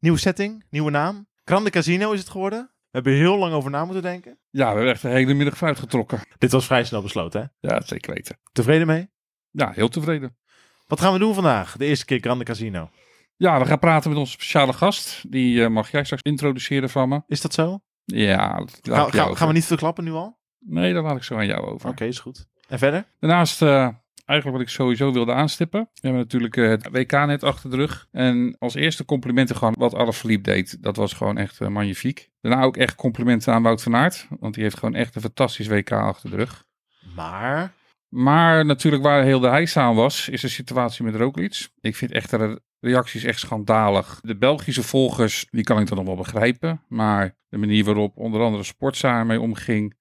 Nieuwe setting, nieuwe naam. Grande Casino is het geworden. We hebben heel lang over na moeten denken. Ja, we hebben echt de hele middag vooruit getrokken. Dit was vrij snel besloten, hè? Ja, zeker weten. Tevreden mee? Ja, heel tevreden. Wat gaan we doen vandaag? De eerste keer Grande Casino. Ja, we gaan praten met onze speciale gast. Die eh, mag jij straks introduceren van me. Is dat zo? Ja, dat laat Ga, ik gaan we niet verklappen nu al? Nee, dat laat ik zo aan jou over. Oké, is goed. En verder? Daarnaast, eh, eigenlijk wat ik sowieso wilde aanstippen. We hebben natuurlijk eh, het WK net achter de rug. En als eerste complimenten gewoon wat Alaphilippe deed. Dat was gewoon echt eh, magnifiek. Daarna ook echt complimenten aan Wout van Aert. Want die heeft gewoon echt een fantastisch WK achter de rug. Maar... Maar natuurlijk waar heel de heis aan was, is de situatie met Roglic. Ik vind echt de reacties echt schandalig. De Belgische volgers, die kan ik dan nog wel begrijpen. Maar de manier waarop onder andere Sportza ermee omging.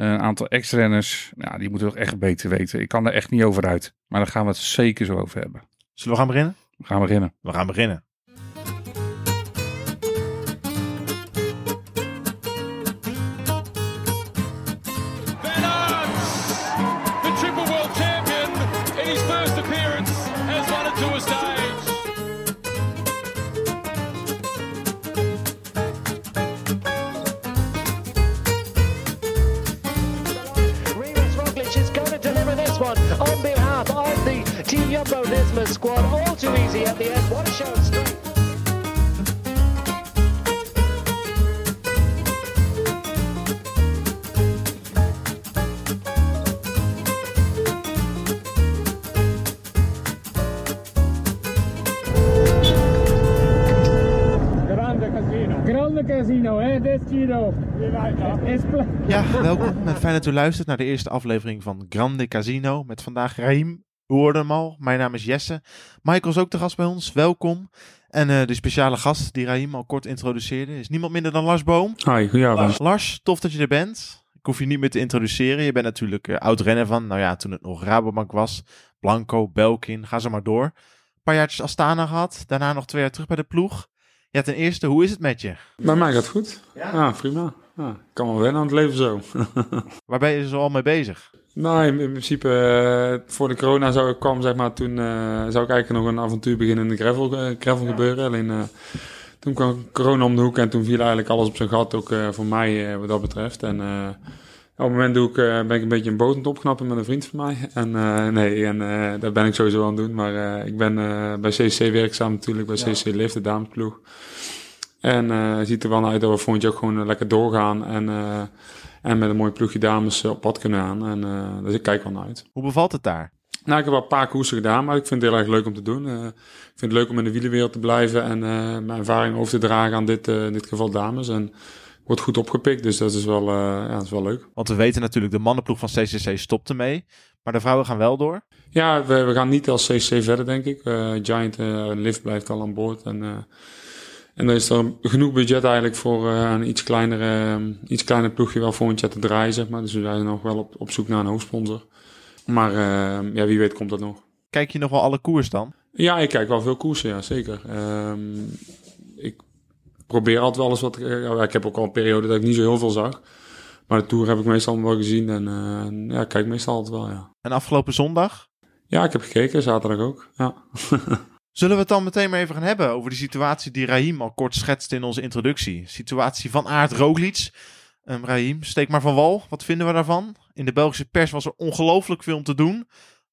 Een aantal ex-renners, nou, die moeten toch echt beter weten. Ik kan er echt niet over uit. Maar daar gaan we het zeker zo over hebben. Zullen we gaan beginnen? We gaan beginnen. We gaan beginnen. Squad. All too easy at the end. What a show of strength. Grande casino, hè? Destino. Ja, welkom en fijn dat u luistert naar de eerste aflevering van Grande Casino. Met vandaag Raim. U hoorde hem al. Mijn naam is Jesse. Michael is ook te gast bij ons. Welkom. En eh, de speciale gast die Raim al kort introduceerde is niemand minder dan Lars Boom. Hi, goedenavond. Lars, tof dat je er bent. Ik hoef je niet meer te introduceren. Je bent natuurlijk eh, oud-renner van, nou ja, toen het nog Rabobank was. Blanco, Belkin, ga zo maar door. Een paar jaartjes Astana gehad. Daarna nog twee jaar terug bij de ploeg. Ja, ten eerste, hoe is het met je? Bij mij gaat het goed. Ja, prima. Ja, ik kan wel wennen aan het leven zo. Waar ben je zo al mee bezig? Nou, in, in principe, eh, voor de corona zou ik kwam, zeg maar, toen eh, zou ik eigenlijk nog een avontuur beginnen in de gravel, eh, gravel gebeuren. Alleen toen kwam corona om de hoek en toen viel eigenlijk alles op zijn gat, ook voor mij wat dat betreft. En op het moment doe ik, ben ik een beetje een boot aan het opknappen met een vriend van mij. En nee, en dat ben ik sowieso aan het doen. Maar ik ben bij CC werkzaam natuurlijk, bij CC Lift, de damesploeg. En eh ziet er wel uit dat we volgend jaar ook gewoon eh, lekker doorgaan. En, eh, en met een mooi ploegje dames op pad kunnen gaan. En, eh, dus ik kijk wel naar uit. Hoe bevalt het daar? Nou, ik heb wel een paar koersen gedaan, maar ik vind het heel erg leuk om te doen. Ik vind het leuk om in de wielenwereld te blijven en mijn ervaring over te dragen aan dit, in dit geval dames. En wordt goed opgepikt, dus dat is wel, ja, dat is wel leuk. Want we weten natuurlijk, de mannenploeg van CCC stopte mee. Maar de vrouwen gaan wel door. Ja, we, we gaan niet als CC verder, denk ik. Giant Lift blijft al aan boord. En, en er is er genoeg budget eigenlijk voor eh, een iets kleinere, eh, iets kleiner ploegje wel volgend jaar te draaien, zeg maar. Dus we zijn nog wel op, op zoek naar een hoofdsponsor. Maar eh, ja, wie weet komt dat nog. Kijk je nog wel alle koers dan? Ja, ik kijk wel veel koersen, ja, zeker. Ehm, ik probeer altijd wel eens wat... eh, ja, ik heb ook al een periode dat ik niet zo heel veel zag. Maar de Tour heb ik meestal wel gezien en eh, ja, ik kijk meestal altijd wel, ja. En afgelopen zondag? Ja, ik heb gekeken, zaterdag ook, ja. Zullen we het dan meteen maar even gaan hebben over die situatie die Raheem al kort schetste in onze introductie. Situatie van Aard Roglic. Um, Raheem, steek maar van wal. Wat vinden we daarvan? In de Belgische pers was er ongelooflijk veel om te doen.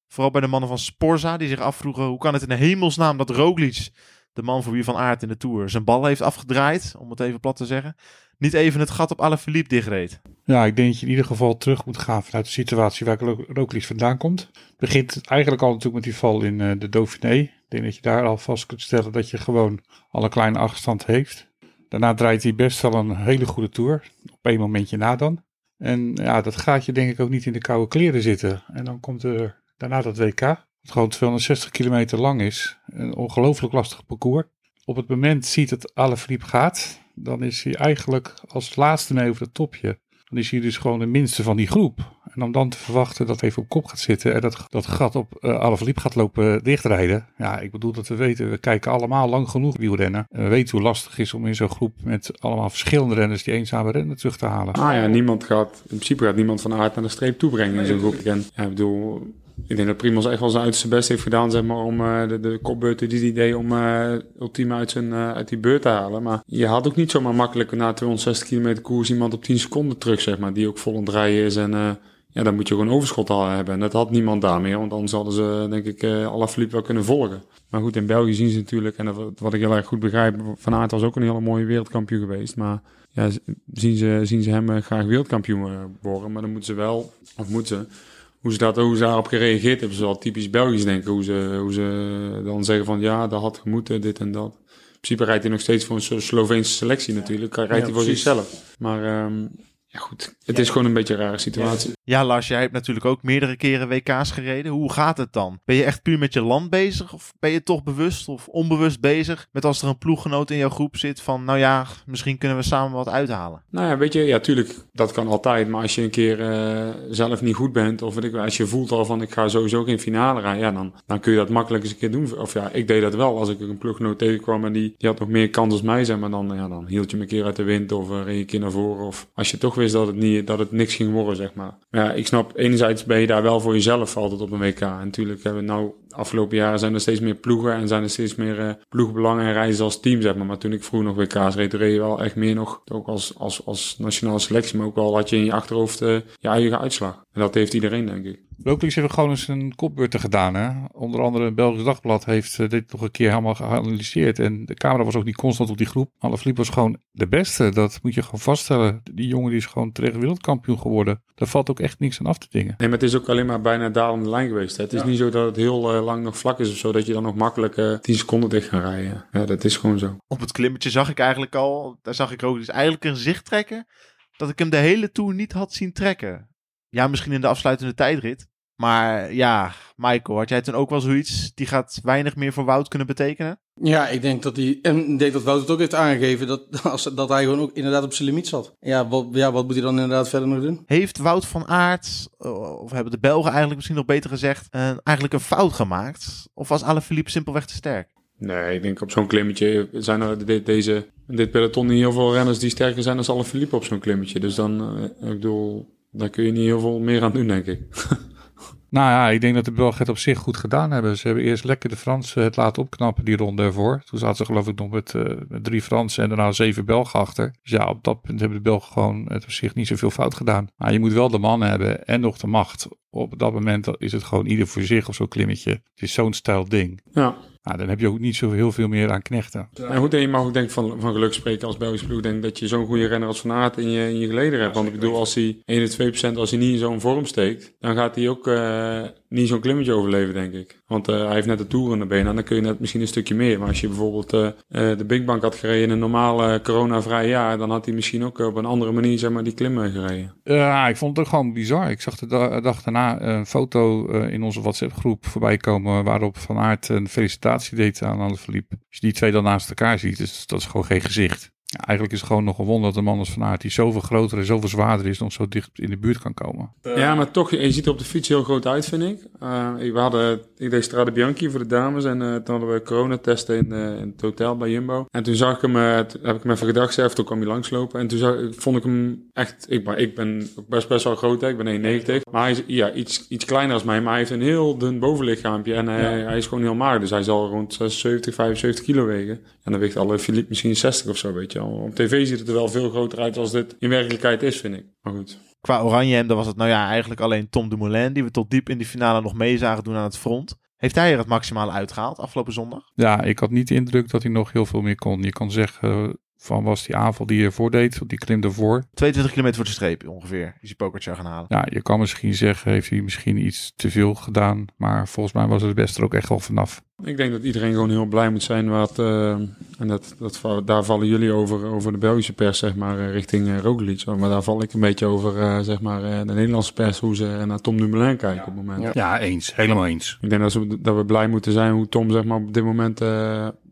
Vooral bij de mannen van Sporza, die zich afvroegen hoe kan het in de hemelsnaam dat Roglic, de man voor wie Van Aert in de Tour, zijn bal heeft afgedraaid, om het even plat te zeggen, niet even het gat op Alaphilippe dichtreed. Ja, ik denk dat je in ieder geval terug moet gaan vanuit de situatie waar Ro- Roglic vandaan komt. Het begint eigenlijk al natuurlijk met die val in eh, de Dauphiné. Ik denk dat je daar al vast kunt stellen dat je gewoon al een kleine achterstand heeft. Daarna draait hij best wel een hele goede tour. Op één momentje na dan. En ja, dat gaat je denk ik ook niet in de koude kleren zitten. En dan komt er daarna dat WK. Wat gewoon 260 kilometer lang is. Een ongelooflijk lastig parcours. Op het moment ziet het Alaphilippe gaat. Dan is hij eigenlijk als laatste mee over het topje. Dan is hij dus gewoon de minste van die groep. En om dan te verwachten dat hij even op kop gaat zitten en dat, dat gat op uh, Alaphilippe gaat lopen dichtrijden. Ja, ik bedoel dat we weten, we kijken allemaal lang genoeg wielrennen. En we weten hoe lastig het is om in zo'n groep met allemaal verschillende renners die eenzame rennen terug te halen. Ah ja, niemand gaat, in principe gaat niemand van aard naar de streep toebrengen in zo'n groep. En ja, ik bedoel, ik denk dat Primoz echt wel zijn uiterste best heeft gedaan, zeg maar, om eh, de, de kopbeurten die hij deed, om uh, ultiem uit, uh, uit die beurt te halen. Maar je had ook niet zomaar makkelijk na 260 kilometer koers iemand op 10 seconden terug, zeg maar, die ook vol aan het rijden is. En ja, dan moet je gewoon overschot al hebben. En dat had niemand daarmee, want anders hadden ze, denk ik, alle Philippe wel kunnen volgen. Maar goed, in België zien ze natuurlijk, en dat, wat ik heel erg goed begrijp, Van Aert was ook een hele mooie wereldkampioen geweest. Maar ja, zien ze, zien ze hem graag wereldkampioen worden. Maar dan moeten ze wel, of moeten ze hoe ze, dat, hoe ze daarop gereageerd hebben. Ze wel typisch Belgisch denken. Hoe ze, hoe ze dan zeggen van ja, dat had gemoeten, dit en dat. In principe rijdt hij nog steeds voor een Sloveense selectie natuurlijk. Rijdt hij voor zichzelf. Maar um, ja goed, het is gewoon een beetje een rare situatie. Ja, Lars, jij hebt natuurlijk ook meerdere keren WK's gereden. Hoe gaat het dan? Ben je echt puur met je land bezig? Of ben je toch bewust of onbewust bezig met als er een ploeggenoot in jouw groep zit van, nou ja, misschien kunnen we samen wat uithalen? Nou ja, weet je, ja, tuurlijk, dat kan altijd. Maar als je een keer uh, zelf niet goed bent, of ik, als je voelt al van, ik ga sowieso geen finale rijden, ja, dan, dan kun je dat makkelijk eens een keer doen. Of ja, ik deed dat wel. Als ik een ploeggenoot tegenkwam en die, die had nog meer kans als mij, zeg maar, dan, ja, dan hield je me een keer uit de wind of uh, reed je een keer naar voren. Of als je toch wist dat het, niet, dat het niks ging worden, zeg maar. Ja, ik snap, enerzijds ben je daar wel voor jezelf altijd op een WK. En natuurlijk hebben we nou, afgelopen jaren zijn er steeds meer ploegen en zijn er steeds meer uh, ploegbelangen en reizen als team, zeg maar. Maar toen ik vroeger nog WK's reed, reed je wel echt meer nog, ook als, als, als nationale selectie, maar ook wel had je in je achterhoofd uh, je eigen uitslag. En dat heeft iedereen, denk ik. Roglic heeft gewoon eens een kopbeurten gedaan. Hè? Onder andere een Belgisch dagblad heeft uh, dit nog een keer helemaal geanalyseerd. En de camera was ook niet constant op die groep. Alaphilippe was gewoon de beste. Dat moet je gewoon vaststellen. Die jongen die is gewoon terecht wereldkampioen geworden. Daar valt ook echt niks aan af te dingen. Nee, maar het is ook alleen maar bijna dalende lijn geweest. Hè? Het is ja. niet zo dat het heel uh, lang nog vlak is of zo. Dat je dan nog makkelijk uh, 10 seconden dicht gaat rijden. Ja, dat is gewoon zo. Op het klimmetje zag ik eigenlijk al, daar zag ik ook dus eigenlijk een zicht trekken. Dat ik hem de hele tour niet had zien trekken. Ja, misschien in de afsluitende tijdrit. Maar ja, Michael, had jij toen ook wel zoiets? Die gaat weinig meer voor Wout kunnen betekenen? Ja, ik denk dat hij. En ik denk dat Wout het ook heeft aangegeven dat, als, dat hij gewoon ook inderdaad op zijn limiet zat. Ja wat, ja, wat moet hij dan inderdaad verder nog doen? Heeft Wout van Aert, of hebben de Belgen eigenlijk misschien nog beter gezegd, uh, eigenlijk een fout gemaakt? Of was Alaphilippe simpelweg te sterk? Nee, ik denk op zo'n klimmetje zijn er dit, deze, dit peloton niet heel veel renners die sterker zijn dan Alaphilippe op zo'n klimmetje. Dus dan, uh, ik bedoel, daar kun je niet heel veel meer aan doen, denk ik. Nou ja, ik denk dat de Belgen het op zich goed gedaan hebben. Ze hebben eerst lekker de Fransen het laten opknappen, die ronde ervoor. Toen zaten ze geloof ik nog met, met drie Fransen en daarna zeven Belgen achter. Dus ja, op dat punt hebben de Belgen gewoon het op zich niet zoveel fout gedaan. Maar je moet wel de man hebben en nog de macht. Op dat moment is het gewoon ieder voor zich of zo'n klimmetje. Het is zo'n stijl ding. Ja. Nou, dan heb je ook niet zo heel veel meer aan knechten. Ja. En je mag ook denk van, van geluk spreken als Belgische ploeg. Denk dat je zo'n goede renner als Van Aert in je, in je geleden hebt. Want ik bedoel, als hij 1 of 2% als hij niet in zo'n vorm steekt, dan gaat hij ook uh, niet zo'n klimmetje overleven, denk ik. Want uh, hij heeft net de Tour in de benen en dan kun je net misschien een stukje meer. Maar als je bijvoorbeeld uh, de Big Bank had gereden in een normale coronavrij jaar, dan had hij misschien ook op een andere manier zeg maar, die klimmen gereden. Ja, ik vond het ook gewoon bizar. Ik zag de dag daarna een foto in onze WhatsApp groep voorbij komen waarop Van Aert een felicitatie deed aan alle verliep. Als je die twee dan naast elkaar ziet, dus dat is gewoon geen gezicht. Ja, eigenlijk is het gewoon nog een wonder dat een man als Van Aert, die zoveel groter en zoveel zwaarder is, nog zo dicht in de buurt kan komen. Ja, maar toch, je ziet er op de fiets heel groot uit, vind ik. Uh, we hadden, ik deed Strade Bianchi voor de dames en uh, toen hadden we coronatesten in, uh, in het hotel bij Jumbo. En toen zag ik hem, toen heb ik hem even gedacht, zelf, toen kwam hij langslopen. En toen zag, vond ik hem echt, ik, maar ik ben best best wel groot, hè, ik ben 1,90. Maar hij is ja, iets, iets kleiner als mij, maar hij heeft een heel dun bovenlichaampje en hij, ja. hij is gewoon heel mager. Dus hij zal rond 76, 75 kilo wegen. En dan weegt alle Philippe misschien 60 of zo, weet je. Op tv ziet het er wel veel groter uit als dit in werkelijkheid is, vind ik. Maar goed. Qua Oranje hem, dan was het nou ja eigenlijk alleen Tom Dumoulin... die we tot diep in die finale nog mee zagen doen aan het front. Heeft hij er het maximale uitgehaald afgelopen zondag? Ja, ik had niet de indruk dat hij nog heel veel meer kon. Je kan zeggen, van was die aanval die je voordeed, die klimde voor. 22 kilometer voor de streep ongeveer, is die pokertje gaan halen. Ja, je kan misschien zeggen, heeft hij misschien iets te veel gedaan. Maar volgens mij was het best er ook echt wel vanaf. Ik denk dat iedereen gewoon heel blij moet zijn. Wat, uh, en dat, dat, daar vallen jullie over, over de Belgische pers, zeg maar, richting uh, Roglic. Maar daar val ik een beetje over, uh, zeg maar, de Nederlandse pers, hoe ze naar Tom Dumoulin kijken op het moment. Ja, ja eens. Helemaal eens. Ik denk dat, ze, dat we blij moeten zijn hoe Tom, zeg maar, op dit moment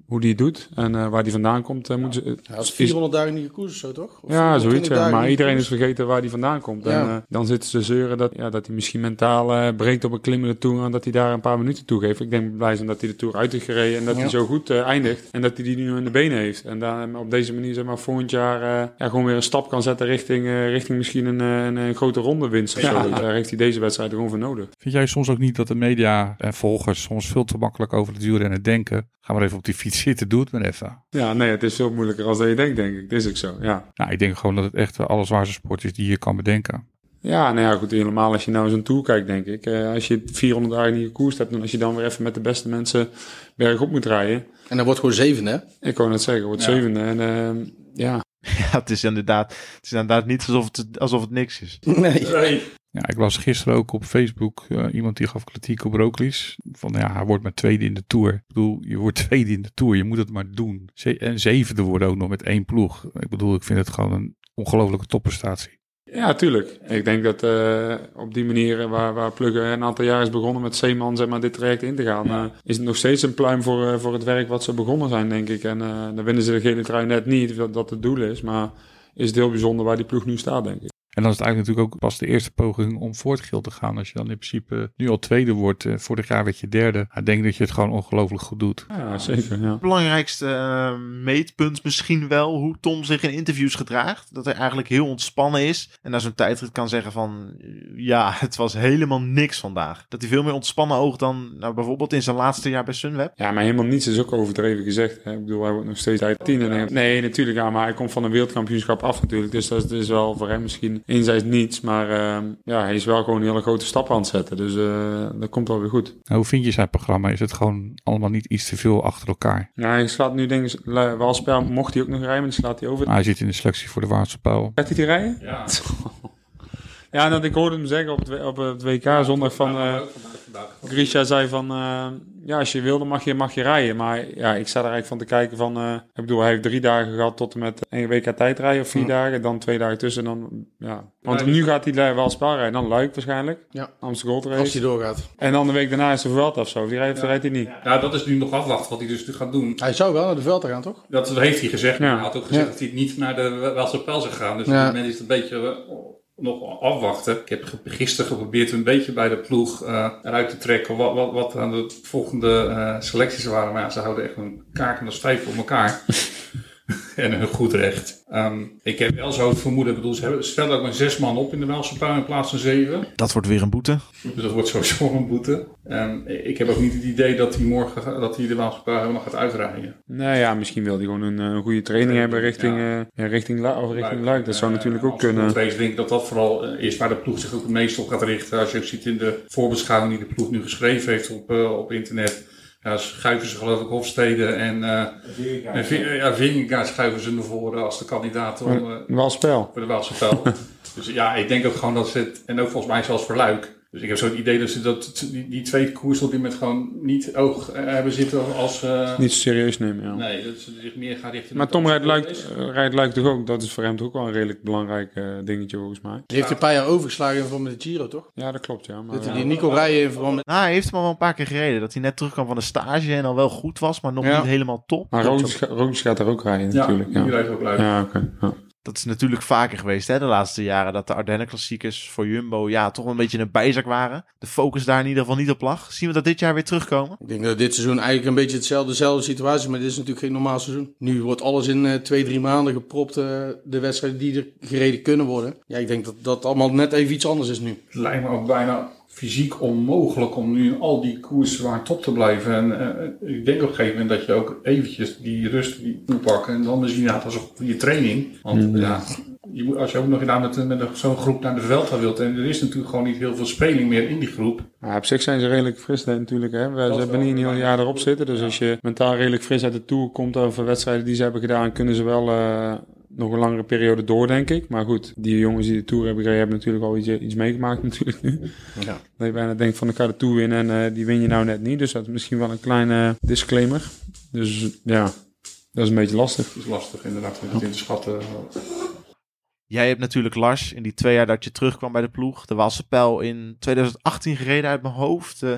hoe die het doet en eh, waar die vandaan komt. eh, moeten ze, had 400 dagen niet gekoerst of zo, toch? Of ja, 420 zoiets. Ja. Maar iedereen is vergeten waar hij vandaan komt. En Ja. eh, dan zitten ze zeuren dat, ja, dat hij misschien mentaal breekt op een klimmende toer en dat hij daar een paar minuten toe geeft. Ik denk blij zijn dat hij de toer uit heeft gereden en dat Ja. hij zo goed eindigt. En dat hij die nu in de benen heeft. En dan op deze manier, zeg maar, volgend jaar eh, ja, gewoon weer een stap kan zetten richting, eh, richting misschien een, een, een grote ronde winst. of Ja. zo. Daar heeft hij deze wedstrijd gewoon voor nodig. Vind jij soms ook niet dat de media en volgers soms veel te makkelijk over het wielrennen denken? Ga maar even op die fiets zitten, doe het maar even. Ja, nee, het is veel moeilijker als dat je denkt, denk ik. Dat is ook zo, ja. Nou, ik denk gewoon dat het echt de allerzwaarste sport is die je kan bedenken. Ja, nou ja, goed, helemaal als je nou zo'n tour kijkt, denk ik. Eh, als je 400 dagen niet gekoerst hebt en als je dan weer even met de beste mensen bergop moet rijden. En dat wordt gewoon zevende, hè? Ik wou net zeggen, wordt Ja. zevende. En eh, ja, Ja, het is inderdaad, het is inderdaad niet alsof het, alsof het niks is. Nee. Ja, ik las gisteren ook op Facebook eh, iemand die gaf kritiek op Roglic. Van ja, hij wordt maar tweede in de Tour. Ik bedoel, je wordt tweede in de Tour. Je moet het maar doen. Ze- en zevende worden ook nog met één ploeg. Ik bedoel, ik vind het gewoon een ongelofelijke topprestatie. ja, tuurlijk. Ik denk dat eh, op die manier eh, waar, waar Plugge een aantal jaar is begonnen met Zeeman zeg maar, dit traject in te gaan, eh, is het nog steeds een pluim voor, eh, voor het werk wat ze begonnen zijn, denk ik. En eh, dan winnen ze de gele trui net niet, dat dat het doel is. Maar is het heel bijzonder waar die ploeg nu staat, denk ik. En dan is het eigenlijk natuurlijk ook pas de eerste poging om voor het geel te gaan. Als je dan in principe nu al tweede wordt. eh, vorig jaar werd je derde. Ik denk dat je het gewoon ongelooflijk goed doet. Ja, zeker. Ja. Het belangrijkste eh, meetpunt misschien wel hoe Tom zich in interviews gedraagt. Dat hij eigenlijk heel ontspannen is. En na zo'n tijdrit kan zeggen van... eh, Ja, het was helemaal niks vandaag. Dat hij veel meer ontspannen oogt dan nou, bijvoorbeeld in zijn laatste jaar bij Sunweb. Ja, maar helemaal niets is ook overdreven gezegd. Hè. Ik bedoel, hij wordt nog steeds uit tien. En nee, natuurlijk, ja, maar hij komt van een wereldkampioenschap af natuurlijk. Dus dat is, dat is wel voor hem misschien enerzijds niets. Maar eh, ja, hij is wel gewoon een hele grote stap aan het zetten. Dus eh, dat komt wel weer goed. Nou, hoe vind je zijn programma? Is het gewoon allemaal niet iets te veel achter elkaar? Ja, hij slaat nu denk ik... Walspel mocht hij ook nog rijden, maar die slaat hij over. Nou, hij zit in de selectie voor de Waardse Pijl. Gaat hij die rijden? Ja. ja, en dat ik hoorde hem zeggen op het, op het WK zondag van... eh Grisha zei van... eh, ja, als je wilde mag je, mag je rijden. Maar ja, ik sta er eigenlijk van te kijken van... eh, ik bedoel, hij heeft drie dagen gehad tot en met één WK tijd rijden. Of vier dagen. Dan twee dagen tussen. Dan, ja. Want nu gaat hij wel spel rijden. Dan Luik waarschijnlijk. Ja. Amsterdam Gold Als Race. hij doorgaat. En dan de week daarna is de Vuelta of zo. Die rijdt, rijdt hij niet. Ja, dat is nu nog afwachten wat hij dus nu gaat doen. Hij zou wel naar de veld gaan, toch? Dat heeft hij gezegd. Ja. Hij had ook gezegd Ja. dat hij niet naar de Welse Pijl zou gaan. Dus Ja. op dit moment is het een beetje nog afwachten. Ik heb gisteren geprobeerd een beetje bij de ploeg eh, eruit te trekken wat, wat, wat aan de volgende eh, selecties waren. Maar ja, ze houden echt een kaak en een stijf op elkaar. en een goed recht. Ehm, ik heb wel zo het vermoeden, ik bedoel, ze hebben- ze stellen ook maar zes man op in de Welse in plaats van zeven. Dat wordt weer een boete. Dus dat wordt sowieso een boete. Ehm, ik heb ook niet het idee dat hij morgen dat hij de Waalse helemaal gaat uitrijden. Nou ja, misschien wil hij gewoon een, eh, een goede training hebben richting, Ja. eh, ja, richting, Lu- of richting Luik. Dat zou Eh, natuurlijk ook kunnen. ploegrace denk ik dat dat vooral is waar de ploeg zich ook het meest op gaat richten. Als je ook ziet in de voorbeschouwing die de ploeg nu geschreven heeft op, op internet. Ja, schuiven ze geloof ik Hofstede en, eh en ja, schuiven ze naar voren als de kandidaat om, eh, Wel spel. voor de Waalse Pijl. dus ja, ik denk ook gewoon dat ze het, en ook volgens mij zelfs voor Luik. Dus ik heb zo het idee dat ze dat, die, die twee koers op dit moment gewoon niet oog eh, hebben zitten als... eh, Niet zo serieus nemen, ja. Nee, dat ze zich meer gaan richten... Maar Tom rijdt Luik, eh, rijdt Luik toch ook? Dat is voor hem toch ook wel een redelijk belangrijk eh, dingetje volgens mij. Die heeft een paar jaar overgeslagen in verband met de Giro, toch? Ja, dat klopt, ja. Maar, Dat hij ja. die Nico rijden in verband met... Nou, hij heeft hem al wel een paar keer gereden. Dat hij net terugkwam van de stage en al wel goed was, maar nog Ja. niet helemaal top. Maar Roglic gaat daar ook rijden Ja, natuurlijk. die Ja, rijdt ook Luik. ja oké. ja. Dat is natuurlijk vaker geweest hè, de laatste jaren. Dat de Ardennen klassiekers voor Jumbo ja, toch wel een beetje een bijzak waren. De focus daar in ieder geval niet op lag. Zien we dat dit jaar weer terugkomen? Ik denk dat dit seizoen eigenlijk een beetje hetzelfde, dezelfde situatie is, maar dit is natuurlijk geen normaal seizoen. Nu wordt alles in eh, twee, drie maanden gepropt, eh, de wedstrijden die er gereden kunnen worden. Ja, ik denk dat dat allemaal net even iets anders is nu. Het lijkt me ook bijna fysiek onmogelijk om nu in al die koersen waar top te blijven. En eh, ik denk op een gegeven moment dat je ook eventjes die rust moet pakken. En dan is inderdaad als een goede training. Want ja, je moet, als je ook nog inderdaad met, zo'n groep naar de Velta wilt. En er is natuurlijk gewoon niet heel veel speling meer in die groep. Maar op zich zijn ze redelijk fris hè, natuurlijk. Hè. We, ze hebben niet een heel jaar erop zitten. Dus als je mentaal redelijk fris uit de Tour komt over wedstrijden die ze hebben gedaan, kunnen ze wel eh, nog een langere periode door, denk ik. Maar goed, die jongens die de Tour hebben gereden, hebben natuurlijk al iets, iets meegemaakt natuurlijk nu. Ja. Dat je bijna denkt van ik ga de Tour winnen en eh, die win je nou net niet. Dus dat is misschien wel een kleine disclaimer. Dus ja, dat is een beetje lastig. Het is lastig inderdaad om het in te schatten. Jij hebt natuurlijk Lars in die twee jaar dat je terugkwam bij de ploeg. De Waalse Pijl in 2018 gereden uit mijn hoofd. Eh,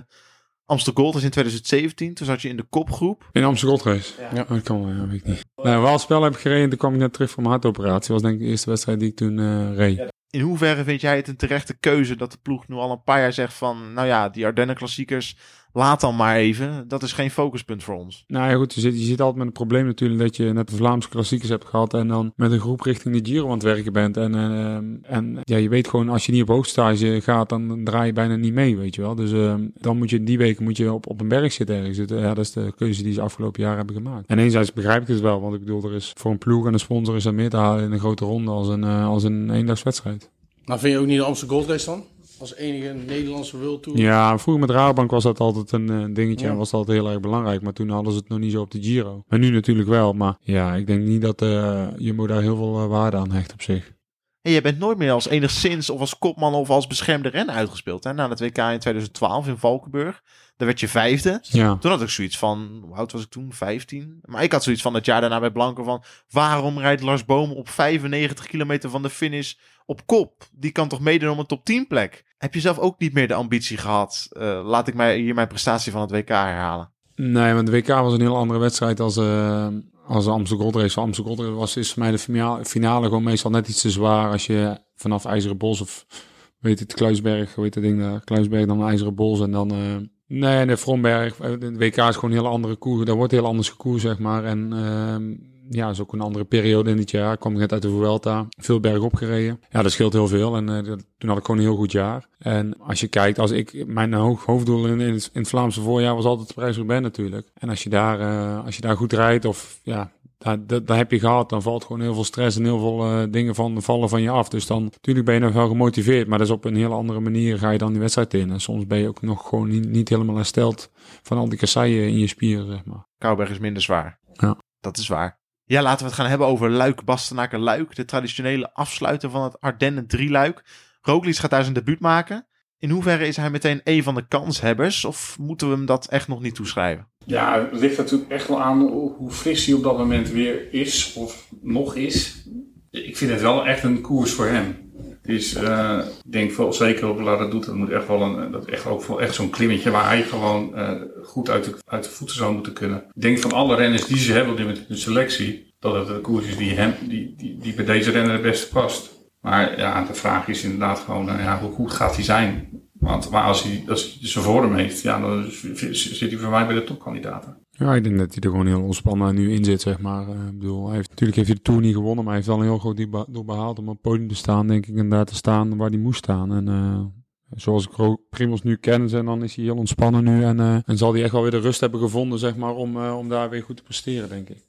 Amsterdam Gold is in 2017. Toen zat je in de kopgroep. In Amsterdam Gold Race? Ja. Dat kan wel, ja, weet ik niet. Nou, Waalspel heb ik gereden, toen kwam ik net terug van mijn hartoperatie. Dat was denk ik de eerste wedstrijd die ik toen eh, reed. In hoeverre vind jij het een terechte keuze dat de ploeg nu al een paar jaar zegt van... Nou ja, die Ardennen klassiekers, laat dan maar even. Dat is geen focuspunt voor ons. Nou ja, goed, je zit, je zit altijd met het probleem natuurlijk dat je net de Vlaamse klassiekers hebt gehad en dan met een groep richting de Giro aan het werken bent. En, eh, en ja, je weet gewoon, als je niet op hoogstage gaat, dan draai je bijna niet mee, weet je wel. Dus eh, dan moet je die weken moet je op, op een berg zitten ergens. Ja, dat is de keuze die ze afgelopen jaar hebben gemaakt. En enerzijds begrijp ik het wel, want ik bedoel, er is voor een ploeg en een sponsor is er meer te halen in een grote ronde als een, eh, als een eendagswedstrijd. Nou, vind je ook niet de Amsterdam Gold Race dan? Als enige Nederlandse World Tour? Ja, vroeger met Rabobank was dat altijd een eh, dingetje Ja. en was dat altijd heel erg belangrijk. Maar toen hadden ze het nog niet zo op de Giro. Maar nu natuurlijk wel. Maar ja, ik denk niet dat eh Jumbo daar heel veel eh, waarde aan hecht op zich. En je bent nooit meer als enigszins of als kopman of als beschermde ren uitgespeeld. Hè? Na het WK in 2012 in Valkenburg. Daar werd je vijfde. Ja, Toen had ik zoiets van, hoe oud was ik toen? 15. Maar ik had zoiets van het jaar daarna bij Blanco van... waarom rijdt Lars Boom op 95 kilometer van de finish op kop? Die kan toch meedoen om een top 10 plek? Heb je zelf ook niet meer de ambitie gehad? eh, laat ik mij hier mijn prestatie van het WK herhalen. nee, want de WK was een heel andere wedstrijd als, eh als de Amsterdam Gold Race. Amsterdam Gold Race was, is voor mij de finale, gewoon meestal net iets te zwaar als je vanaf IJzeren Bos of weet het, Kluisberg, heet dat ding daar? Kluisberg dan IJzeren Bos en dan... eh nee, de Vromberg, eh, de WK is gewoon een hele andere koers. Daar wordt heel anders gekoerd, zeg maar. En ehm, ja, is ook een andere periode in dit jaar. Ik kwam net uit de Vuelta, veel berg opgereden. Ja, dat scheelt heel veel. En eh, dat- toen had ik gewoon een heel goed jaar. En als je kijkt, als ik, mijn hoofddoel in, in, het, in het Vlaamse voorjaar was altijd de Parijs-Roubaix natuurlijk. En als je daar, eh, als je daar goed rijdt of ja, daar, dat, daar heb je gehad, dan valt gewoon heel veel stress en heel veel eh, dingen van, vallen van je af. Dus dan, natuurlijk ben je nog wel gemotiveerd, maar dat is op een heel andere manier ga je dan die wedstrijd in. En soms ben je ook nog gewoon niet, niet helemaal hersteld van al die kasseien in je spieren, zeg maar. Kouwberg is minder zwaar. Ja. Dat is waar. Ja, laten we het gaan hebben over Luik, Bastenaken, Luik. De traditionele afsluiter van het Ardennen drieluik. Roglic gaat daar zijn debuut maken. In hoeverre is hij meteen een van de kanshebbers? Of moeten we hem dat echt nog niet toeschrijven? Ja, het ligt natuurlijk echt wel aan hoe hoe fris hij op dat moment weer is of nog is. Ik vind het wel echt een koers voor hem. Is, eh, ik denk wel zeker op Lara doet, dat moet echt wel een, dat echt ook echt zo'n klimmetje waar hij gewoon eh, goed uit de, uit de voeten zou moeten kunnen. Ik denk van alle renners die ze hebben in de selectie, dat het een koers is die, hem, die, die, die bij deze renner het beste past. Maar ja, de vraag is inderdaad gewoon, eh, ja, hoe goed gaat hij zijn? Want maar als hij, als hij zijn vorm heeft, ja, dan zit hij voor mij bij de topkandidaten. Ja, ik denk dat hij er gewoon heel ontspannen nu in zit, zeg maar. Eh, ik bedoel, hij heeft, natuurlijk heeft hij de Tour niet gewonnen, maar hij heeft wel een heel groot doel behaald om op het podium te staan, denk ik, en daar te staan waar hij moest staan. En eh, zoals ik Primos nu ken, en dan is hij heel ontspannen nu en, eh, en zal hij echt wel weer de rust hebben gevonden, zeg maar, om, om daar weer goed te presteren, denk ik.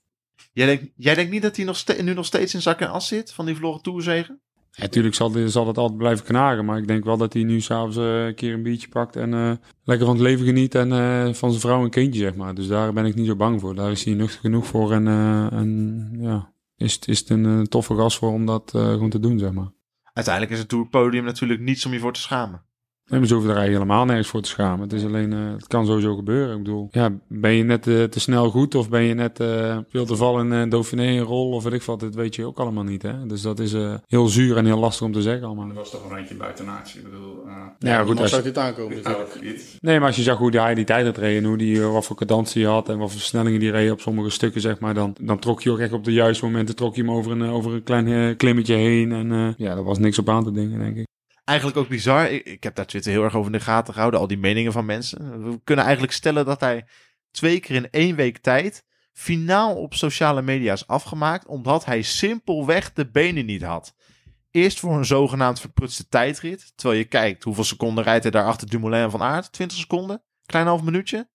Jij denkt, jij denkt niet dat hij nog nu nog steeds in zak en as zit van die verloren toerzegen? Natuurlijk zal, zal het altijd blijven knagen, maar ik denk wel dat hij nu s'avonds eh, een keer een biertje pakt en eh, lekker van het leven geniet en eh, van zijn vrouw en kindje, zeg maar. Dus daar ben ik niet zo bang voor. Daar is hij nuchter genoeg voor en, ja, is, het- is een toffe gast voor om dat gewoon te doen, zeg maar. Uiteindelijk is het tourpodium natuurlijk niets om je voor te schamen. Nee, maar ze hoeven er eigenlijk helemaal nergens voor te schamen. Het is alleen, eh, het kan sowieso gebeuren. Ik bedoel, ja, ben je net eh, te snel goed of ben je net eh veel te vallen in uh, Dauphiné een rol of weet ik wat, dat weet je ook allemaal niet. Hè? Dus dat is eh, heel zuur en heel lastig om te zeggen allemaal. Dat was toch een randje buiten natie. Ik bedoel, uh, Ja, goed, als zou je, dit aankomen natuurlijk. nee, maar als je zag hoe hij die tijd had reden, hoe die, wat voor cadentie hij had en wat voor versnellingen die reed op sommige stukken, zeg maar, dan, dan trok je ook echt op de juiste momenten, trok je hem over een, over een klein klimmetje heen. En eh, ja, er was niks op aan te dingen, denk ik. Eigenlijk ook bizar. Ik, ik heb daar Twitter heel erg over in de gaten gehouden. Al die meningen van mensen. We kunnen eigenlijk stellen dat hij twee keer in één week tijd finaal op sociale media is afgemaakt. Omdat hij simpelweg de benen niet had. Eerst voor een zogenaamd verprutste tijdrit. Terwijl je kijkt hoeveel seconden rijdt hij daar achter Dumoulin van Aert. 20 seconden? Klein half minuutje?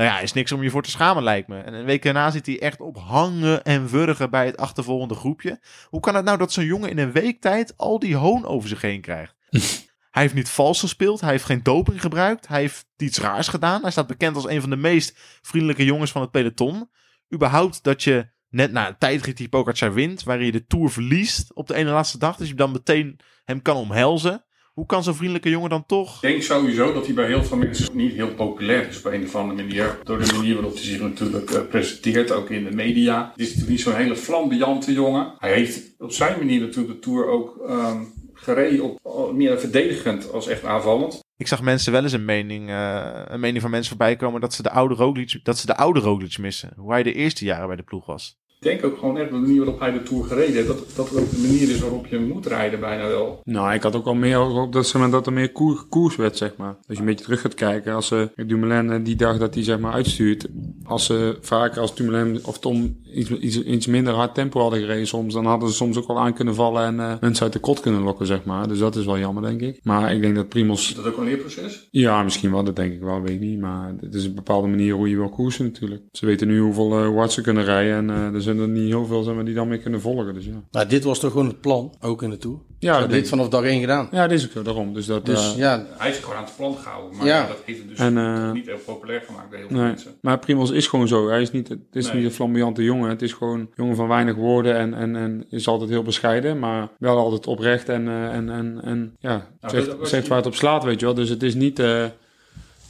Nou ja, is niks om je voor te schamen lijkt me. En een week daarna zit hij echt op hangen en wurgen bij het achtervolgende groepje. Hoe kan het nou dat zo'n jongen in een week tijd al die hoon over zich heen krijgt? hij heeft niet vals gespeeld, hij heeft geen doping gebruikt, hij heeft iets raars gedaan. Hij staat bekend als een van de meest vriendelijke jongens van het peloton. Überhaupt dat je net na een tijdrit die Pogacar wint, waarin je de Tour verliest op de ene laatste dag, dus je dan meteen hem kan omhelzen. Hoe kan zo'n vriendelijke jongen dan toch? Ik denk sowieso dat hij bij heel veel mensen niet heel populair is op een of andere manier. Door de manier waarop hij zich natuurlijk uh, presenteert, ook in de media. Het is natuurlijk niet zo'n hele flamboyante jongen. Hij heeft op zijn manier natuurlijk de Tour ook um, gereden op meer verdedigend als echt aanvallend. Ik zag mensen wel eens een mening, eh, een mening van mensen voorbij komen dat ze de oude Roglic, dat ze de oude Roglic missen. Hoe hij de eerste jaren bij de ploeg was. Denk ook gewoon echt de manier waarop hij de Tour gereden heeft. Dat, dat ook de manier is waarop je moet rijden bijna wel. Nou, ik had ook al meer op dat, maar, dat er meer koer- koers werd, zeg maar. Als je een beetje terug gaat kijken, als ze Dumoulin eh, die dag dat hij zeg maar uitstuurt, als ze vaker als Dumoulin of Tom iets, iets, iets minder hard tempo hadden gereden soms, dan hadden ze soms ook wel aan kunnen vallen en eh, mensen uit de kot kunnen lokken, zeg maar. Dus dat is wel jammer, denk ik. Maar ik denk dat Primos, Is dat ook een leerproces? ja, misschien wel, dat denk ik wel, weet ik niet. Maar het is een bepaalde manier hoe je wil koersen natuurlijk. Ze weten nu hoeveel watts ze kunnen rijden en eh, er zijn er niet heel veel zeg maar, die dan mee kunnen volgen, dus ja. Nou, dit was toch gewoon het plan, ook in de Tour. Ja, dit vanaf dag één gedaan. Ja, dat is ook zo, daarom. Dus dat, Dus ja, Hij is gewoon aan het plan gehouden. Maar Ja. dat heeft het dus En, eh, niet heel populair gemaakt bij heel veel Nee, mensen. maar Primos is gewoon zo. Hij is niet, het is Nee. niet een flamboyante jongen. Het is gewoon een jongen van weinig woorden en, en, en is altijd heel bescheiden, maar wel altijd oprecht en, eh, en, en, en ja, Nou, zegt, zegt waar het op slaat, weet je wel. Dus het is niet eh,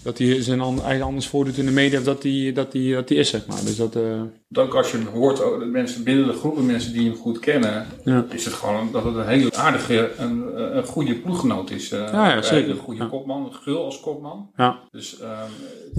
dat hij zijn eigen anders voordoet in de media of dat hij, dat hij, dat hij is, zeg maar. Dus dat, eh, Dat ook als je hoort, oh, de mensen binnen de groepen mensen die hem goed kennen, Ja. is het gewoon dat het een hele aardige, een, een goede ploeggenoot is. eh, Ja, ja, zeker. Een goede Ja. kopman, Gul als kopman. ja. Dus, ehm,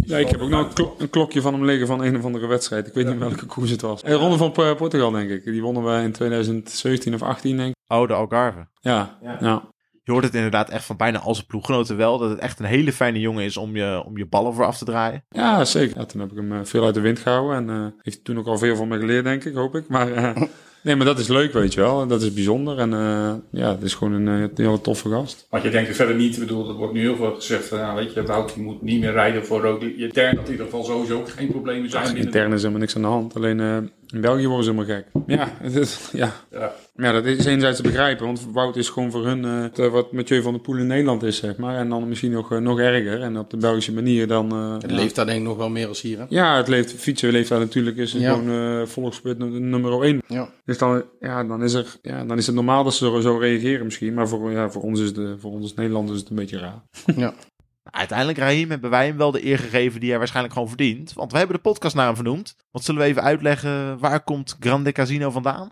ja, ik heb ook nog een, klo- een klokje van hem liggen van een of andere wedstrijd. Ik weet niet welke koers het was. Een ronde van Portugal, denk ik. Die wonnen we in 2017 of 18, denk ik. Oude Algarve. Ja, ja. Je hoort het inderdaad echt van bijna al zijn ploeggenoten wel. Dat het echt een hele fijne jongen is om je, om je ballen voor af te draaien. Ja, zeker. Ja, toen heb ik hem eh, veel uit de wind gehouden. En eh, heeft toen ook al veel van me geleerd, denk ik, hoop ik. Maar eh, nee, maar dat is leuk, weet je wel. En Dat is bijzonder. En eh, ja, het is gewoon een hele toffe gast. Want je denkt er verder niet, ik bedoel, er wordt nu heel veel gezegd, van, ja, weet je, Wout moet niet meer rijden voor Roglic. Je denkt dat in ieder geval sowieso geen problemen zijn. binnen- Intern is helemaal niks aan de hand. Alleen eh, in België worden ze helemaal gek. Ja, het is, ja. Ja. ja, dat is enerzijds te begrijpen. Want Wout is gewoon voor hun eh, te- wat Mathieu van der Poel in Nederland is, zeg maar. En dan misschien nog, eh, nog erger. En op de Belgische manier dan... eh, het ja. leeft daar denk ik nog wel meer als hier. Hè? Ja, het leeft, fietsen leeft daar natuurlijk. Is Ja. gewoon volksspurt nummer 1. Ja. Dus dan, ja, dan, is er, ja, dan is het normaal dat ze zo, zo reageren misschien. Maar voor, ja, voor, ons is de, voor ons Nederlanders is het een beetje raar. ja. Uiteindelijk, Raheem, hebben wij hem wel de eer gegeven die hij waarschijnlijk gewoon verdient. Want we hebben de podcast naar hem vernoemd. Wat zullen we even uitleggen? Waar komt Grande Casino vandaan?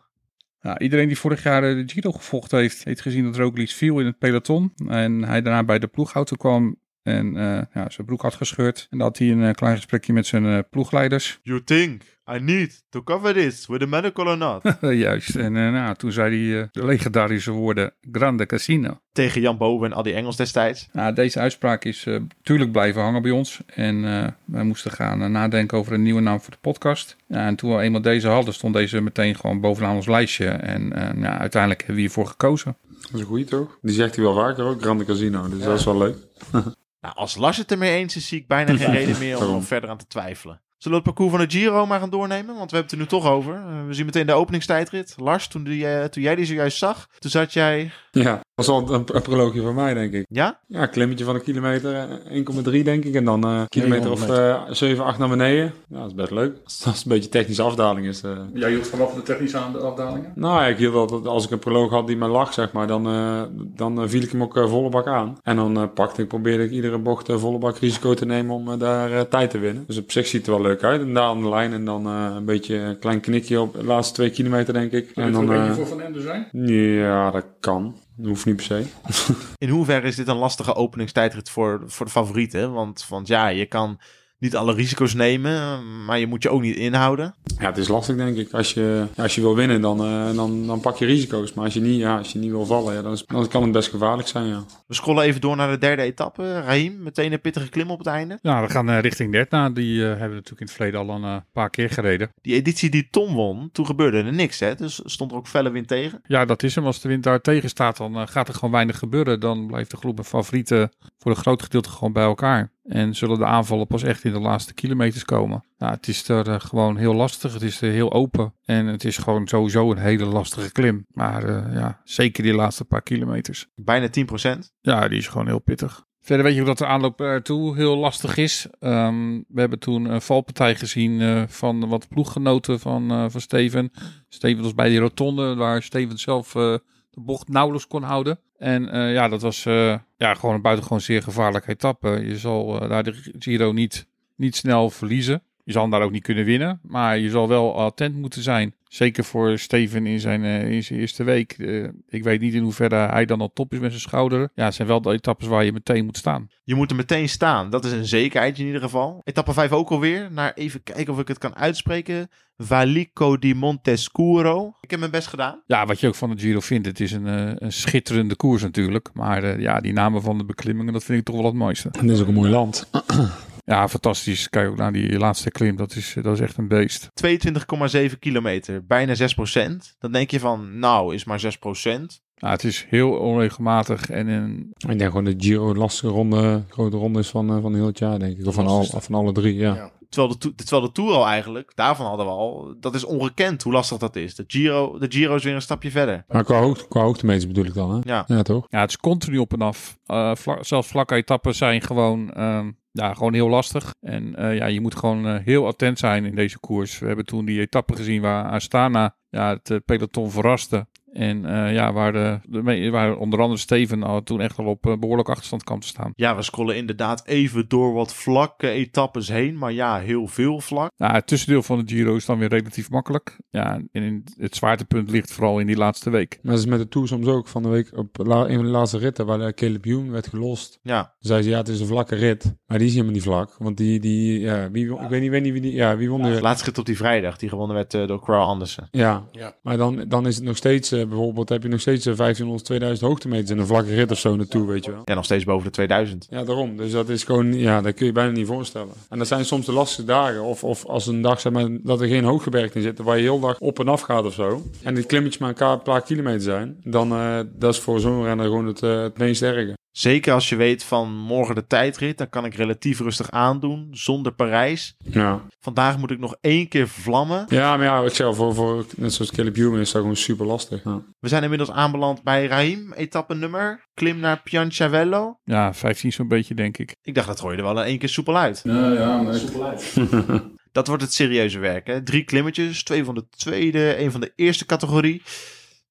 Nou, iedereen die vorig jaar de Giro gevolgd heeft, heeft gezien dat Roglic viel in het peloton. En hij daarna bij de ploegauto kwam en eh, ja, zijn broek had gescheurd. En dat had hij een eh, klein gesprekje met zijn eh, ploegleiders. You think I need to cover this with a medical or not? Juist. En nou, toen zei hij de legendarische woorden Grande Casino. Tegen Jan Boven en Adi Engels destijds. Nou, deze uitspraak is eh tuurlijk blijven hangen bij ons. En eh, wij moesten gaan nadenken over een nieuwe naam voor de podcast. Ja, en toen we eenmaal deze hadden, stond deze meteen gewoon bovenaan ons lijstje. En eh, ja, uiteindelijk hebben we hiervoor gekozen. Dat is een goeie toch? Die zegt hij wel vaker ook, Grande Casino. Dus dat is wel leuk. Nou, als Lars het ermee eens is, zie ik bijna geen reden meer om nog verder aan te twijfelen. Zullen we het parcours van de Giro maar gaan doornemen? Want we hebben het er nu toch over. Eh, we zien meteen de openingstijdrit. Lars, toen, die, eh, toen jij die zojuist zag, toen zat jij... Ja, was al een, een proloogje van mij, denk ik. Ja? Ja, klimmetje van een kilometer, eh, 1,3 denk ik. En dan eh kilometer of 900 eh 7, 8 naar beneden. Ja, dat is best leuk. Als het een beetje technische afdaling is. eh. Jij hield vanaf de technische aan- afdalingen? Nou ja, ik hield altijd, als ik een proloog had die me lag, zeg maar, dan, eh, dan eh, viel ik hem ook eh, volle bak aan. En dan eh, pakte ik, probeerde ik iedere bocht eh, volle bak risico te nemen om eh, daar eh, tijd te winnen. Dus op zich ziet het er wel leuk uit. En daar aan de lijn en dan eh, een beetje een klein knikje op de laatste twee kilometer, denk ik. Zou En dan, een eh, beetje voor Van Ende zijn? ja, dat kan. Dat hoeft niet per se. In hoeverre is dit een lastige openingstijdrit voor, voor de favorieten? Want, want ja, je kan niet alle risico's nemen, maar je moet je ook niet inhouden. Ja, het is lastig denk ik. Als je, als je wil winnen, dan, eh, dan, dan pak je risico's. Maar als je niet, ja, als je niet wil vallen, ja, dan, is, dan kan het best gevaarlijk zijn, ja. We scrollen even door naar de derde etappe. Raheem, meteen een pittige klim op het einde. Ja, we gaan eh, richting Dertna. Die eh, hebben we natuurlijk in het verleden al een paar keer gereden. Die editie die Tom won, toen gebeurde er niks. Hè? Dus stond er ook felle wind tegen. Ja, dat is hem. Als de wind daar tegen staat, dan gaat er gewoon weinig gebeuren. Dan blijft de groep met favorieten voor een groot gedeelte gewoon bij elkaar. En zullen de aanvallen pas echt in de laatste kilometers komen. Nou, het is er eh, gewoon heel lastig. Het is er heel open. En het is gewoon sowieso een hele lastige klim. Maar eh, ja, zeker die laatste paar kilometers. Bijna 10%. Ja, die is gewoon heel pittig. Verder weet je hoe dat de aanloop ertoe heel lastig is. Ehm, we hebben toen een valpartij gezien eh, van wat ploeggenoten van, van Steven. Steven was bij die rotonde waar Steven zelf de bocht nauwelijks kon houden. En eh, ja, dat was eh, ja, gewoon een buitengewoon zeer gevaarlijke etappe. Je zal eh, daar de Giro niet, niet snel verliezen. Je zal hem daar ook niet kunnen winnen, maar je zal wel attent moeten zijn. Zeker voor Steven in zijn, eh, in zijn eerste week. Eh, ik weet niet in hoeverre hij dan al top is met zijn schouder. Ja, het zijn wel de etappes waar je meteen moet staan. Je moet er meteen staan. Dat is een zekerheid in ieder geval. Etappe 5 ook alweer. Naar even kijken of ik het kan uitspreken. Valico di Montescuro. Ik heb mijn best gedaan. Ja, wat je ook van de Giro vindt. Het is een, eh, een schitterende koers natuurlijk. Maar eh, ja, die namen van de beklimmingen, dat vind ik toch wel het mooiste. En dit is ook een mooi land. Ja, fantastisch. Kijk ook naar die laatste klim. Dat is, dat is echt een beest. 22,7 kilometer. Bijna 6% Dan denk je van, nou, is maar 6% Ja, het is heel onregelmatig en een, Ik denk gewoon de Giro de lastige ronde, grote ronde is van, eh, van heel het jaar, denk ik. Of van, al, van alle drie, ja. Ja. Terwijl de, terwijl de Tour al eigenlijk, daarvan hadden we al, dat is ongekend hoe lastig dat is. De Giro, de Giro is weer een stapje verder. Maar qua, hoogte, qua hoogtemeters bedoel ik dan, hè? Ja. Ja, toch? Ja, het is continu op en af. Eh, zelfs vlakke etappen zijn gewoon, ehm, ja, gewoon heel lastig. En eh, ja, je moet gewoon eh, heel attent zijn in deze koers. We hebben toen die etappe gezien waar Astana ja, het eh, peloton verraste. En eh, ja, waar, de, waar onder andere Steven al toen echt al op eh, behoorlijk achterstand kwam te staan. Ja, we scrollen inderdaad even door wat vlakke etappes heen. Maar ja, heel veel vlak. Nou, het tussendeel van de Giro is dan weer relatief makkelijk. Ja, en in het zwaartepunt ligt vooral in die laatste week. Maar dat is met de Tour soms ook van de week op la, een van de laatste ritten waar eh, Caleb Ewan werd gelost. Ja, Toen zei ze, ja, het is een vlakke rit. Maar die is helemaal niet vlak. Want die, die ja, wie, won- ik weet niet, weet niet wie die, ja, wie won de... laatste rit op die vrijdag, die gewonnen werd door Carl Andersen. Ja, Ja. maar dan, dan is het nog steeds, bijvoorbeeld heb je nog steeds eh, 1500, 2000 hoogtemeters en een vlakke rit of zo naartoe, weet je wel. Ja, nog steeds boven de 2000. Ja, daarom. Dus dat is gewoon, ja, dat kun je bijna niet voorstellen. En dat zijn soms de lastige dagen. Of, of als een dag, zeg maar, dat er geen hooggebergte in zit, waar je heel dag op en af gaat of zo. En die klimmetjes maar een paar kilometer zijn. Dan, eh dat is voor zo'n renner gewoon het, eh, het meest erge. Zeker als je weet van morgen de tijdrit, dan kan ik relatief rustig aandoen, zonder Parijs. Ja. Vandaag moet ik nog één keer vlammen. Ja, maar ja, al, voor, voor, net zoals Caleb Ewan is dat gewoon super lastig. Ja. We zijn inmiddels aanbeland bij Raim, etappe nummer. Klim naar Pianciavello. Ja, 15 zo'n beetje denk ik. Ik dacht, dat gooi je er wel in één keer soepel uit. Ja, ja, maar Dat wordt het serieuze werk. Hè? Drie klimmetjes, twee van de tweede, één van de eerste categorie.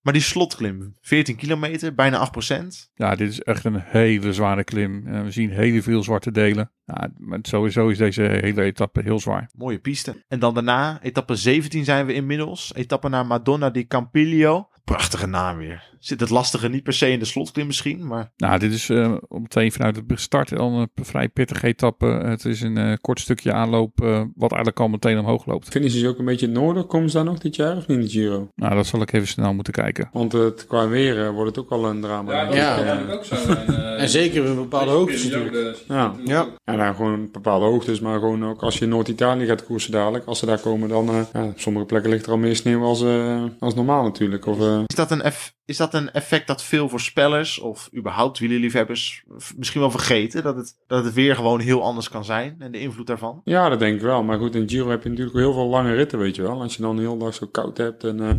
Maar die slotklim, 14 kilometer, bijna 8%. Ja, dit is echt een hele zware klim. Eh, we zien hele veel zwarte delen. Ja, maar sowieso is deze hele etappe heel zwaar. Mooie piste. En dan daarna, etappe 17 zijn we inmiddels. Etappe naar Madonna di Campiglio. Prachtige naam weer. Zit het lastige niet per se in de slotklim misschien, maar Nou, dit is eh, om meteen vanuit het start al een vrij pittige etappe. Het is een eh, kort stukje aanloop, eh, wat eigenlijk al meteen omhoog loopt. Finish is ook een beetje noorden. Komen ze daar nog dit jaar of niet in de Giro? Nou, dat zal ik even snel moeten kijken. Want het, qua weer wordt het ook al een drama. Ja, dat Ja. ook zo eh, En zeker in bepaalde hoogtes natuurlijk. Ja. ook. En dan gewoon bepaalde hoogtes, maar gewoon ook als je Noord-Italië gaat koersen dadelijk, als ze daar komen, dan eh, ja, op sommige plekken ligt er al meer sneeuw als, eh, als normaal natuurlijk. Of, eh, is dat, een eff- is dat een effect dat veel voorspellers of überhaupt wielerliefhebbers misschien wel vergeten? Dat het, dat het weer gewoon heel anders kan zijn en de invloed daarvan? ja, dat denk ik wel. Maar goed, in Giro heb je natuurlijk heel veel lange ritten, weet je wel. Als je dan hele dag zo koud hebt en, eh,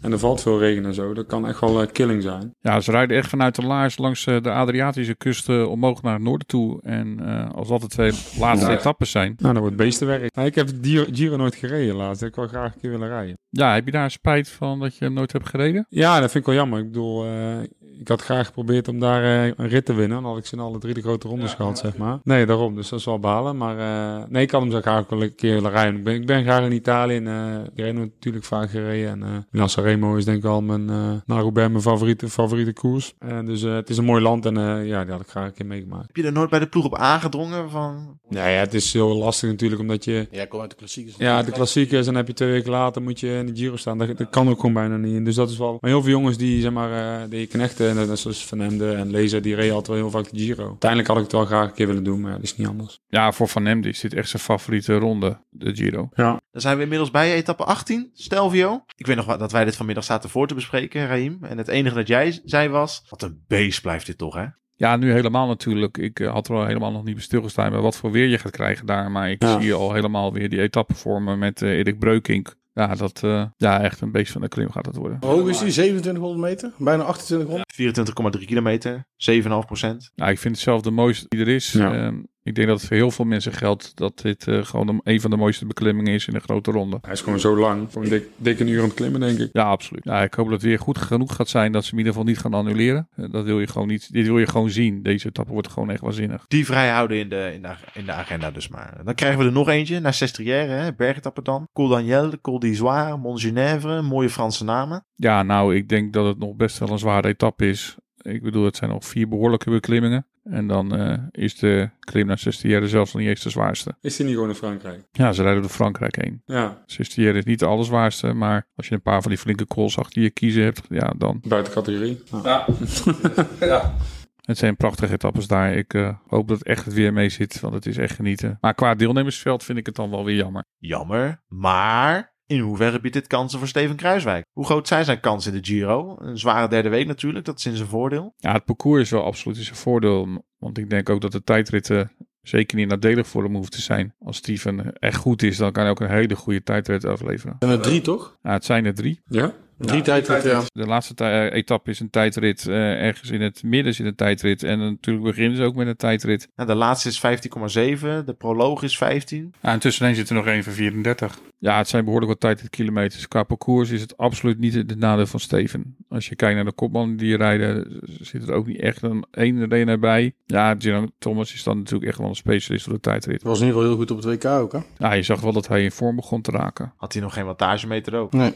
en er valt veel regen en zo, dat kan echt wel eh, killing zijn. Ja, ze rijden echt vanuit de Laars langs eh, de Adriatische kust eh, omhoog naar het noorden toe. En eh, als dat de twee laatste etappes zijn. Nou, dat wordt beestenwerk. Maar ik heb Giro, nooit gereden laatst. Ik wil graag een keer willen rijden. Ja, heb je daar spijt van dat je hem nooit hebt gereden? Ja, dat vind ik wel jammer. Ik bedoel, eh, ik had graag geprobeerd om daar eh, een rit te winnen. Dan had ik ze in alle drie de grote rondes gehad, zeg maar. Nee, daarom. Dus dat is wel balen. Maar eh, nee, ik had hem zo graag wel een keer willen rijden. Ik ben, ik ben graag in Italië en uh, ik heb natuurlijk vaak gereden. En uh, Milan Sanremo is denk ik al mijn, uh, na Roubaix mijn favoriete, favoriete koers. En dus uh, het is een mooi land en uh, ja, die had ik graag een keer meegemaakt. Heb je er nooit bij de ploeg op aangedrongen? Van... Ja, ja, het is heel lastig natuurlijk omdat je... Ja, kom uit de klassiekers. Ja, de klassiekers. En dan heb je twee weken later moet je in de Giro staan. Dat, dat kan ook gewoon bijna niet. Dus dat is wel... Maar heel veel jongens die, zeg maar, uh, die knechten, net zoals Van Emden en Lezer, die reden altijd wel heel vaak de Giro. Uiteindelijk had ik het wel graag een keer willen doen, maar ja, dat is niet anders. Ja, voor Van is dit echt zijn favoriete ronde, de Giro. Ja. Dan zijn we inmiddels bij etappe 18, Stelvio. Ik weet nog wat, dat wij dit vanmiddag zaten voor te bespreken, Raim. En het enige dat jij zei was, wat een beest blijft dit toch, hè? Ja, nu helemaal natuurlijk. Ik uh, had er al helemaal nog niet bij stilgestaan bij wat voor weer je gaat krijgen daar. Maar ik ja. zie al helemaal weer die etappe vormen met uh, Erik Breukink. Ja, dat uh, ja, echt een beest van de klim gaat het worden. Hoe hoog is die? 2700 meter? Bijna 2800? 24,3 kilometer, 7,5 procent. Nou, ik vind het zelf de mooiste die er is. Ja. Uh, Ik denk dat het voor heel veel mensen geldt dat dit eh, gewoon een van de mooiste beklimmingen is in een grote ronde. Hij is gewoon zo lang. Gewoon dik, dik een uur aan het klimmen, denk ik. Ja, absoluut. Ja, ik hoop dat het weer goed genoeg gaat zijn dat ze hem in ieder geval niet gaan annuleren. Eh, Dat wil je gewoon niet. Dit wil je gewoon zien. Deze etappe wordt gewoon echt waanzinnig. Die vrij houden in de, in, de, in de agenda dus maar. Dan krijgen we er nog eentje naar hè, bergetappe dan. Col d'Aniel, Col d'Isoire, Mont Genèvre, mooie Franse namen. Ja, nou, ik denk dat het nog best wel een zware etappe is. Ik bedoel, het zijn nog vier behoorlijke beklimmingen. En dan eh, is de klim naar Sestière zelfs nog niet eens de zwaarste. Is hij niet gewoon in Frankrijk? Ja, ze rijden door Frankrijk heen. Ja, Sestière is niet de allerzwaarste, maar als je een paar van die flinke calls achter je kiezen hebt, ja, dan. buiten categorie. Ja. Ja. ja. Het zijn prachtige etappes daar. Ik eh, hoop dat het echt het weer mee zit, want het is echt genieten. Maar qua deelnemersveld vind ik het dan wel weer jammer. Jammer, maar in hoeverre biedt dit kansen voor Steven Kruiswijk? Hoe groot zijn zijn kansen in de Giro? Een zware derde week natuurlijk, dat is in zijn voordeel. Ja, het parcours is wel absoluut in zijn voordeel. Want ik denk ook dat de tijdritten zeker niet nadelig voor hem hoeven te zijn. Als Steven echt goed is, dan kan hij ook een hele goede tijdrit afleveren. En er drie, toch? Ja, het zijn er drie. ja? Drie tijdritten, ja. De laatste tij- eh, etappe is een tijdrit. eh, ergens in het midden zit een tijdrit. En natuurlijk beginnen ze ook met een tijdrit. Nou, de laatste is 15,7, de proloog is 15. Ja, en tussenin zit er nog één van 34. Ja, het zijn behoorlijk wat tijdritkilometers. Qua parcours is het absoluut niet het nadeel van Steven. Als je kijkt naar de kopman die rijden, zit er ook niet echt een één renner bij. Ja, Thomas is dan natuurlijk echt wel een specialist op de tijdrit. Was in ieder geval heel goed op het WK ook, hè? Ja, je zag wel dat hij in vorm begon te raken. Had hij nog geen wattagemeter ook. Nee.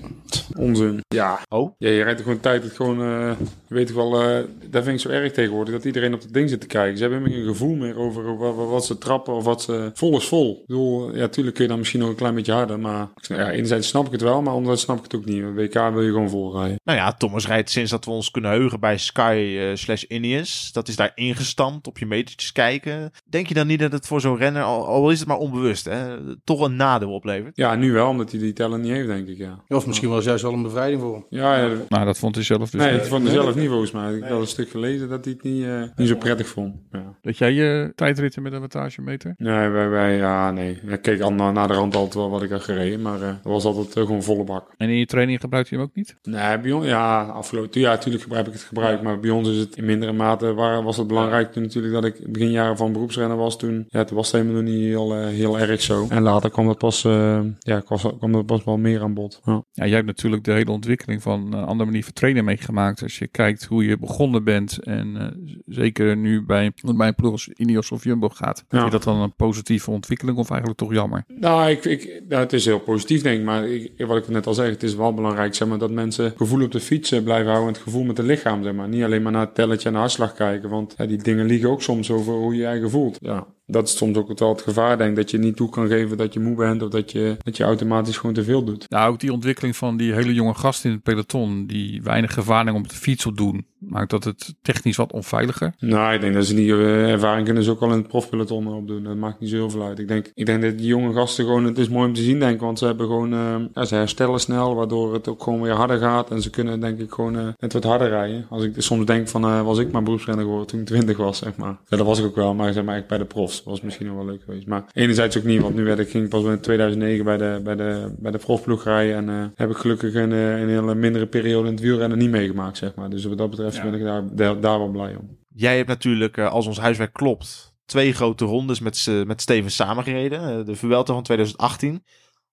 Onzin. Ja. Oh? Ja, je rijdt er gewoon tijd. Het gewoon, eh, je weet toch wel, eh dat vind ik zo erg tegenwoordig, dat iedereen op het ding zit te kijken. Ze hebben helemaal geen gevoel meer over wat, wat, wat ze trappen of wat ze... Vol is vol. Ik bedoel, ja, tuurlijk kun je dan misschien nog een klein beetje harder, maar... Ja, enerzijds snap ik het wel, maar anderzijds snap ik het ook niet. Een WK wil je gewoon vol rijden. Nou ja, Thomas rijdt sinds dat we ons kunnen heugen bij Sky eh, slash Ineos. Dat is daar ingestampt, op je metertjes kijken. Denk je dan niet dat het voor zo'n renner, al, al is het maar onbewust, hè, toch een nadeel oplevert? Ja, nu wel, omdat hij die teller niet heeft, denk ik, ja. Of misschien was juist wel een bevrijding Ja, ja Maar dat vond hij zelf dus nee, het vond hij zelf niet volgens mij. Ik had een stuk gelezen dat hij het niet, eh, niet zo prettig vond. Ja. Dat jij je tijdritten met een wattagemeter? Nee, wij, wij, ja, nee. Ik keek al na, na de rand altijd wel wat ik had gereden, maar eh dat was altijd eh, gewoon volle bak. En in je training gebruikt hij hem ook niet? Nee, bij ons, ja, afgelopen ja, natuurlijk heb ik het gebruikt, maar bij ons is het in mindere mate, waar, was het belangrijk toen natuurlijk dat ik begin jaren van beroepsrenner was toen, ja, toen was het helemaal nog niet heel, heel erg zo. En later kwam dat pas, eh, ja, kwam, kwam dat pas wel meer aan bod. Ja. Ja, jij hebt natuurlijk de hele ontwikkeling van een andere manier van trainen meegemaakt. Als je kijkt hoe je begonnen bent en eh, zeker nu bij, bij een ploeg als Ineos of Jumbo gaat. Ja. Vind je dat dan een positieve ontwikkeling of eigenlijk toch jammer? Nou, ik, ik, nou, het is heel positief, denk ik. Maar ik, wat ik net al zeg, het is wel belangrijk zeg maar, dat mensen gevoel op de fiets eh, blijven houden. En het gevoel met het lichaam, zeg maar. Niet alleen maar naar het telletje en de hartslag kijken. Want ja, die dingen liegen ook soms over hoe je je eigen voelt. Ja, dat is soms ook wel het gevaar, denk. Dat je niet toe kan geven dat je moe bent. Of dat je, dat je automatisch gewoon te veel doet. Nou, ook die ontwikkeling van die hele jonge gasten in het peloton, die weinig ervaring op de fiets opdoen, maakt dat het technisch wat onveiliger. Nou, ik denk dat ze die eh, ervaring kunnen ze ook al in het profpeloton opdoen. Dat maakt niet zo heel veel uit. Ik denk, ik denk dat die jonge gasten gewoon, het is mooi om te zien, denk ik. Want ze hebben gewoon, eh, ja, ze herstellen snel, waardoor het ook gewoon weer harder gaat. En ze kunnen, denk ik, gewoon eh, net wat harder rijden. Als ik soms denk van, was ik maar beroepsrenner geworden toen ik 20 was, zeg maar. Ja, dat was ik ook wel, maar zeg maar eigenlijk bij de profs. Was misschien nog wel leuk geweest. Maar enerzijds ook niet, want nu werd ik, ging pas in 2009 bij de, bij de, bij de profploeg rijden. En heb ik gelukkig een, een hele mindere periode in het wielrennen niet meegemaakt, zeg maar. Dus wat dat betreft ben ik daar, daar, daar wel blij om. Jij hebt natuurlijk, eh, als ons huiswerk klopt, twee grote rondes met, met Steven samengereden. Eh, de Vuelta van 2018,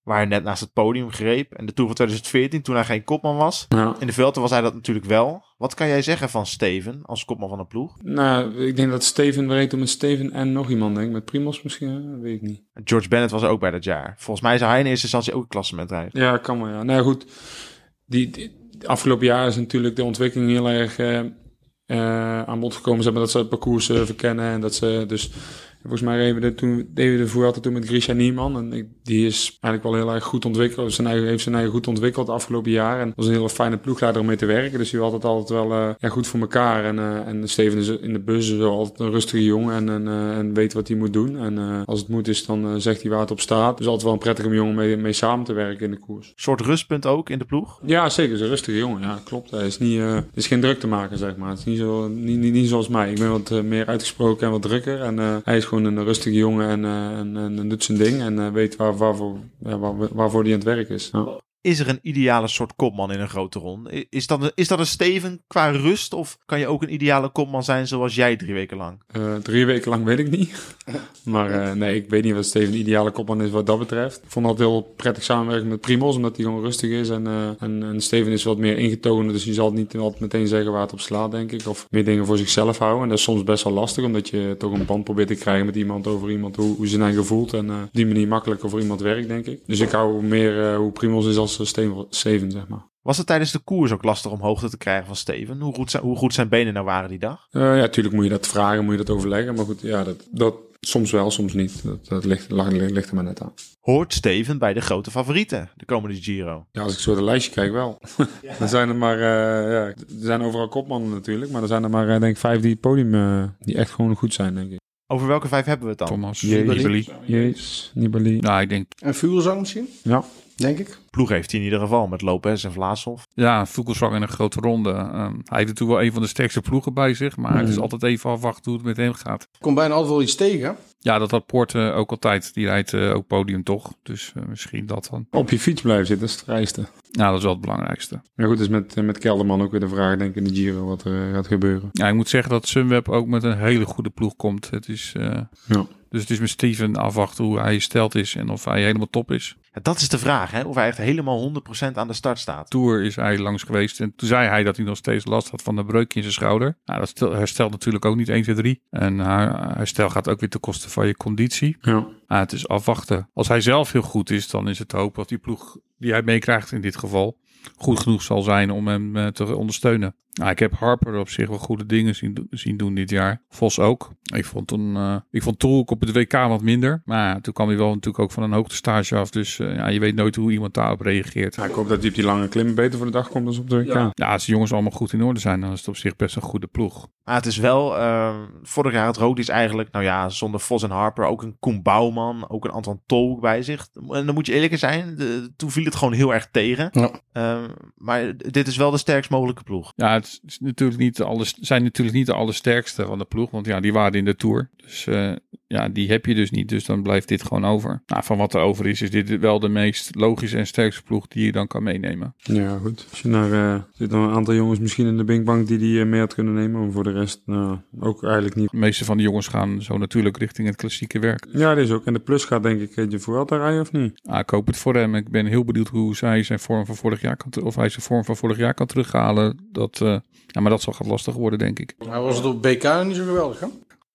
waar hij net naast het podium greep. En de Tour van 2014, toen hij geen kopman was. Ja. In de Vuelta was hij dat natuurlijk wel. Wat kan jij zeggen van Steven als kopman van een ploeg? Nou, ik denk dat Steven weet om met Steven en nog iemand, denk ik. Met Primos misschien, dat weet ik niet. George Bennett was er ook bij dat jaar. Volgens mij zou hij in eerste instantie ook een klassement rijden. Ja, kan wel, ja. Nou goed. Die, die- afgelopen jaar is natuurlijk de ontwikkeling heel erg eh, eh, aan bod gekomen. Zeg maar, dat ze het parcours eh, verkennen en dat ze dus... Volgens mij reden we de, toen, deden we de Vuelta toen met Grisha Niemann. En ik, die is eigenlijk wel heel erg goed ontwikkeld. Zijn eigen, heeft zijn eigen goed ontwikkeld de afgelopen jaar. En was een hele fijne ploegleider om mee te werken. Dus die had het altijd wel eh, ja, goed voor elkaar. En, eh, en Steven is in de bus is altijd een rustige jongen. En, en, eh, en weet wat hij moet doen. En als het moet is, dan zegt hij waar het op staat. Dus altijd wel een prettige jongen mee, mee samen te werken in de koers. soort rustpunt ook in de ploeg. Ja, zeker. Is een rustige jongen. Ja, klopt. Hij is, niet, het is geen druk te maken, zeg maar. Het is niet, zo, niet, niet, niet zoals mij. Ik ben wat meer uitgesproken en wat drukker. En hij is gewoon een rustige jongen en, eh, en, en, doet zijn ding. En eh, weet waar, waarvoor, ja, waar, hij aan het werk is. Ja. Is er een ideale soort kopman in een grote ronde? Is dat een, is dat een Steven qua rust? Of kan je ook een ideale kopman zijn zoals jij drie weken lang? Eh, drie weken lang weet ik niet. maar eh, nee, ik weet niet wat Steven de ideale kopman is wat dat betreft. Ik vond het heel prettig samenwerken met Primos, omdat hij gewoon rustig is. En, eh, en, en Steven is wat meer ingetogen, dus hij zal niet altijd meteen zeggen waar het op slaat, denk ik. Of meer dingen voor zichzelf houden. En dat is soms best wel lastig, omdat je toch een band probeert te krijgen met iemand over iemand, hoe, hoe zijn eigen voelt. En eh, op die manier makkelijker voor iemand werkt, denk ik. Dus ik hou meer eh, hoe Primos is als eh, Steven, zeg maar. Was het tijdens de koers ook lastig om hoogte te krijgen van Steven? Hoe goed zijn, hoe goed zijn benen nou waren die dag? Eh, ja, natuurlijk moet je dat vragen, moet je dat overleggen. Maar goed, ja, dat, dat soms wel, soms niet. Dat, dat ligt, ligt er maar net aan. Hoort Steven bij de grote favorieten de komende Giro? Ja, als ik zo de lijstje kijk, wel. er zijn er maar, eh, ja, er zijn overal kopmannen natuurlijk, maar er zijn er maar, eh, denk ik, vijf die het podium, eh, die echt gewoon goed zijn, denk ik. Over welke vijf hebben we het dan? Thomas. Nibali. Jezus, Nibali. Nou, ik denk, En Fuglsang misschien, Ja. Denk ik. Ploeg heeft hij in ieder geval met Lopez en Vlaashoff. ja, Vogelsang in een grote ronde. Ehm, hij heeft natuurlijk wel een van de sterkste ploegen bij zich, maar het is Mhm. altijd even afwachten hoe het met hem gaat. Komt bijna altijd wel iets tegen. Ja, dat had Poort ook altijd. Die rijdt eh, ook podium toch? Dus eh, misschien dat dan. Op je fiets blijven zitten, dat is het rijste. Nou, dat is wel het belangrijkste. Ja goed, dus met, eh, met Kelderman ook weer de vraag, denk ik, in de Giro, wat er eh, gaat gebeuren. Ja, ik moet zeggen dat Sunweb ook met een hele goede ploeg komt. Het is, eh, Ja. Dus het is met Steven afwachten hoe hij gesteld is en of hij helemaal top is. Ja, dat is de vraag, hè? of hij echt helemaal 100% aan de start staat. Tour is hij langs geweest en toen zei hij dat hij nog steeds last had van een breuk in zijn schouder. Nou, dat stel- herstelt natuurlijk ook niet 1, 2, 3. En haar herstel gaat ook weer ten koste van je conditie. Ja. Ah, het is afwachten. Als hij zelf heel goed is, dan is het hopen dat die ploeg die hij meekrijgt in dit geval goed genoeg zal zijn om hem eh, te ondersteunen. Nou, ik heb Harper op zich wel goede dingen zien, zien doen dit jaar. Vos ook. Ik vond, toen, eh, ik vond Tolk op het WK wat minder. Maar ja, toen kwam hij wel natuurlijk ook van een hoogtestage af. Dus eh, ja, je weet nooit hoe iemand daarop reageert. Ja, ik hoop dat hij op die lange klimmen beter voor de dag komt dan op de WK. Ja. Ja, als de jongens allemaal goed in orde zijn, dan is het op zich best een goede ploeg. Maar het is wel, eh, vorig jaar had Roglic eigenlijk, nou ja, zonder Vos en Harper, ook een Koen Bouwman, ook een Anton Tolk bij zich. En dan moet je eerlijk zijn, de, toen viel het gewoon heel erg tegen. Ja. Eh, maar dit is wel de sterkst mogelijke ploeg. Ja, het is natuurlijk niet de alle, zijn natuurlijk niet de allersterkste van de ploeg. Want ja, die waren in de Tour. Dus eh, ja, die heb je dus niet. Dus dan blijft dit gewoon over. Nou, van wat er over is, is dit wel de meest logische en sterkste ploeg die je dan kan meenemen. Ja, goed. Als je naar, eh zitten een aantal jongens misschien in de Binkbank die die eh, mee had kunnen nemen. Maar voor de rest, nou, ook eigenlijk niet. De meeste van die jongens gaan zo natuurlijk richting het klassieke werk. Ja, dit is ook. En de plus gaat denk ik eh, de Vuelta rijden of niet? Ah, ik hoop het voor hem. Ik ben heel benieuwd hoe zij zijn vorm van vorig jaar kan, of hij zijn vorm van vorig jaar kan terughalen. Dat, ja, maar dat zal gaat lastig worden, denk ik. Maar was het op BK niet zo geweldig, hè?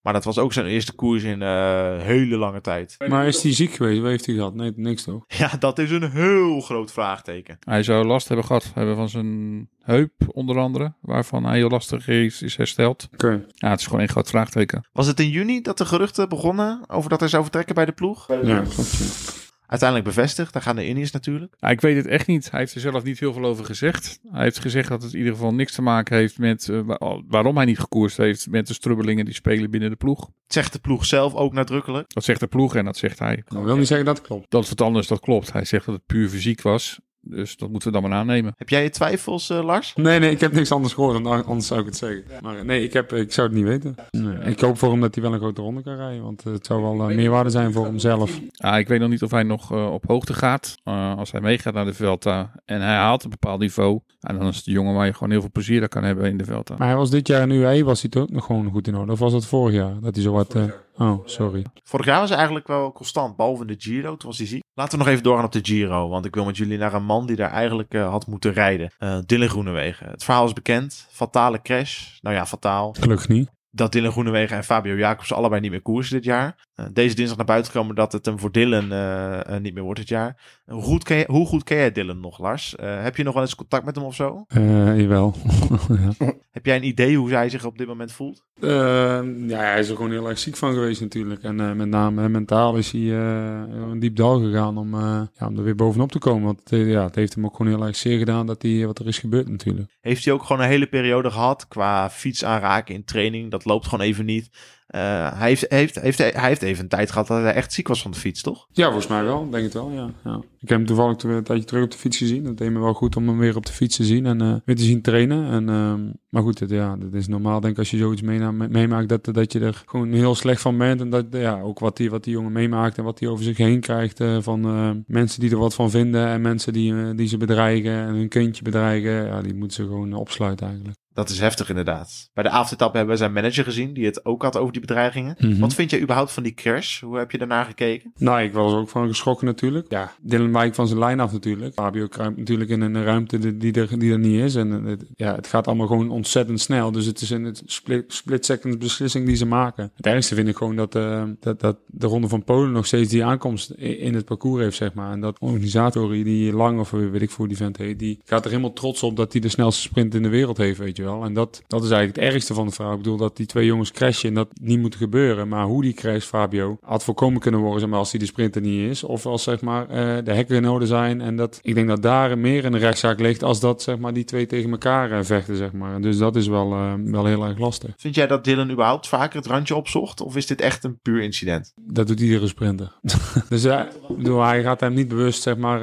Maar dat was ook zijn eerste koers in eh hele lange tijd. Maar is hij ziek geweest? Wat heeft hij gehad? Nee, niks toch? Ja, dat is een heel groot vraagteken. Hij zou last hebben gehad hebben van zijn heup, onder andere. Waarvan hij heel lastig is, is hersteld. Oké. Ja, het is gewoon een groot vraagteken. Was het in juni dat de geruchten begonnen over dat hij zou vertrekken bij de ploeg? Ja, klopt. Uiteindelijk bevestigd, daar gaan de Indiërs natuurlijk. Ja, ik weet het echt niet. Hij heeft er zelf niet heel veel over gezegd. Hij heeft gezegd dat het in ieder geval niks te maken heeft met eh, wa- waarom hij niet gekoerst heeft. Met de strubbelingen die spelen binnen de ploeg. Zegt de ploeg zelf ook nadrukkelijk. Dat zegt de ploeg en dat zegt hij. Dat wil niet zeggen dat het klopt. Dat is wat anders, dat klopt. Hij zegt dat het puur fysiek was. Dus dat moeten we dan maar aannemen. Heb jij je twijfels, eh, Lars? Nee, nee, ik heb niks anders gehoord. Dan, anders zou ik het zeggen. Maar nee, ik, heb, ik zou het niet weten. Nee. Ik hoop voor hem dat hij wel een grote ronde kan rijden. Want eh, het zou wel eh, meerwaarde zijn voor hemzelf. Ja, ik weet nog niet of hij nog eh, op hoogte gaat. Eh, als hij meegaat naar de Velta en hij haalt een bepaald niveau. En dan is het een jongen waar je gewoon heel veel plezier aan kan hebben in de Velta. Maar hij was dit jaar in UAE was hij toch ook nog gewoon goed in orde? Of was dat vorig jaar? Dat hij zo wat... oh, sorry. Vorig jaar was hij eigenlijk wel constant, behalve in de Giro. Toen was hij ziek. Laten we nog even doorgaan op de Giro. Want ik wil met jullie naar een man die daar eigenlijk eh, had moeten rijden. Eh Dylan Groenewegen. Het verhaal is bekend. Fatale crash. Nou ja, fataal. Gelukkig niet. Dat Dylan Groenewegen en Fabio Jacobs allebei niet meer koersen dit jaar. Eh, deze dinsdag naar buiten gekomen dat het hem voor Dylan eh, eh, niet meer wordt dit jaar. Hoe goed ken, je, hoe goed ken jij Dylan nog, Lars? Heb je nog wel eens contact met hem of zo? Eh jawel. ja. Heb jij een idee hoe hij zich op dit moment voelt? Eh, ja, hij is er gewoon heel erg ziek van geweest natuurlijk. En met name mentaal is hij een diep dal gegaan om, ja, om er weer bovenop te komen. Want ja, het heeft hem ook gewoon heel erg zeer gedaan dat hij, wat er is gebeurd natuurlijk. Heeft hij ook gewoon een hele periode gehad qua fiets aanraken in training? Dat loopt gewoon even niet. Eh, hij, heeft, heeft, heeft, hij heeft even een tijd gehad dat hij echt ziek was van de fiets, toch? Ja, volgens mij wel. Denk het wel, ja. ja. Ik heb hem toevallig een tijdje terug op de fiets gezien. Dat deed me wel goed om hem weer op de fiets te zien en eh, weer te zien trainen. En, ehm, maar goed, het, ja, dat is normaal denk ik als je zoiets meemaakt dat, dat je er gewoon heel slecht van bent. En dat, ja, ook wat die, wat die jongen meemaakt en wat hij over zich heen krijgt eh, van mensen die er wat van vinden. En mensen die, die ze bedreigen en hun kindje bedreigen. Ja, die moeten ze gewoon opsluiten eigenlijk. Dat is heftig inderdaad. Bij de avondetappe hebben we zijn manager gezien, die het ook had over die bedreigingen. Mhm. Wat vind jij überhaupt van die crash? Hoe heb je daarnaar gekeken? Nou, ik was ook van geschrokken natuurlijk. Ja, Dylan wijkt van zijn lijn af natuurlijk. Fabio kruipt natuurlijk in een ruimte die- er, die er niet is. En het, ja, het gaat allemaal gewoon ontzettend snel. Dus het is een het split, split second beslissing die ze maken. Het ergste vind ik gewoon dat, eh, dat, dat de Ronde van Polen nog steeds die aankomst in het parcours heeft, zeg maar. En dat organisatorie, die lang of weet ik voor die vent heet, die gaat er helemaal trots op dat hij de snelste sprint in de wereld heeft, weet je wel. En dat, dat is eigenlijk het ergste van het verhaal. Ik bedoel dat die twee jongens crashen en dat niet moet gebeuren. Maar hoe die crash, Fabio, had voorkomen kunnen worden, zeg maar, als hij de sprinter niet is. Of als, zeg maar, eh, de hekken in orde zijn. En dat, ik denk dat daar meer in de rechtszaak ligt als dat, zeg maar, die twee tegen elkaar eh, vechten, zeg maar. Dus dat is wel, eh, wel heel erg lastig. Vind jij dat Dylan überhaupt vaker het randje opzocht? Of is dit echt een puur incident? Dat doet iedere sprinter. dus bedoel, hij gaat hem niet bewust zeg maar,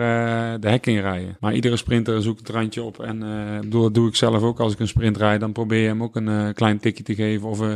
de hek inrijden. Maar iedere sprinter zoekt het randje op. En bedoel, dat doe ik zelf ook als ik een rijd. Dan probeer je hem ook een eh, klein tikje te geven. Of eh,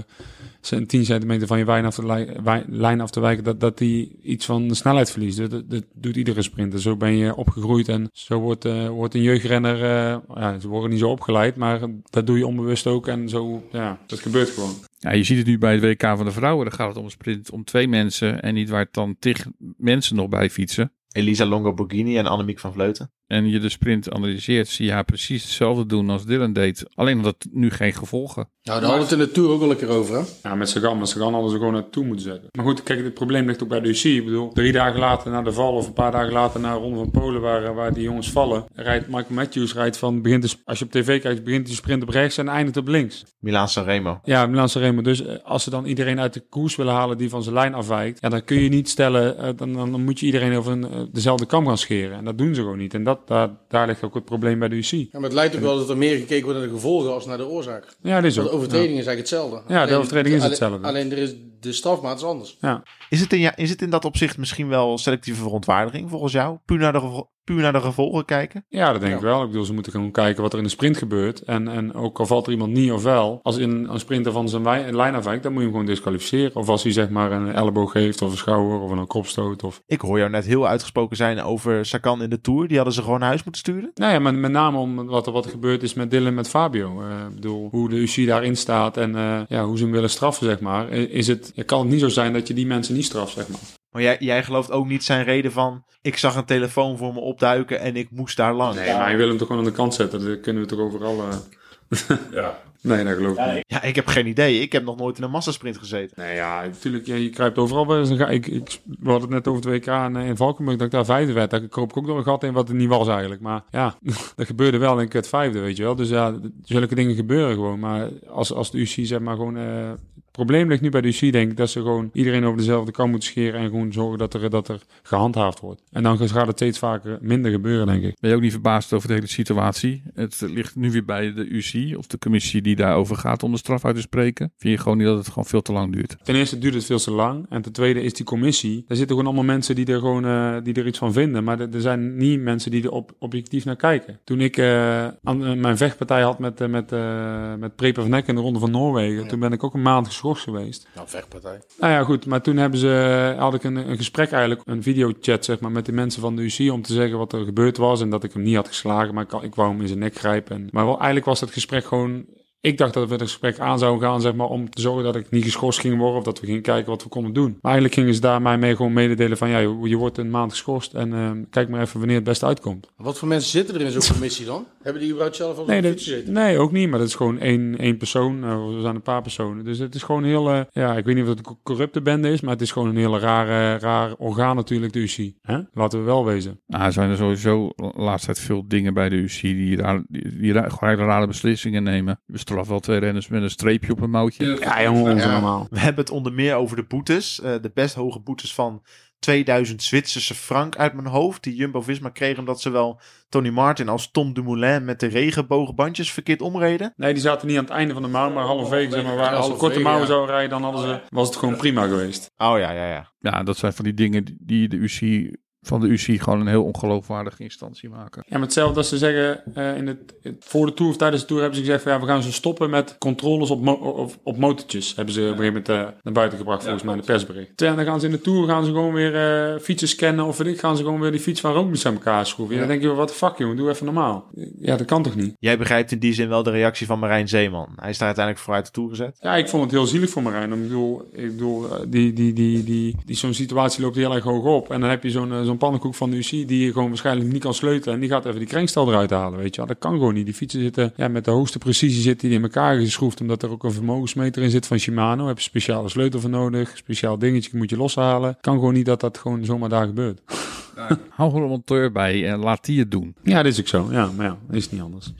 zijn 10 centimeter van je lijn af te, wij- lijn af te wijken. Dat, dat hij iets van de snelheid verliest. Dat, dat, dat doet iedere sprinter. Zo ben je opgegroeid. En zo wordt, eh, wordt een jeugdrenner... eh, ja, ze worden niet zo opgeleid. Maar dat doe je onbewust ook. En zo, ja, dat gebeurt gewoon. Ja, je ziet het nu bij het WK van de vrouwen. Dan gaat het om een sprint om twee mensen. En niet waar het dan tig mensen nog bij fietsen. Elisa Longo Borghini en Annemiek van Vleuten. En je de sprint analyseert, zie je haar precies hetzelfde doen als Dylan deed. Alleen dat het nu geen gevolgen. Nou, daar hadden we het in de Tour ook al een keer over, hè? Ja, met Sagan. Met Sagan hadden ze gewoon naartoe moeten zetten. Maar goed, kijk, het probleem ligt ook bij de UC. Ik bedoel, drie dagen later na de val of een paar dagen later na de Ronde van Polen, waar, waar die jongens vallen, rijdt Michael Matthews rijdt van, begint de, als je op tv kijkt, begint die sprint op rechts en eindigt op links. Milaan Sanremo. Ja, Milan Sanremo. Dus eh, als ze dan iedereen uit de koers willen halen die van zijn lijn afwijkt, ja, dan kun je niet stellen, eh, dan, dan, dan moet je iedereen over een, eh, dezelfde kam gaan scheren. En dat doen ze gewoon niet. En dat, daar, daar ligt ook het probleem bij de UC. Ja, maar het lijkt ook wel dat er meer gekeken wordt naar de gevolgen als naar de oorzaak. Ja, dit is Want ook. de overtreding is eigenlijk hetzelfde. Ja, de Alleen- overtreding is hetzelfde. Alleen er is, de strafmaat is anders. Ja. Is het, in, ja, is het in dat opzicht misschien wel selectieve verontwaardiging volgens jou? Puur naar de, puur naar de gevolgen kijken? Ja, dat denk Ja. ik wel. Ik bedoel, ze moeten gewoon kijken wat er in de sprint gebeurt. En, en ook al valt er iemand niet of wel. Als in een sprinter van zijn wij- lijn afwijkt, dan moet je hem gewoon disqualificeren. Of als hij zeg maar een elleboog heeft of een schouder of een kopstoot. Of... Ik hoor jou net heel uitgesproken zijn over Sakan in de Tour. Die hadden ze gewoon naar huis moeten sturen. Nou ja, maar met name om wat er, wat er gebeurd is met Dylan en met Fabio. Eh, ik bedoel, hoe de UC daarin staat en eh, ja, hoe ze hem willen straffen, zeg maar. Is het, ja, kan het niet zo zijn dat je die mensen niet straft, zeg maar. Maar jij, jij gelooft ook niet zijn reden van... ik zag een telefoon voor me opduiken en ik moest daar lang. Nee, maar je wil hem toch gewoon aan de kant zetten. Dat kunnen we toch overal... eh, Ja. Nee, dat geloof ik niet. Ja, ik heb geen idee. Ik heb nog nooit in een massasprint gezeten. Nee, ja, natuurlijk, ja, je kruipt overal bij. zo'n ga- Ik, ik, we hadden het net over het WK in, in Valkenburg, dat ik daar vijfde werd. Daar kroop ik ook door een gat in wat het niet was eigenlijk. Maar ja, dat gebeurde wel en ik werd vijfde, weet je wel. Dus ja, zulke dingen gebeuren gewoon. Maar als, als de UC zeg maar gewoon... eh, het probleem ligt nu bij de UC, denk ik, dat ze gewoon iedereen over dezelfde kam moeten scheren en gewoon zorgen dat er, dat er gehandhaafd wordt. En dan gaat het steeds vaker minder gebeuren, denk ik. Ben je ook niet verbaasd over de hele situatie? Het ligt nu weer bij de UC of de commissie die daarover gaat om de straf uit te spreken. Vind je gewoon niet dat het gewoon veel te lang duurt? Ten eerste duurt het veel te lang. En ten tweede is die commissie. Daar zitten gewoon allemaal mensen die er gewoon eh, die er iets van vinden. Maar er, zijn niet mensen die er op, objectief naar kijken. Toen ik eh, aan, eh, mijn vechtpartij had met, eh, met, eh met Prepa van Nek in de Ronde van Noorwegen. Toen ben ik ook een maand geschorst geweest. Nou, vechtpartij. Nou ja, goed. Maar toen hebben ze, had ik een, een gesprek eigenlijk, een videochat zeg maar, met de mensen van de UC om te zeggen wat er gebeurd was. En dat ik hem niet had geslagen, maar ik, ik wou hem in zijn nek grijpen. En, maar wel, eigenlijk was dat gesprek gewoon... Ik dacht dat we het gesprek aan zouden gaan, zeg maar, om te zorgen dat ik niet geschorst ging worden of dat we gingen kijken wat we konden doen. Maar eigenlijk gingen ze daar mij mee gewoon mededelen van, ja, je, je wordt een maand geschorst en eh, kijk maar even wanneer het beste uitkomt. Wat voor mensen zitten er in zo'n commissie dan? Hebben die überhaupt zelf al Nee, fiets gezeten? nee, ook niet. Maar dat is gewoon één, één persoon. Uh, we zijn een paar personen. Dus het is gewoon heel... eh, ja, ik weet niet of het een corrupte bende is, maar het is gewoon een hele rare, raar orgaan natuurlijk, de UC. Hè? Laten we wel wezen. Nou, er zijn er sowieso de laatste tijd veel dingen bij de UC die, raar, die, die gewoon hele rare beslissingen nemen. Straffen wel twee renners met een streepje op een mouwtje. Ja, jongen, ons Ja. allemaal. We hebben het onder meer over de boetes. eh, de best hoge boetes van 2000 Zwitserse frank uit mijn hoofd. Die Jumbo-Visma kreeg omdat ze wel Tony Martin als Tom Dumoulin met de regenboogbandjes verkeerd omreden. Nee, die zaten niet aan het einde van de mouw, maar halverwege. Zeg maar, waar, als ze korte mouwen ja. zouden rijden, dan hadden ze, was het gewoon prima geweest. Oh ja, ja, ja. Ja, dat zijn van die dingen die- die de UCI, van de UCI gewoon een heel ongeloofwaardige instantie maken. Ja, maar hetzelfde als ze zeggen, eh, in het, voor de Tour of tijdens de Tour hebben ze gezegd van ja, we gaan ze stoppen met controles op, mo- op, op motortjes. Hebben ze op een gegeven moment eh, naar buiten gebracht volgens mij in de persbericht. En dan gaan ze in de Tour, gaan ze gewoon weer eh, fietsen scannen of weet ik, gaan ze gewoon weer die fiets van Roglic aan elkaar schroeven. Ja. Dan denk je, wat de fuck jongen, doe even normaal. Ja, dat kan toch niet? Jij begrijpt in die zin wel de reactie van Marijn Zeeman. Hij is daar uiteindelijk voor uit de toer gezet. Ja, ik vond het heel zielig voor Marijn. Ik bedoel, ik bedoel eh, die, die, die, die, die, zo'n situatie loopt heel erg hoog op. En dan heb je zo'n zo'n pannenkoek van de UCI die je gewoon waarschijnlijk niet kan sleutelen. En die gaat even die krenkstel eruit halen, weet je wel. Dat kan gewoon niet. Die fietsen zitten ja, met de hoogste precisie zitten die in elkaar geschroefd. Omdat er ook een vermogensmeter in zit van Shimano. Daar heb je speciale sleutel voor nodig. Speciaal dingetje moet je loshalen. Kan gewoon niet dat dat gewoon zomaar daar gebeurt. Hou er een monteur bij en laat die het doen. Ja, dat is ook zo. Ja, maar ja, is niet anders.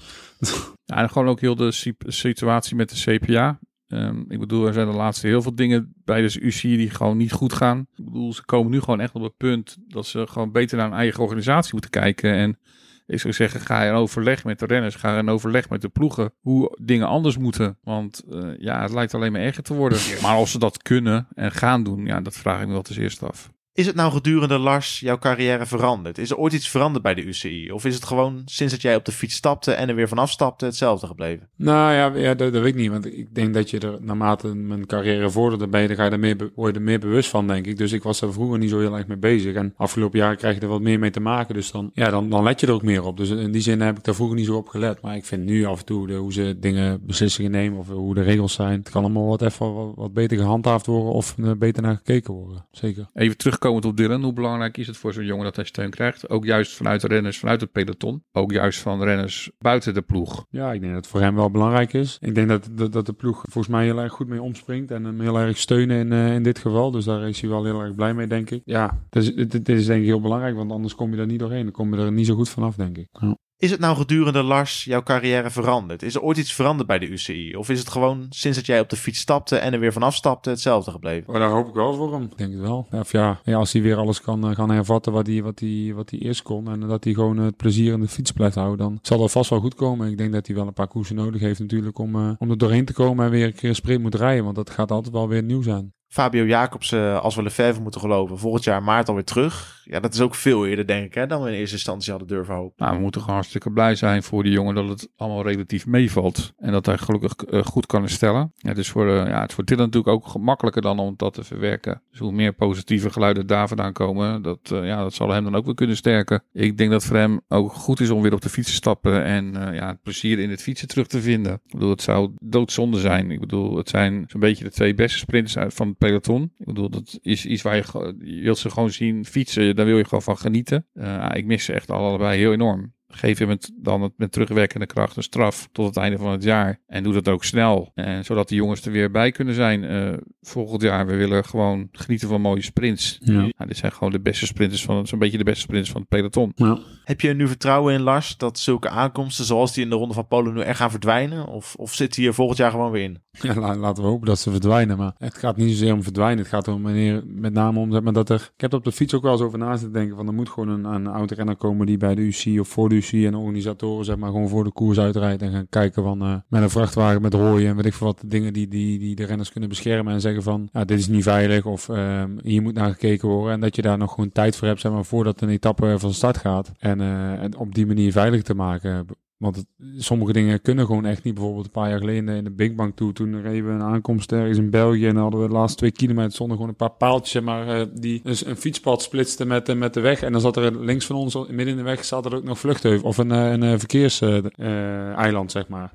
Ja, en gewoon ook heel de si- situatie met de CPA. Ehm, ik bedoel, er zijn de laatste heel veel dingen bij de UCI die gewoon niet goed gaan. Ik bedoel, ze komen nu gewoon echt op het punt dat ze gewoon beter naar hun eigen organisatie moeten kijken. En ik zou zeggen, ga in overleg met de renners, ga in overleg met de ploegen hoe dingen anders moeten. Want eh, ja, het lijkt alleen maar erger te worden. Maar als ze dat kunnen en gaan doen, ja, dat vraag ik me wel ten eerste af. Is het nou gedurende Lars jouw carrière veranderd? Is er ooit iets veranderd bij de UCI? Of is het gewoon sinds dat jij op de fiets stapte en er weer vanaf stapte hetzelfde gebleven? Nou ja, ja dat, dat weet ik niet. Want ik denk dat je er naarmate mijn carrière vorderde, ben je, dan ga je er meer, word je er meer bewust van, denk ik. Dus ik was er vroeger niet zo heel erg mee bezig. En afgelopen jaren krijg je er wat meer mee te maken. Dus dan, ja, dan, dan let je er ook meer op. Dus in die zin heb ik daar vroeger niet zo op gelet. Maar ik vind nu af en toe de, hoe ze dingen, beslissingen nemen of hoe de regels zijn. Het kan allemaal wat even wat, wat beter gehandhaafd worden of er beter naar gekeken worden. Zeker. Even terugkomend op Dylan, hoe belangrijk is het voor zo'n jongen dat hij steun krijgt? Ook juist vanuit de renners, vanuit het peloton. Ook juist van renners buiten de ploeg. Ja, ik denk dat het voor hem wel belangrijk is. Ik denk dat, dat, dat de ploeg volgens mij heel erg goed mee omspringt en hem heel erg steunen in, eh, in dit geval. Dus daar is hij wel heel erg blij mee, denk ik. Ja, dus, dit, dit is denk ik heel belangrijk, want anders kom je er niet doorheen. Dan kom je er niet zo goed vanaf, denk ik. Ja. Is het nou gedurende Lars jouw carrière veranderd? Is er ooit iets veranderd bij de UCI? Of is het gewoon sinds dat jij op de fiets stapte en er weer vanaf stapte hetzelfde gebleven? Maar daar hoop ik wel voor hem. Ik denk het wel. Ja, Of ja, ja, als hij weer alles kan eh, gaan hervatten wat hij, wat, hij, wat hij eerst kon. En dat hij gewoon het plezier in de fiets blijft houden. Dan zal dat vast wel goed komen. Ik denk dat hij wel een paar koersen nodig heeft natuurlijk om, eh, om er doorheen te komen en weer een keer een sprint moet rijden. Want dat gaat altijd wel weer nieuw zijn. Fabio Jacobsen, als we Lefebvre moeten geloven, volgend jaar maart alweer terug. Ja, dat is ook veel eerder, denk ik, hè, dan we in eerste instantie hadden durven hopen. Nou, we moeten gewoon hartstikke blij zijn voor die jongen dat het allemaal relatief meevalt. En dat hij gelukkig eh, goed kan herstellen. Ja, het, is voor, eh, ja, het is voor natuurlijk ook gemakkelijker dan om dat te verwerken. Dus hoe meer positieve geluiden daar vandaan komen, dat, eh, ja, dat zal hem dan ook weer kunnen sterken. Ik denk dat voor hem ook goed is om weer op de fiets te stappen en ja, het plezier in het fietsen terug te vinden. Ik bedoel, het zou doodzonde zijn. Ik bedoel, het zijn zo'n beetje de twee beste sprinters van het peloton. Ik bedoel, dat is iets waar je, je wilt ze gewoon zien fietsen, daar wil je gewoon van genieten. Eh, ik mis ze echt allebei heel enorm. Geef hem het dan het met terugwerkende kracht een straf tot het einde van het jaar. En doe dat ook snel. En zodat de jongens er weer bij kunnen zijn eh, volgend jaar. We willen gewoon genieten van mooie sprints. Ja. Nou, dit zijn gewoon de beste sprinters van zo'n beetje de beste sprinters van het peloton. Ja. Heb je nu vertrouwen in Lars dat zulke aankomsten zoals die in de Ronde van Polen nu echt gaan verdwijnen? Of, of zit hij hier volgend jaar gewoon weer in? Ja, la- laten we hopen dat ze verdwijnen. Maar het gaat niet zozeer om verdwijnen. Het gaat er meneer, met name om zeg maar, dat er... Ik heb er op de fiets ook wel eens over na zitten denken. Van er moet gewoon een, een oud-renner komen die bij de UC of voor de UC en organisatoren zeg maar gewoon voor de koers uitrijdt. En gaan kijken van eh, met een vrachtwagen met hooien en weet ik veel wat dingen die, die, die de renners kunnen beschermen. En zeggen van ja, dit is niet veilig of ehm, hier moet naar gekeken worden. En dat je daar nog gewoon tijd voor hebt zeg maar, voordat een etappe van start gaat. En, eh, en op die manier veilig te maken. Want het- sommige dingen kunnen gewoon echt niet. Bijvoorbeeld een paar jaar geleden in de Big Bang Tour. Toen reden we een aankomst ergens in België. En hadden we de laatste twee kilometer stonden gewoon een paar paaltjes. Maar eh, die dus een fietspad splitsten met, eh, met de weg. En dan zat er links van ons, midden in de weg, zat er ook nog vluchtheuvel. Of een, eh, een verkeerseiland, zeg maar.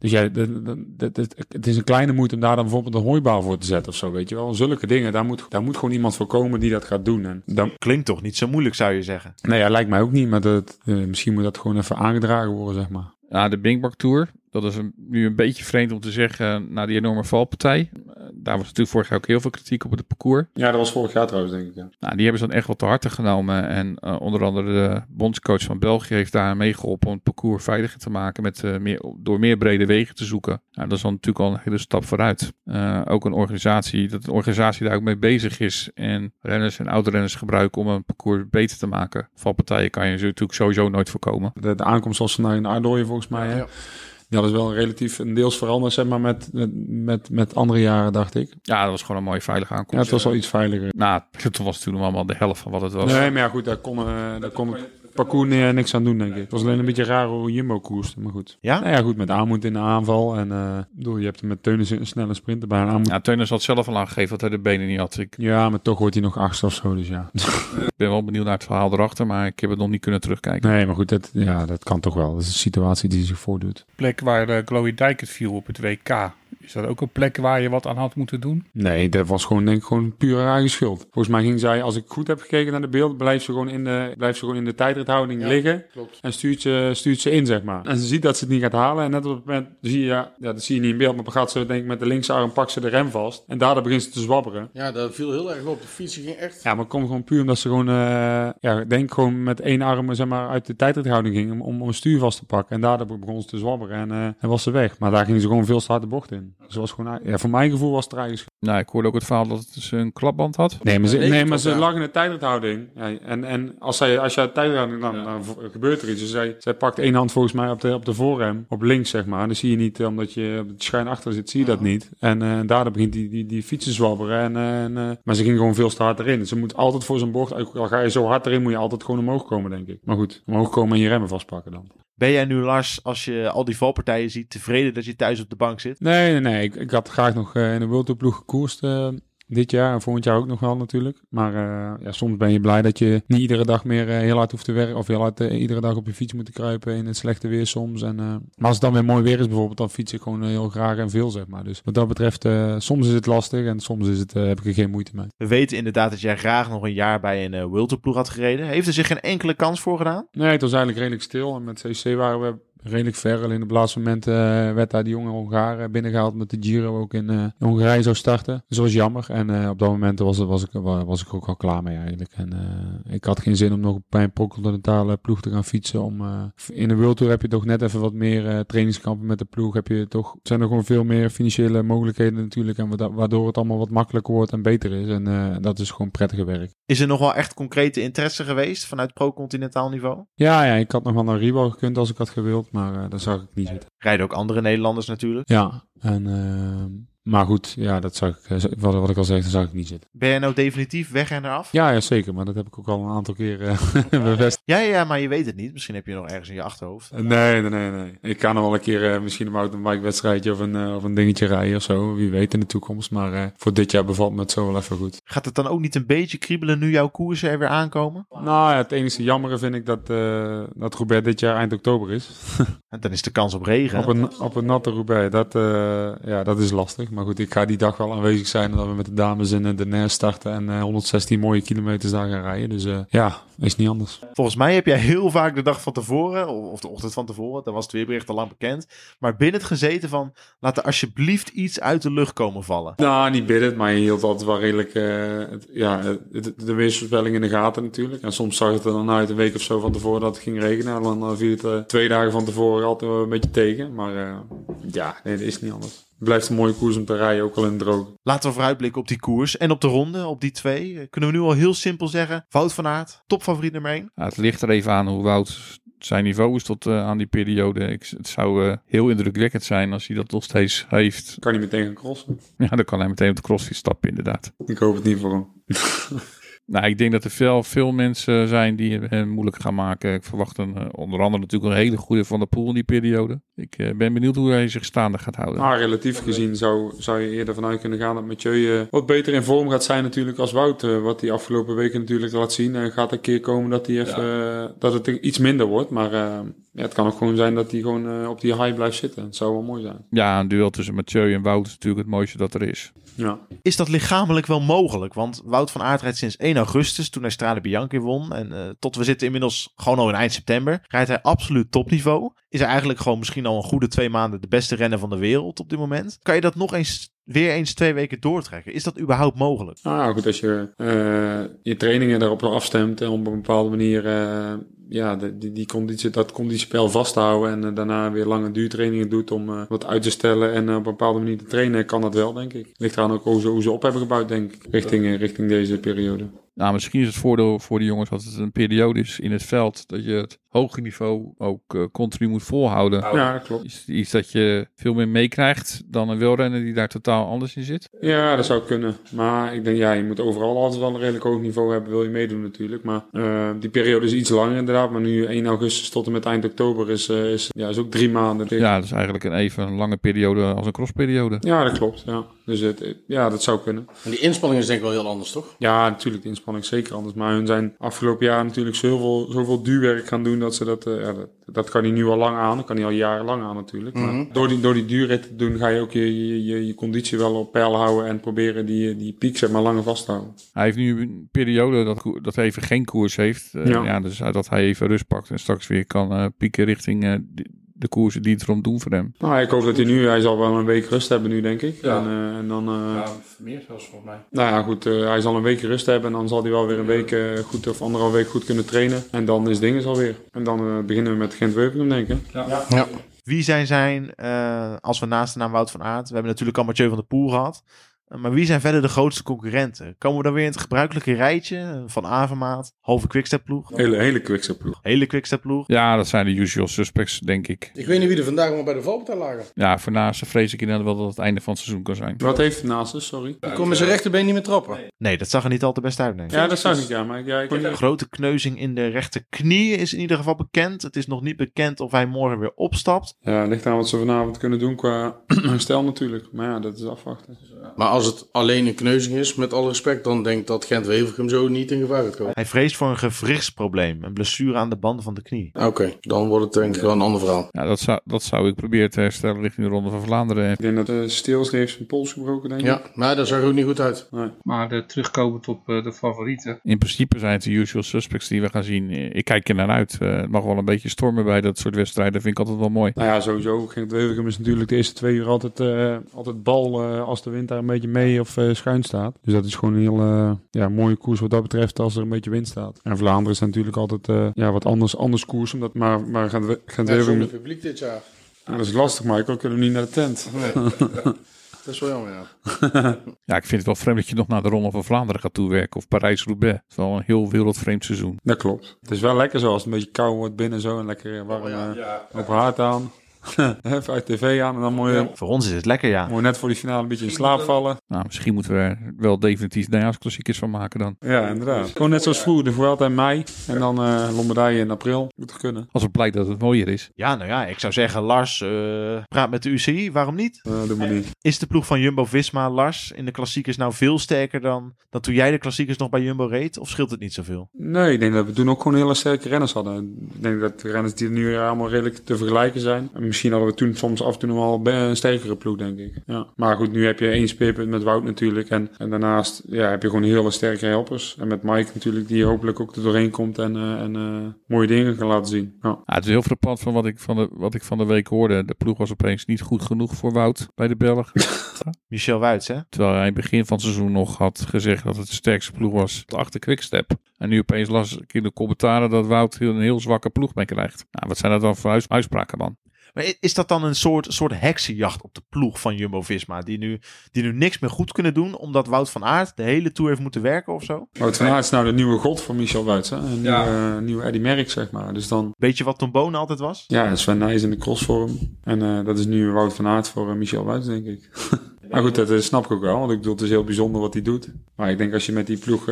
Dus ja, het is een kleine moeite om daar dan bijvoorbeeld een hooibaal voor te zetten of zo, weet je wel. Zulke dingen, daar moet, daar moet gewoon iemand voor komen die dat gaat doen. En dan, Klinkt toch niet zo moeilijk, zou je zeggen? nee, ja, lijkt mij ook niet, maar dat, eh, misschien moet dat gewoon even aangedragen worden, zeg maar. Ja, de Bingbak Tour. Dat is een, nu een beetje vreemd om te zeggen na die enorme valpartij. Eh, daar was natuurlijk vorig jaar ook heel veel kritiek op het parcours. Ja, dat was vorig jaar trouwens, denk ik. Ja. Nou, die hebben ze dan echt wel te harte genomen. En eh, onder andere de bondscoach van België heeft daar meegeholpen om het parcours veiliger te maken. Met, eh, meer, door meer brede wegen te zoeken. Nou, dat is dan natuurlijk al een hele stap vooruit. Eh, ook een organisatie, dat een organisatie daar ook mee bezig is. En renners en oud-renners gebruiken om een parcours beter te maken. Valpartijen kan je natuurlijk sowieso nooit voorkomen. De, de aankomst was vandaag in Ardooien volgens mij. Ja. Ja, dat is wel relatief een deels veranderd, zeg maar, met, met, met, andere jaren, dacht ik. Ja, dat was gewoon een mooie veilige aankomst. Ja, het was wel iets veiliger. Nou, het was natuurlijk allemaal de helft van wat het was. Nee, maar ja, goed, daar kon, eh, daar kon het parcours ni- niks aan doen, denk ik. Het was alleen een beetje raar hoe Jumbo koerste, maar goed. Ja? Nou ja, goed, met Aanmoed in de aanval. En eh, ik bedoel, je hebt hem met Teunis een snelle sprinter bij. Aanmoed, ja. Ja, Teuners had zelf al aangegeven dat hij de benen niet had. Ik maar toch wordt hij nog achtste of zo, dus ja. ben wel benieuwd naar het verhaal erachter, maar ik heb het nog niet kunnen terugkijken. Nee, maar goed, dat, ja, dat kan toch wel. Dat is een situatie die zich voordoet. plek waar uh, Chloe Dijk het viel op het WK. Is dat ook een plek waar je wat aan had moeten doen? Nee, dat was gewoon, denk ik, gewoon puur haar eigen schuld. Volgens mij ging zij, als ik goed heb gekeken naar de beeld, blijft ze gewoon in de, blijft ze gewoon in de tijdrithouding liggen. klopt. En stuurt ze, stuurt ze in, zeg maar. En ze ziet dat ze het niet gaat halen. En net op het moment zie je, ja, dat zie je niet in beeld, maar dan gaat ze, denk ik, met de linksarm pakt ze de rem vast. En daardoor begint ze te zwabberen. Ja, dat viel heel erg op. De fiets ging echt... Ja, maar het komt gewoon puur omdat ze gewoon, eh, ja, denk gewoon met één arm, zeg maar, uit de tijdrithouding ging om, om een stuur vast te pakken. En daardoor begon ze te zwabberen en, eh, en was ze weg. Maar daar ging ze gewoon veel te bocht in. Ze was gewoon, ja, voor mijn gevoel was het haar eigen Nou, ik hoorde ook het verhaal dat ze een klapband had. Nee, maar ze, Nee, nee, klopt, maar ze lag in de tijdrithouding. Ja, en en als, zij, als je tijdrithouding, dan, dan gebeurt er iets. Dus zij, zij pakt één hand volgens mij op de, op de voorrem, op links zeg maar. Dan zie je niet, eh, omdat je op het schuin achter zit, zie je dat niet. En eh, daardoor begint die, die, die fiets te zwabberen. En, eh, en, maar ze ging gewoon veel te hard erin. Ze moet altijd voor zijn bocht, al ga je zo hard erin, moet je altijd gewoon omhoog komen, denk ik. Maar goed, omhoog komen en je remmen vastpakken dan. Ben jij nu, Lars, als je al die valpartijen ziet, tevreden dat je thuis op de bank zit? Nee, nee, nee. Ik, ik had graag nog eh, in de World Tour ploeg gekoerst eh, dit jaar. En volgend jaar ook nog wel natuurlijk. Maar eh, ja, soms ben je blij dat je niet iedere dag meer eh, heel hard hoeft te werken. Of heel hard eh, iedere dag op je fiets moet kruipen in het slechte weer soms. En, maar als het dan weer mooi weer is bijvoorbeeld, dan fiets ik gewoon heel graag en veel zeg maar. Dus wat dat betreft, soms is het lastig en soms is het, heb ik er geen moeite mee. We weten inderdaad dat jij graag nog een jaar bij een uh, had gereden. Heeft er zich geen enkele kans voor gedaan? Nee, het was eigenlijk redelijk stil. En met CC waren we redelijk ver. Alleen op het laatste moment eh, werd daar die jonge Hongaren binnengehaald met de Giro ook in, eh, in Hongarije zou starten. Dus dat was jammer. En eh, op dat moment was, was, ik, was ik ook al klaar mee eigenlijk. En ik had geen zin om nog bij een pro-continentale ploeg te gaan fietsen. Om, in de World Tour heb je toch net even wat meer trainingskampen met de ploeg. Heb je toch, zijn er gewoon veel meer financiële mogelijkheden natuurlijk. En wa- waardoor het allemaal wat makkelijker wordt en beter is. En dat is gewoon prettiger werk. Is er nog wel echt concrete interesse geweest vanuit pro-continentaal niveau? Ja, ja, ik had nog wel naar Ribo gekund als ik had gewild. Maar eh daar zag ik niet zitten. Rijden ook andere Nederlanders natuurlijk. Ja, en, ehm, maar goed, ja, dat zag ik, eh, wat, wat ik al zeg, dat zag ik niet zitten. Ben jij nou definitief weg en eraf? Ja, ja, zeker, maar dat heb ik ook al een aantal keer eh, bevestigd. Ja, ja, maar je weet het niet. Misschien heb je nog ergens in je achterhoofd. Nee, nee, nee, nee. Ik kan nog wel een keer eh, misschien een mountainbike wedstrijdje of een, eh, of een dingetje rijden of zo. Wie weet in de toekomst. Maar eh, voor dit jaar bevalt me het zo wel even goed. Gaat het dan ook niet een beetje kriebelen nu jouw koersen er weer aankomen? Nou ja, het enige jammere vind ik dat, eh dat Roubaix dit jaar eind oktober is. Dan is de kans op regen. Op een, op een natte Roubaix, dat, eh, ja, dat is lastig. Maar goed, ik ga die dag wel aanwezig zijn omdat we met de dames in eh, de NER starten en eh, 116 mooie kilometers daar gaan rijden. Dus eh, ja, is niet anders. Volgens mij heb jij heel vaak de dag van tevoren, of de ochtend van tevoren, dan was het weerbericht al lang bekend, maar binnen het gezeten van, laat er alsjeblieft iets uit de lucht komen vallen. Nou, niet bidden, maar je hield altijd wel redelijk eh, het, ja, het- de weersvoorspelling in de gaten natuurlijk. En soms zag het er dan uit een week of zo van tevoren dat het ging regenen. En dan eh, viel het eh, twee dagen van tevoren altijd een beetje tegen. Maar eh, ja, nee, dat is niet anders. Blijft een mooie koers om te rijden, ook al in het droog. Laten we vooruitblikken op die koers en op de ronde, op die twee. Kunnen we nu al heel simpel zeggen, Wout van Aert, topfavoriet nummer 1. Ja, het ligt er even aan hoe Wout zijn niveau is tot eh, aan die periode. Ik, het zou eh, heel indrukwekkend zijn als hij dat nog steeds heeft. Kan niet meteen gaan crossen. Ja, dan kan hij meteen op de crossfiets stappen inderdaad. Ik hoop het niet voor hem. Nou, ik denk dat er veel, veel mensen zijn die het hem moeilijk gaan maken. Ik verwacht een, eh, onder andere natuurlijk een hele goede Van der Poel in die periode. Ik eh, ben benieuwd hoe hij zich staande gaat houden. Maar relatief gezien zou, zou je eerder vanuit kunnen gaan dat Mathieu eh, wat beter in vorm gaat zijn natuurlijk als Wout. wat hij afgelopen weken natuurlijk laat zien. En gaat een keer komen dat, hij even, dat het iets minder wordt. Maar eh, ja, het kan ook gewoon zijn dat hij gewoon op die high blijft zitten. Het zou wel mooi zijn. Ja, een duel tussen Mathieu en Wout is natuurlijk het mooiste dat er is. Ja. Is dat lichamelijk wel mogelijk? Want Wout van Aert rijdt sinds 1 augustus, toen hij Strade Bianchi won. En eh, tot we zitten inmiddels gewoon al in eind september. Rijdt hij absoluut topniveau. Is hij eigenlijk gewoon misschien al een goede twee maanden de beste renner van de wereld op dit moment. Kan je dat nog eens weer eens twee weken doortrekken? Is dat überhaupt mogelijk? Nou goed, als je eh, je trainingen daarop afstemt en op een bepaalde manier eh, ja, die, die conditie, dat conditiespel vasthouden en daarna weer lange duurtrainingen doet om wat uit te stellen en op een bepaalde manier te trainen, kan dat wel, denk ik. Ligt eraan ook hoe ze, hoe ze op hebben gebouwd, denk ik, richting, richting deze periode. Nou, misschien is het voordeel voor de jongens dat het een periode is in het veld. Dat je het hoge niveau ook eh, continu moet volhouden. Ja, dat klopt. Is iets dat je veel meer meekrijgt dan een wielrenner die daar totaal anders in zit. Ja, dat zou kunnen. Maar ik denk, ja, je moet overal altijd wel een redelijk hoog niveau hebben, wil je meedoen natuurlijk. Maar eh, die periode is iets langer inderdaad. Maar nu 1 augustus tot en met eind oktober is, eh, is, ja, is ook drie maanden. Ja, dat is eigenlijk een even lange periode als een crossperiode. Ja, dat klopt. Ja. Dus het, ja, dat zou kunnen. En die inspanning is denk ik wel heel anders, toch? Ja, natuurlijk, de inspanning is zeker anders. Maar hun zijn afgelopen jaar natuurlijk zoveel, zoveel duurwerk gaan doen dat ze dat, eh, ja, dat, dat kan hij nu al lang aan. Dat kan hij al jarenlang aan natuurlijk. Mhm. Maar door die, door die duurrit te doen ga je ook je, je, je, je conditie wel op peil houden en proberen die, die piek zeg maar langer vast te houden. Hij heeft nu een periode dat, dat hij even geen koers heeft. Eh, Ja. ja. dus dat hij even rust pakt en straks weer kan eh, pieken richting eh, de, koersen die het erom doen voor hem. Nou, ik hoop dat hij nu, hij zal wel een week rust hebben nu denk ik. Ja. En, eh, en dan, eh, Ja, meer zelfs volgens mij. nou ja goed, eh, hij zal een week rust hebben en dan zal hij wel weer een week goed of anderhalf week goed kunnen trainen. En dan is dingen alweer. En dan eh, beginnen we met Gent-Wevelgem denk ik. Ja. Ja. Wie zijn zijn, eh, als we naast de naam Wout van Aert, we hebben natuurlijk al Mathieu van der Poel gehad. Maar wie zijn verder de grootste concurrenten? Komen we dan weer in het gebruikelijke rijtje van Avermaat, halve quickstep ploeg, Hele, hele quickstep ploeg. hele quickstep ploeg? Ja, dat zijn de usual suspects, denk ik. Ik weet niet wie er vandaag maar bij de valpartij lagen. Ja, voor naast vrees ik inderdaad wel dat het einde van het seizoen kan zijn. Wat heeft het naast us, sorry? Die kon met zijn rechterbeen niet meer trappen. Nee, dat zag er niet al te best uit. Nee. Ja, dat zou ik ja, maar ja, ik Een grote kneuzing in de rechterknie is in ieder geval bekend. Het is nog niet bekend of hij morgen weer opstapt. Ja, ligt aan wat ze vanavond kunnen doen qua herstel natuurlijk. Maar ja, dat is afwachten. Maar als het alleen een kneuzing is, met alle respect, dan denk ik dat Gent-Wevelgem zo niet in gevaar gaat komen. Hij vreest voor een gewrichtsprobleem, een blessure aan de banden van de knie. Oké, dan wordt het denk ik wel een ander verhaal. Ja, dat zou, dat zou ik proberen te herstellen richting de Ronde van Vlaanderen. Ik denk dat uh, Steels heeft zijn pols gebroken, denk ik. Ja, maar dat zag er ook niet goed uit. Nee. Maar uh, terugkomend op uh, de favorieten. In principe zijn het de usual suspects die we gaan zien. Ik kijk er naar uit. Uh, het mag wel een beetje stormen bij dat soort wedstrijden. vind ik altijd wel mooi. Nou ja, sowieso. Gent Wevelgem is natuurlijk de eerste twee uur altijd, uh, altijd bal uh, als de wind daar een beetje mee of uh, schuin staat. Dus dat is gewoon een heel uh, ja, mooie koers wat dat betreft als er een beetje wind staat. En Vlaanderen is natuurlijk altijd uh, ja, wat anders, anders koers. Omdat, maar, maar Gent Ja, Wevelgem... zonder publiek dit jaar. Ja, dat is lastig, Michael. Kunnen we niet naar de tent. Nee. Dat is wel jammer, ja. ja, ik vind het wel vreemd dat je nog naar de Ronde van Vlaanderen gaat toewerken. Of Parijs-Roubaix. Het is wel een heel wereldvreemd seizoen. Dat klopt. Het is wel lekker zo als het een beetje koud wordt binnen zo. En lekker warm Oh, ja. ja. op haard aan. Even uit tv aan en dan mooi, Voor ons is het lekker, ja. mooi net voor die finale een beetje in slaap vallen. Nou, misschien moeten we er wel definitief Nijaarsklassiekers van maken dan. Ja, inderdaad. Gewoon net zoals vroeger, de Vuelta in mei en dan uh, Lombardije in april. Moet toch kunnen? Als het blijkt dat het mooier is. Ja, nou ja, ik zou zeggen, Lars, uh, praat met de UCI. Waarom niet? Uh, doe maar niet. Is de ploeg van Jumbo-Visma, Lars, in de klassiekers nou veel sterker dan, dan toen jij de klassiekers nog bij Jumbo reed? Of scheelt het niet zoveel? Nee, ik denk dat we toen ook gewoon hele sterke renners hadden. Ik denk dat de renners die er nu allemaal redelijk te vergelijken zijn. En misschien hadden we toen soms af en toe nog wel een sterkere ploeg, denk ik. Ja. Maar goed, nu heb je één speerpunt met Wout natuurlijk. En, en daarnaast ja, heb je gewoon hele sterke helpers. En met Mike natuurlijk, die hopelijk ook er doorheen komt en, uh, en uh, mooie dingen kan laten zien. Ja. Ja, het is heel frappant van wat ik van, de, wat ik van de week hoorde. De ploeg was opeens niet goed genoeg voor Wout bij de Belg. Michel Wuits, hè? Terwijl hij in het begin van het seizoen nog had gezegd dat het de sterkste ploeg was achter Quickstep. En nu opeens las ik in de commentaren dat Wout een heel zwakke ploeg mee krijgt. Nou, wat zijn dat dan voor uitspraken dan? Maar is dat dan een soort, soort heksenjacht op de ploeg van Jumbo-Visma? Die nu, die nu niks meer goed kunnen doen, omdat Wout van Aert de hele Tour heeft moeten werken of zo? Wout van Aert is nou de nieuwe god van Michel Wuits. Een ja. nieuwe, uh, nieuwe Eddie Merckx, zeg maar. Dus dan... Weet je wat Tom Bonen altijd was? Ja, Sven Nijs in de crossvorm. En uh, dat is nu Wout van Aert voor uh, Michel Wuits, denk ik. maar goed, dat snap ik ook wel. Want ik bedoel, het is heel bijzonder wat hij doet. Maar ik denk als je met die ploeg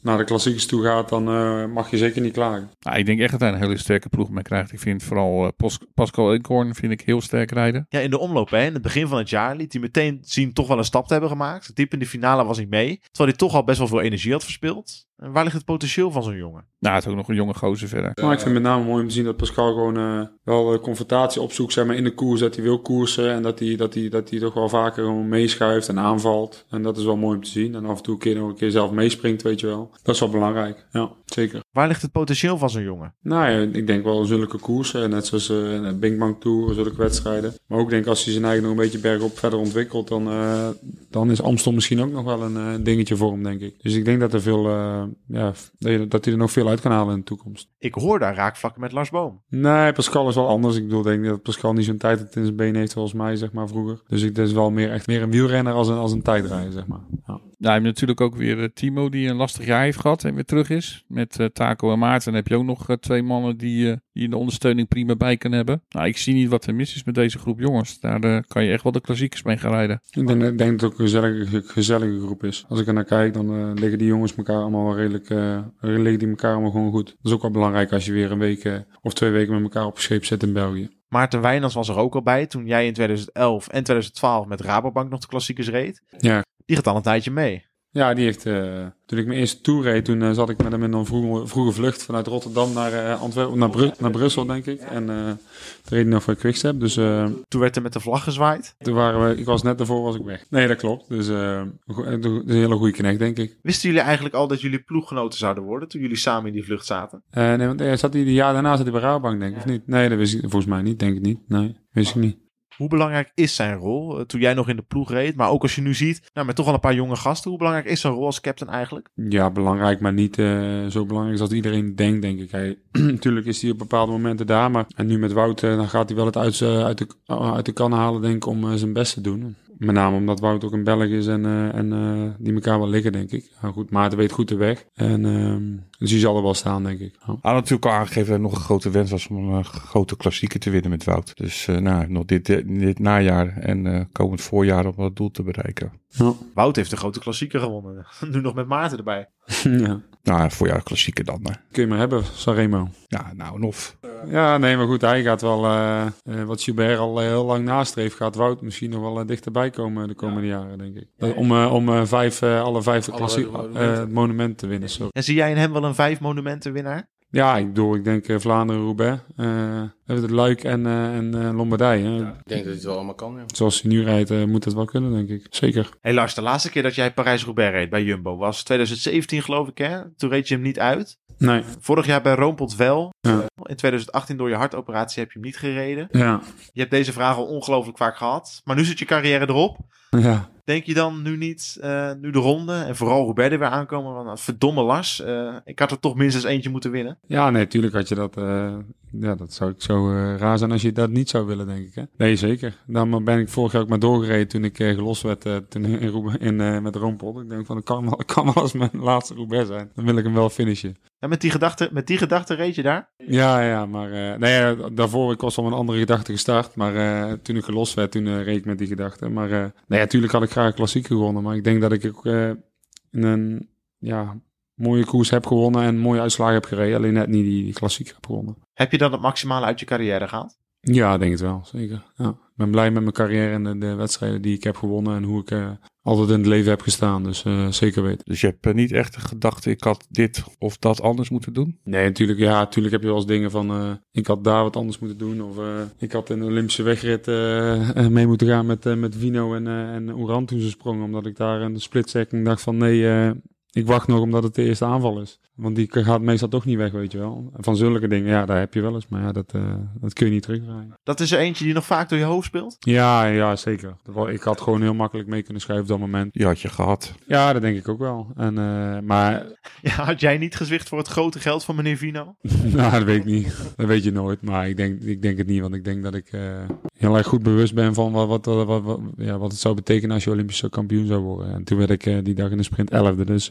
naar de klassiekers toe gaat, dan mag je zeker niet klagen. Nou, ik denk echt dat hij een hele sterke ploeg mee krijgt. Ik vind vooral Pascal Inkorn vind ik heel sterk rijden. Ja, in de omloop, hè, in het begin van het jaar liet hij meteen zien toch wel een stap te hebben gemaakt. Diep in de finale was hij mee. Terwijl hij toch al best wel veel energie had verspild. En waar ligt het potentieel van zo'n jongen? Nou, het is ook nog een jonge gozer verder. Maar ik vind het met name mooi om te zien dat Pascal gewoon uh, wel confrontatie opzoekt zeg maar, in de koers. Dat hij wil koersen en dat hij, dat, hij, dat hij toch wel vaker gewoon meeschuift en aanvalt. En dat is wel mooi om te zien. En af en toe een keer nog een keer zelf meespringt, weet je wel. dat is wel belangrijk. Ja, zeker. Waar ligt het potentieel van zo'n jongen? Nou ja, ik denk wel zulke koersen, net zoals uh, Bing Bang Tour, zulke wedstrijden. Maar ook denk als hij zijn eigen nog een beetje bergop verder ontwikkelt, dan, uh, dan is Amstel misschien ook nog wel een uh, dingetje voor hem, denk ik. Dus ik denk dat, er veel, ja, dat hij er nog veel uit kan halen in de toekomst. Ik hoor daar raakvlakken met Lars Boom. Nee, Pascal is wel anders. Ik bedoel, denk dat Pascal niet zo'n tijd in zijn been heeft zoals mij, zeg maar, vroeger. Dus ik, is wel meer, echt meer een wielrenner als een, als een tijdrijder, zeg maar. Ja. Ja, je hebt natuurlijk ook weer Timo die een lastig jaar heeft gehad en weer terug is. Met uh, Taco en Maarten dan heb je ook nog uh, twee mannen die, uh, die de ondersteuning prima bij kunnen hebben. Nou, ik zie niet wat er mis is met deze groep jongens. Daar kan je echt wel de klassiekers mee gaan rijden. Ik denk, ik denk dat het ook een gezellige, gezellige groep is. Als ik er naar kijk, dan liggen die jongens elkaar allemaal wel redelijk, liggen die elkaar allemaal gewoon goed. Dat is ook wel belangrijk als je weer een week of twee weken met elkaar op scheep zit in België. Maarten Wijnands was er ook al bij toen jij in 2011 en 2012 met Rabobank nog de klassiekers reed. Ja. Die gaat al een tijdje mee. Ja, die heeft, uh, toen ik mijn eerste tour reed, toen uh, zat ik met hem in een vroege, vroege vlucht vanuit Rotterdam naar uh, Antwerpen, naar, Bru naar Brussel, denk ik. En toen reed hij nog voor Quickstep. Dus, toen werd er met de vlag gezwaaid? Toen waren we, ik was net daarvoor was ik weg. Nee, dat klopt. Dus een, een hele goede knecht, denk ik. Wisten jullie eigenlijk al dat jullie ploeggenoten zouden worden toen jullie samen in die vlucht zaten? nee, want zat hij de jaar daarna zat hij bij Rabobank, denk ik, of niet? Nee, dat wist ik volgens mij niet, denk ik niet. Nee, wist ik niet. Hoe belangrijk is zijn rol? Uh, toen jij nog in de ploeg reed, maar ook als je nu ziet, nou, met toch al een paar jonge gasten, hoe belangrijk is zijn rol als captain eigenlijk? Ja, belangrijk, maar niet uh, zo belangrijk als iedereen denkt, denk ik. Hij, natuurlijk is hij op bepaalde momenten daar, maar en nu met Wout, uh, dan gaat hij wel het uit, uit, de, uit de kan halen, denk ik, om zijn best te doen. Met name omdat Wout ook een Belg is en, uh, en uh, die elkaar wel liggen, denk ik. Nou goed, Maarten weet goed de weg. En uh, dus die zal er wel staan, denk ik. Ja. Had natuurlijk al aangegeven dat nog een grote wens was om een grote klassieker te winnen met Wout. Dus nou, nog dit, dit najaar en komend voorjaar om dat doel te bereiken. Ja. Wout heeft de grote klassieker gewonnen. nu nog met Maarten erbij. ja. Nou, voorjaar klassieker dan. Hè. Kun je maar hebben, Sanremo. Ja, nou, nog. Ja, nee, maar goed, hij gaat wel, uh, wat Gilbert al heel lang nastreeft, gaat Wout misschien nog wel dichterbij komen de komende ja. jaren, denk ik. Om, uh, om vijf, alle vijf alle monumenten. monumenten te winnen. Sorry. En zie jij in hem wel een vijf monumenten winnaar? Ja, ik bedoel, ik denk uh, Vlaanderen, Roubaix, uh, het Luik en, uh, en Lombardije. Ja, ik denk dat het wel allemaal kan, ja. Zoals hij nu rijdt, moet het wel kunnen, denk ik. Zeker. Hey Lars, de laatste keer dat jij Parijs-Roubaix reed bij Jumbo was 2017, geloof ik, hè? Toen reed je hem niet uit. Nee. Vorig jaar bij Roompot wel. Ja. In 2018 door je hartoperatie heb je hem niet gereden. Ja. Je hebt deze vraag al ongelooflijk vaak gehad. Maar nu zit je carrière erop. Ja. Denk je dan nu niet, uh, nu de ronde en vooral er weer aankomen, van verdomme Lars, uh, ik had er toch minstens eentje moeten winnen? Ja, nee, tuurlijk had je dat, uh, ja, dat zou ik zo raar zijn als je dat niet zou willen, denk ik. Hè? Nee, zeker. Daarom ben ik vorig jaar ook maar doorgereden toen ik gelost werd toen in, in met Roompot. Ik denk van, het kan, kan wel eens mijn laatste Roubaix zijn. Dan wil ik hem wel finishen. En met die gedachte, met die gedachte reed je daar? Ja, ja, maar nee, daarvoor ik was al een andere gedachte gestart. Maar toen ik gelost werd, toen reed ik met die gedachte. Maar nee, natuurlijk had ik graag klassiek gewonnen. Maar ik denk dat ik ook uh, een ja, mooie koers heb gewonnen en mooie uitslagen heb gereden. Alleen net niet die, die klassiek heb gewonnen. Heb je dan het maximale uit je carrière gehaald? Ja, denk het wel, zeker. Ja. Ik ben blij met mijn carrière en de, de wedstrijden die ik heb gewonnen en hoe ik uh, altijd in het leven heb gestaan. Dus uh, zeker weten. Dus je hebt niet echt gedacht, ik had dit of dat anders moeten doen? Nee, natuurlijk. Ja, natuurlijk heb je wel eens dingen van, uh, ik had daar wat anders moeten doen. Of ik had in de Olympische wegrit mee moeten gaan met, met Vino en, en Oran toen ze sprongen. Omdat ik daar in de splitsecking dacht van, nee, ik wacht nog omdat het de eerste aanval is. Want die gaat meestal toch niet weg, weet je wel. Van zulke dingen, ja, daar heb je wel eens. Maar ja, dat, uh, dat kun je niet terugdraaien. Dat is er eentje die nog vaak door je hoofd speelt? Ja, ja, zeker. Ik had gewoon heel makkelijk mee kunnen schrijven op dat moment. Die had je gehad. Ja, dat denk ik ook wel. En, uh, maar... Ja, had jij niet gezwicht voor het grote geld van meneer Vino? nou, dat weet ik niet. Dat weet je nooit. Maar ik denk, ik denk het niet. Want ik denk dat ik uh, heel erg goed bewust ben van wat, wat, wat, wat, ja, wat het zou betekenen als je Olympische kampioen zou worden. En toen werd ik die dag in de sprint 11e. Dus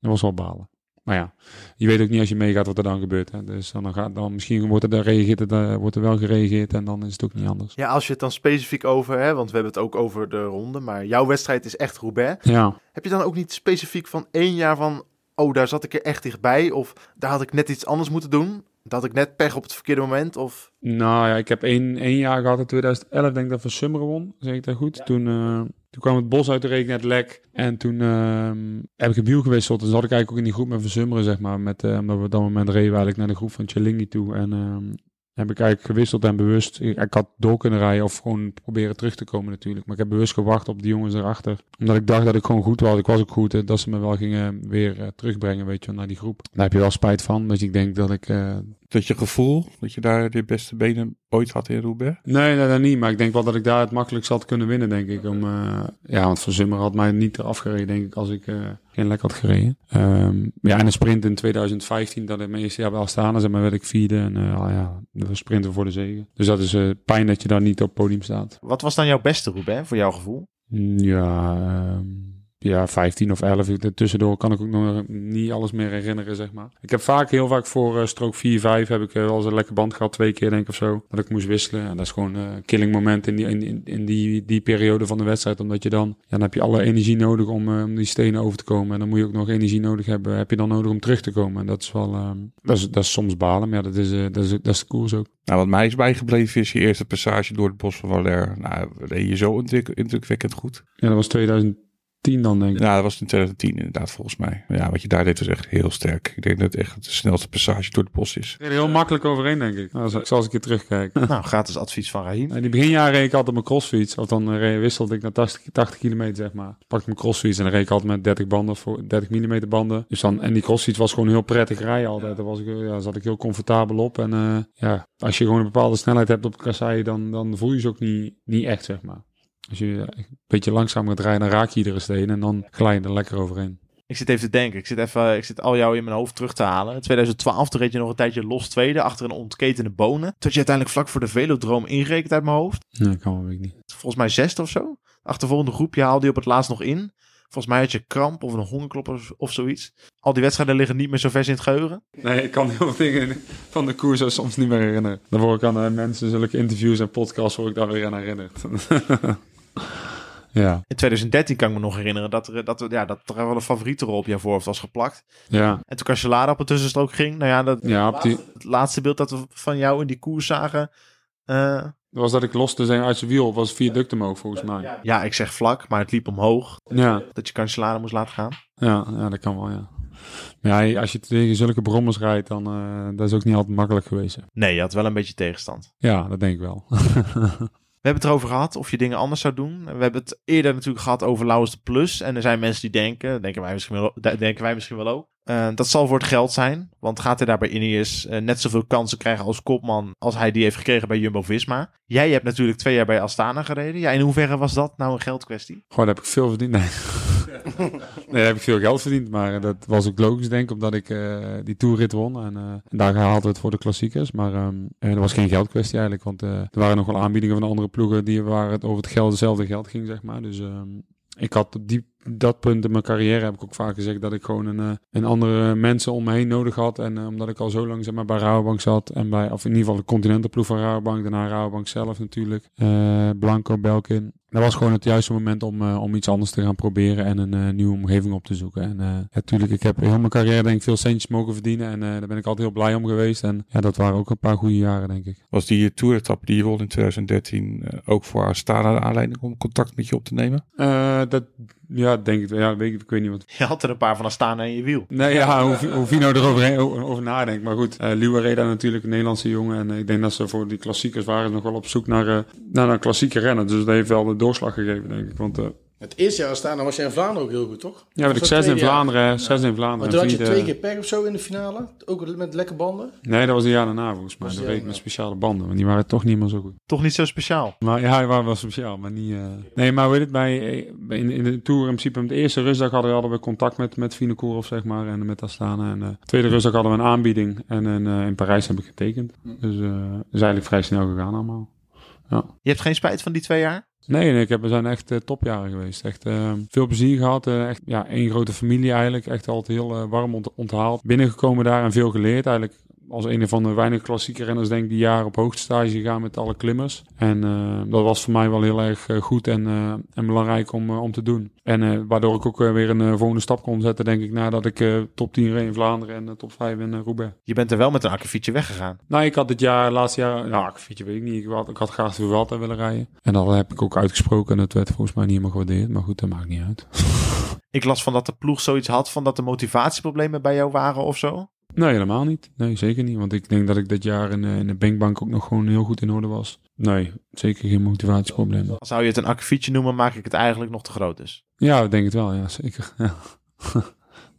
dat was wel balen. Maar ja, je weet ook niet als je meegaat wat er dan gebeurt. Hè. Dus dan, gaat, dan misschien wordt er, dan reageert er, wordt er wel gereageerd en dan is het ook niet anders. Ja, als je het dan specifiek over, hè, want we hebben het ook over de ronde, maar jouw wedstrijd is echt Roubaix. Ja. Heb je dan ook niet specifiek van één jaar van, oh daar zat ik er echt dichtbij of daar had ik net iets anders moeten doen? Dat had ik net pech op het verkeerde moment? Of? Nou ja, ik heb één, één jaar gehad in 2011, denk ik dat van Summer won. Zeg ik dat goed? Toen, uh, toen kwam het bos uit de regen, net lek. En toen uh, heb ik een wiel gewisseld. Dus zat ik eigenlijk ook in die groep met Versummeren, zeg maar. Met, uh, omdat we op dat moment reden we eigenlijk naar de groep van Chalingi toe. En heb ik eigenlijk gewisseld en bewust. Ik, had door kunnen rijden of gewoon proberen terug te komen natuurlijk. Maar ik heb bewust gewacht op die jongens erachter. Omdat ik dacht dat ik gewoon goed was. Ik was ook goed. eh, Dat ze me wel gingen weer eh, terugbrengen, weet je, naar die groep. Daar heb je wel spijt van. Dus ik denk dat ik... eh, Dat je gevoel dat je daar de beste benen ooit had in Roubaix? Nee, nee, dat niet. Maar ik denk wel dat ik daar het makkelijkst had kunnen winnen, denk ik. Om, eh, ja, want Van Zummer had mij niet eraf gereden, denk ik, als ik eh, geen lek had gereden. Ehm, ja, en een sprint in 2015, dat ik mijn eerste jaar bij Astana zeg maar, werd ik vierde. En uh, ja, dat was sprinten voor de zegen. Dus dat is uh, pijn dat je daar niet op het podium staat. Wat was dan jouw beste Roubaix, voor jouw gevoel? Ja, um, ja, 15 of 11. Tussendoor kan ik ook nog niet alles meer herinneren, zeg maar. Ik heb vaak, heel vaak voor uh, strook 4, 5 heb ik uh, wel eens een lekker band gehad. Twee keer denk ik of zo. Dat ik moest wisselen. En dat is gewoon een uh, killing moment in, die, in, in die, die periode van de wedstrijd. Omdat je dan, ja, dan heb je alle energie nodig om, om die stenen over te komen. En dan moet je ook nog energie nodig hebben. Heb je dan nodig om terug te komen. En dat is wel, uh, dat, is, dat is soms balen. Maar ja, dat is, dat is, dat is de koers ook. Nou, wat mij is bijgebleven is je eerste passage door het bos van Valère. Nou, reed je zo indrukwekkend goed. Ja, dat was 2000. 10 dan denk ik. Ja, dat was in 2010 inderdaad volgens mij. Ja, wat je daar deed was echt heel sterk. Ik denk dat het echt de snelste passage door het bos is. Ik er heel makkelijk overheen denk ik. Als, als ik je terugkijk. nou, gratis advies van Rahim. In die beginjaren reed ik altijd op mijn crossfiets. Of dan reed, wisselde ik naar 80, 80 kilometer zeg maar. Pakte mijn crossfiets en dan reed ik altijd met 30 banden, voor 30 mm banden. Dus dan, en die crossfiets was gewoon heel prettig rijden altijd. Daar was ik, ja, zat ik heel comfortabel op. En uh, ja, als je gewoon een bepaalde snelheid hebt op de kassei, dan, dan voel je ze ook niet, niet echt zeg maar. Als je een beetje langzaam gaat rijden, dan raak je iedere steen en dan glij je er lekker overheen. Ik zit even te denken. Ik zit, even, ik zit al jou in mijn hoofd terug te halen. In 2012 toen reed je nog een tijdje los tweede achter een ontketende bonen. Tot je uiteindelijk vlak voor de velodroom inrekent uit mijn hoofd. Nee, kan wel niet. Volgens mij zesde of zo. Achtervolgende groepje haalde je op het laatst nog in. Volgens mij had je kramp of een hongerklop of, zoiets. Al die wedstrijden liggen niet meer zo vers in het geheugen. Nee, ik kan heel veel dingen van de koers soms niet meer herinneren. Dan word ik aan uh, mensen, zulke interviews en podcasts, word ik daar weer aan herinnerd. ja. In 2013 kan ik me nog herinneren dat er, dat, ja, dat er wel een favoriete rol op jouw voorhoofd was geplakt. Ja. En toen Cancellara op een tussenstrook ging. Nou ja, dat, ja die... het laatste beeld dat we van jou in die koers zagen... Uh, was dat ik loste zijn uit zijn wiel. was vier ducten omhoog volgens mij. Ja, ik zeg vlak, maar het liep omhoog. Ja. Dat je Cancellara moest laten gaan. Ja, ja, dat kan wel, ja. Maar ja, als je tegen zulke brommers rijdt, dan uh, dat is ook niet altijd makkelijk geweest. Hè. Nee, je had wel een beetje tegenstand. Ja, dat denk ik wel. We hebben het erover gehad of je dingen anders zou doen. We hebben het eerder natuurlijk gehad over Lauwers de Plus. En er zijn mensen die denken, denken wij misschien wel, denken wij misschien wel ook. Uh, dat zal voor het geld zijn. Want gaat hij daar bij uh, net zoveel kansen krijgen als kopman als hij die heeft gekregen bij Jumbo-Visma. Jij hebt natuurlijk twee jaar bij Astana gereden. Ja, in hoeverre was dat nou een geldkwestie? Gewoon heb ik veel verdiend. Nee. nee, heb ik veel geld verdiend. Maar dat was ook logisch denk ik, omdat ik uh, die toerrit won. En, en daar haalde het voor de klassiekers. Maar er was geen geldkwestie eigenlijk. Want er waren nog wel aanbiedingen van andere ploegen die waar het over het geld, hetzelfde geld ging, zeg maar. Dus um, ik had die, dat punt in mijn carrière heb ik ook vaak gezegd dat ik gewoon een, uh, een andere mensen om me heen nodig had. En uh, omdat ik al zo lang zeg maar, bij Rabobank zat. En bij, of in ieder geval de continentenploeg van Rabobank. Daarna Rabobank zelf natuurlijk. Uh, Blanco, Belkin. Dat was gewoon het juiste moment om, uh, om iets anders te gaan proberen en een nieuwe omgeving op te zoeken. En natuurlijk, ik heb heel mijn carrière denk ik veel centjes mogen verdienen en daar ben ik altijd heel blij om geweest. En ja, dat waren ook een paar goede jaren denk ik. Was die toeretappe die je won in 2013 ook voor Astana de aanleiding om contact met je op te nemen? dat, ja, denk ik. Ja, weet ik, ik weet niet wat. Je had er een paar van Astana in je wiel. Nee, ja, hoe, Vino erover over, nadenkt. Maar goed, uh, Liwa Reda natuurlijk een Nederlandse jongen. En ik denk dat ze voor die klassiekers waren nog wel op zoek naar, uh, naar een klassieke rennen. Dus dat heeft wel de doorslag gegeven, denk ik. Want, uh, het eerste jaar staan, dan was jij in Vlaanderen ook heel goed, toch? Ja, werd ik zes in Vlaanderen, zes in Vlaanderen. Maar toen had je twee keer pech of zo in de finale? Ook met lekke banden? Nee, dat was een jaar daarna volgens mij. Dat ik met speciale banden, want die waren toch niet meer zo goed. Toch niet zo speciaal? Maar ja, die waren wel speciaal, maar niet... Uh... Nee, maar weet het, bij, in, in de Tour in principe, op de eerste rustdag hadden we, hadden we contact met, met Vinokourov, zeg maar, en met Astana. En de uh, tweede rustdag hadden we een aanbieding en in, uh, in Parijs heb ik getekend. Dus dat is eigenlijk vrij snel gegaan allemaal. Ja. Je hebt geen spijt van die twee jaar? Nee, ik heb, we zijn echt uh, topjaren geweest. Echt uh, veel plezier gehad. Uh, echt ja, één grote familie eigenlijk. Echt altijd heel warm ont onthaald. Binnengekomen daar en veel geleerd. Eigenlijk als een van de weinige klassieke renners denk ik die jaar op hoogtestage gegaan met alle klimmers. En uh, dat was voor mij wel heel erg uh, goed en, uh, en belangrijk om, om te doen. En waardoor ik ook weer een volgende stap kon zetten denk ik nadat ik top 10 reed in Vlaanderen en top 5 in Roubaix. Je bent er wel met een akkefietje weggegaan. Nou, ik had dit jaar, laatste jaar, nou akkefietje weet ik niet. Ik had, ik had graag de Vuelta willen rijden. En dat heb ik ook uitgesproken en het werd volgens mij niet helemaal gewaardeerd. Maar goed, dat maakt niet uit. ik las van dat de ploeg zoiets had van dat er motivatieproblemen bij jou waren of zo. Nee, helemaal niet. Nee, zeker niet. Want ik denk dat ik dit jaar in, eh, in de bankbank ook nog gewoon heel goed in orde was. Nee, zeker geen motivatieprobleem. Zou je het een akkefietje noemen, maak ik het eigenlijk nog te groot dus. Ja, ik denk het wel. Ja, zeker. Ja.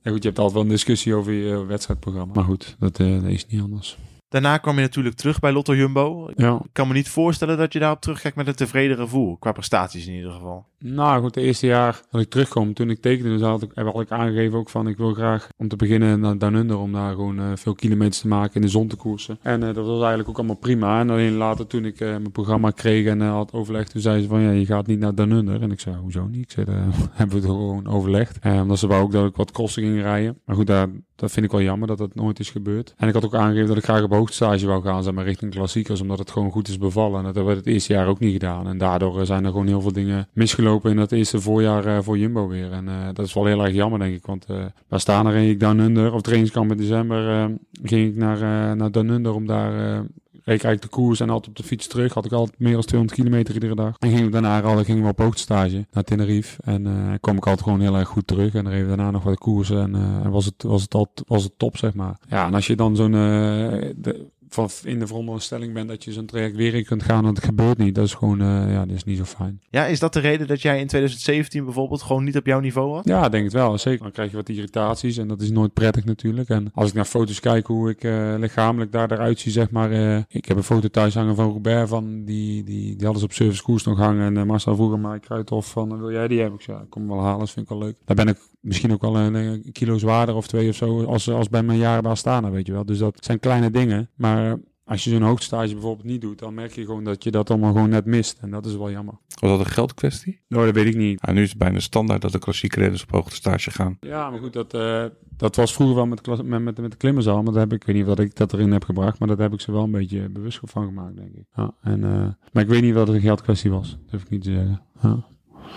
ja, goed, je hebt altijd wel een discussie over je eh, wedstrijdprogramma. Maar goed, dat, eh, dat is niet anders. Daarna kwam je natuurlijk terug bij Lotto Jumbo. Ja. Ik kan me niet voorstellen dat je daarop terugkijkt met een tevreden gevoel. Qua prestaties in ieder geval. Nou goed, het eerste jaar dat ik terugkwam, toen ik tekende, dus had ik, had ik aangegeven ook van ik wil graag om te beginnen naar Down Under, om daar gewoon eh, veel kilometers te maken in de zon te koersen. En eh, dat was eigenlijk ook allemaal prima. En alleen later toen ik eh, mijn programma kreeg en had overlegd, toen zei ze van ja, je gaat niet naar Down Under. En ik zei, hoezo niet? Ik zei, daar hebben we het gewoon overlegd. En omdat ze wou ook dat ik wat kosten ging rijden. Maar goed, daar, dat vind ik wel jammer dat dat nooit is gebeurd. En ik had ook aangegeven dat ik graag op hoogtestage wou gaan, zeg maar, richting klassiekers, omdat het gewoon goed is bevallen. En dat werd het eerste jaar ook niet gedaan. En daardoor eh, zijn er gewoon heel veel dingen misgelopen in dat eerste voorjaar eh, voor Jumbo weer. En eh, dat is wel heel erg jammer, denk ik. Want uh, waar staan er ik Down Under, of trainingskamp in december, ging ik naar, naar Down Under om daar... reed ik de koers en altijd op de fiets terug. Had ik altijd meer dan 200 kilometer iedere dag. En daarna al, gingen we op hoogtestage naar Tenerife. En eh kwam ik altijd gewoon heel erg goed terug. En dan reed ik daarna nog wat koersen. En eh, was, het, was, het al, was het top, zeg maar. Ja, en als je dan zo'n... eh, van in de veronderstelling bent dat je zo'n traject weer in kunt gaan en het gebeurt niet. Dat is gewoon, eh, ja, dat is niet zo fijn. Ja, is dat de reden dat jij in 2017 bijvoorbeeld gewoon niet op jouw niveau was? Ja, denk het wel. Zeker. Dan krijg je wat irritaties en dat is nooit prettig natuurlijk. En als ik naar foto's kijk hoe ik eh, lichamelijk daar eruit zie, zeg maar. eh, ik heb een foto thuis hangen van Robert van die, die, die hadden ze op service koers nog hangen. En Marcel vroeg aan mij Kruithof van, eh, wil jij die hebben? Ik zei, ja, kom wel halen, dat vind ik wel leuk. Daar ben ik misschien ook wel een, een kilo zwaarder of twee of zo als, als bij mijn jaren bij Astana, weet je wel. Dus dat zijn kleine dingen. Maar als je zo'n hoogtestage bijvoorbeeld niet doet, dan merk je gewoon dat je dat allemaal gewoon net mist. En dat is wel jammer. Was dat een geldkwestie? Nou, dat weet ik niet. Ja, nu is het bijna standaard dat de klassieke renners op hoogtestage gaan. Ja, maar goed, dat, eh, dat was vroeger wel met, klas- met, met, met de klimmers al. Maar dat heb ik, ik weet niet wat ik dat erin heb gebracht. Maar dat heb ik ze wel een beetje bewust van gemaakt, denk ik. Ja, en, eh, maar ik weet niet wat het een geldkwestie was. Dat hoef ik niet te zeggen. Ja.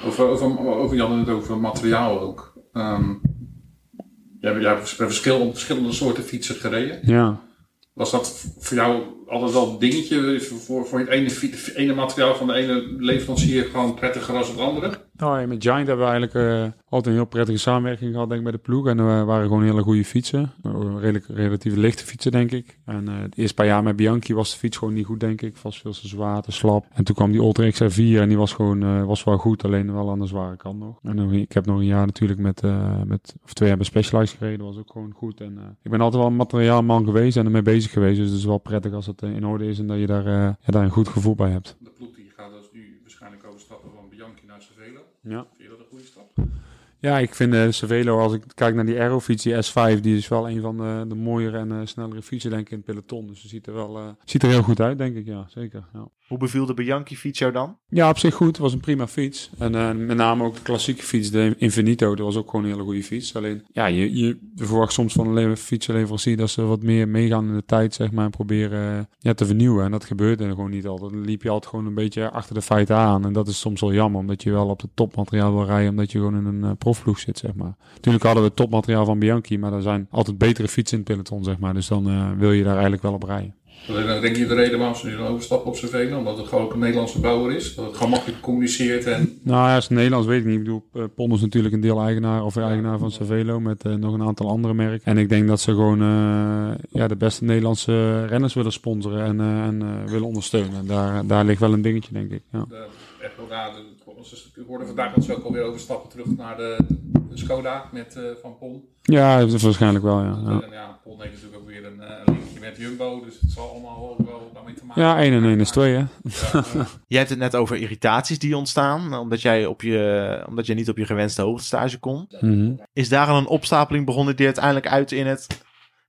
Over, over, over Jan het over materiaal ook. Ehm jij, hebt- jij hebt verschil, verschillende soorten fietsen gereden. ja. Was dat voor jou altijd wel dingetje? Voor, voor het ene, ene materiaal van de ene leverancier gewoon prettiger als het andere? Nou, met Giant hebben we eigenlijk eh, altijd een heel prettige samenwerking gehad, denk ik, bij de ploeg. En er waren gewoon hele goede fietsen. Eh, Redelijk, relatief lichte fietsen, denk ik. En eh het eerste paar jaar met Bianchi was de fiets gewoon niet goed, denk ik. Was veel te zwaar, te slap. En toen kwam die Ultra XR4 en die was gewoon eh, was wel goed, alleen wel aan de zware kant nog. En ik heb nog een jaar natuurlijk met, eh, met of twee jaar bij Specialized gereden, was ook gewoon goed. En eh, ik ben altijd wel een materiaalman geweest en ermee bezig geweest. Dus het is wel prettig als het eh, in orde is en dat je daar, eh, ja, daar een goed gevoel bij hebt. De ploeg die gaat dus nu waarschijnlijk overstappen van Bianchi naar Cervelo. Ja. Vind je dat een goede stap? Ja, ik vind de Cervelo, als ik kijk naar die Aerofiets, die S5, die is wel een van de, de mooiere en eh, snellere fietsen, denk ik, in het peloton. Dus het ziet er wel eh, ziet er heel goed uit, denk ik. Ja, zeker. Ja. Hoe beviel de Bianchi fiets jou dan? Ja, op zich goed. Het was een prima fiets. En eh, met name ook de klassieke fiets, de Infinito, dat was ook gewoon een hele goede fiets. Alleen, ja, je, je verwacht soms van een le- fietsenleverancier dat ze wat meer meegaan in de tijd, zeg maar, en proberen eh, ja, te vernieuwen. En dat gebeurde gewoon niet altijd. Dan liep je altijd gewoon een beetje achter de feiten aan. En dat is soms wel jammer, omdat je wel op het topmateriaal wil rijden, omdat je gewoon in een uh, profploeg zit, zeg maar. Natuurlijk hadden we het topmateriaal van Bianchi, maar er zijn altijd betere fietsen in het peloton, zeg maar. Dus dan uh, wil je daar eigenlijk wel op rijden. Dan denk je de reden waarom ze nu dan overstappen op Cervelo? Omdat het gewoon ook een Nederlandse bouwer is? Dat het gewoon makkelijk communiceert en... Nou ja, als het Nederlands weet ik niet. Ik bedoel, uh, Pon is natuurlijk een deel-eigenaar of eigenaar van Cervelo met uh, nog een aantal andere merken. En ik denk dat ze gewoon uh, ja, de beste Nederlandse renners willen sponsoren en, uh, en willen ondersteunen. En daar, daar ligt wel een dingetje, denk ik. Ja. De, ja, ik hoorde vandaag dat ze ook alweer overstappen terug naar de, de Skoda met Van Pon. Ja, waarschijnlijk wel, ja. ja. En ja, Pon heeft natuurlijk ook weer een, een linkje met Jumbo, dus het zal allemaal wel, wel daarmee te maken Ja, 1 en 1 is 2, hè. Ja. jij hebt het net over irritaties die ontstaan, omdat jij, op je, omdat jij niet op je gewenste hoogtestage kon. Mm -hmm. Is daar al een opstapeling begonnen die uiteindelijk uit in het...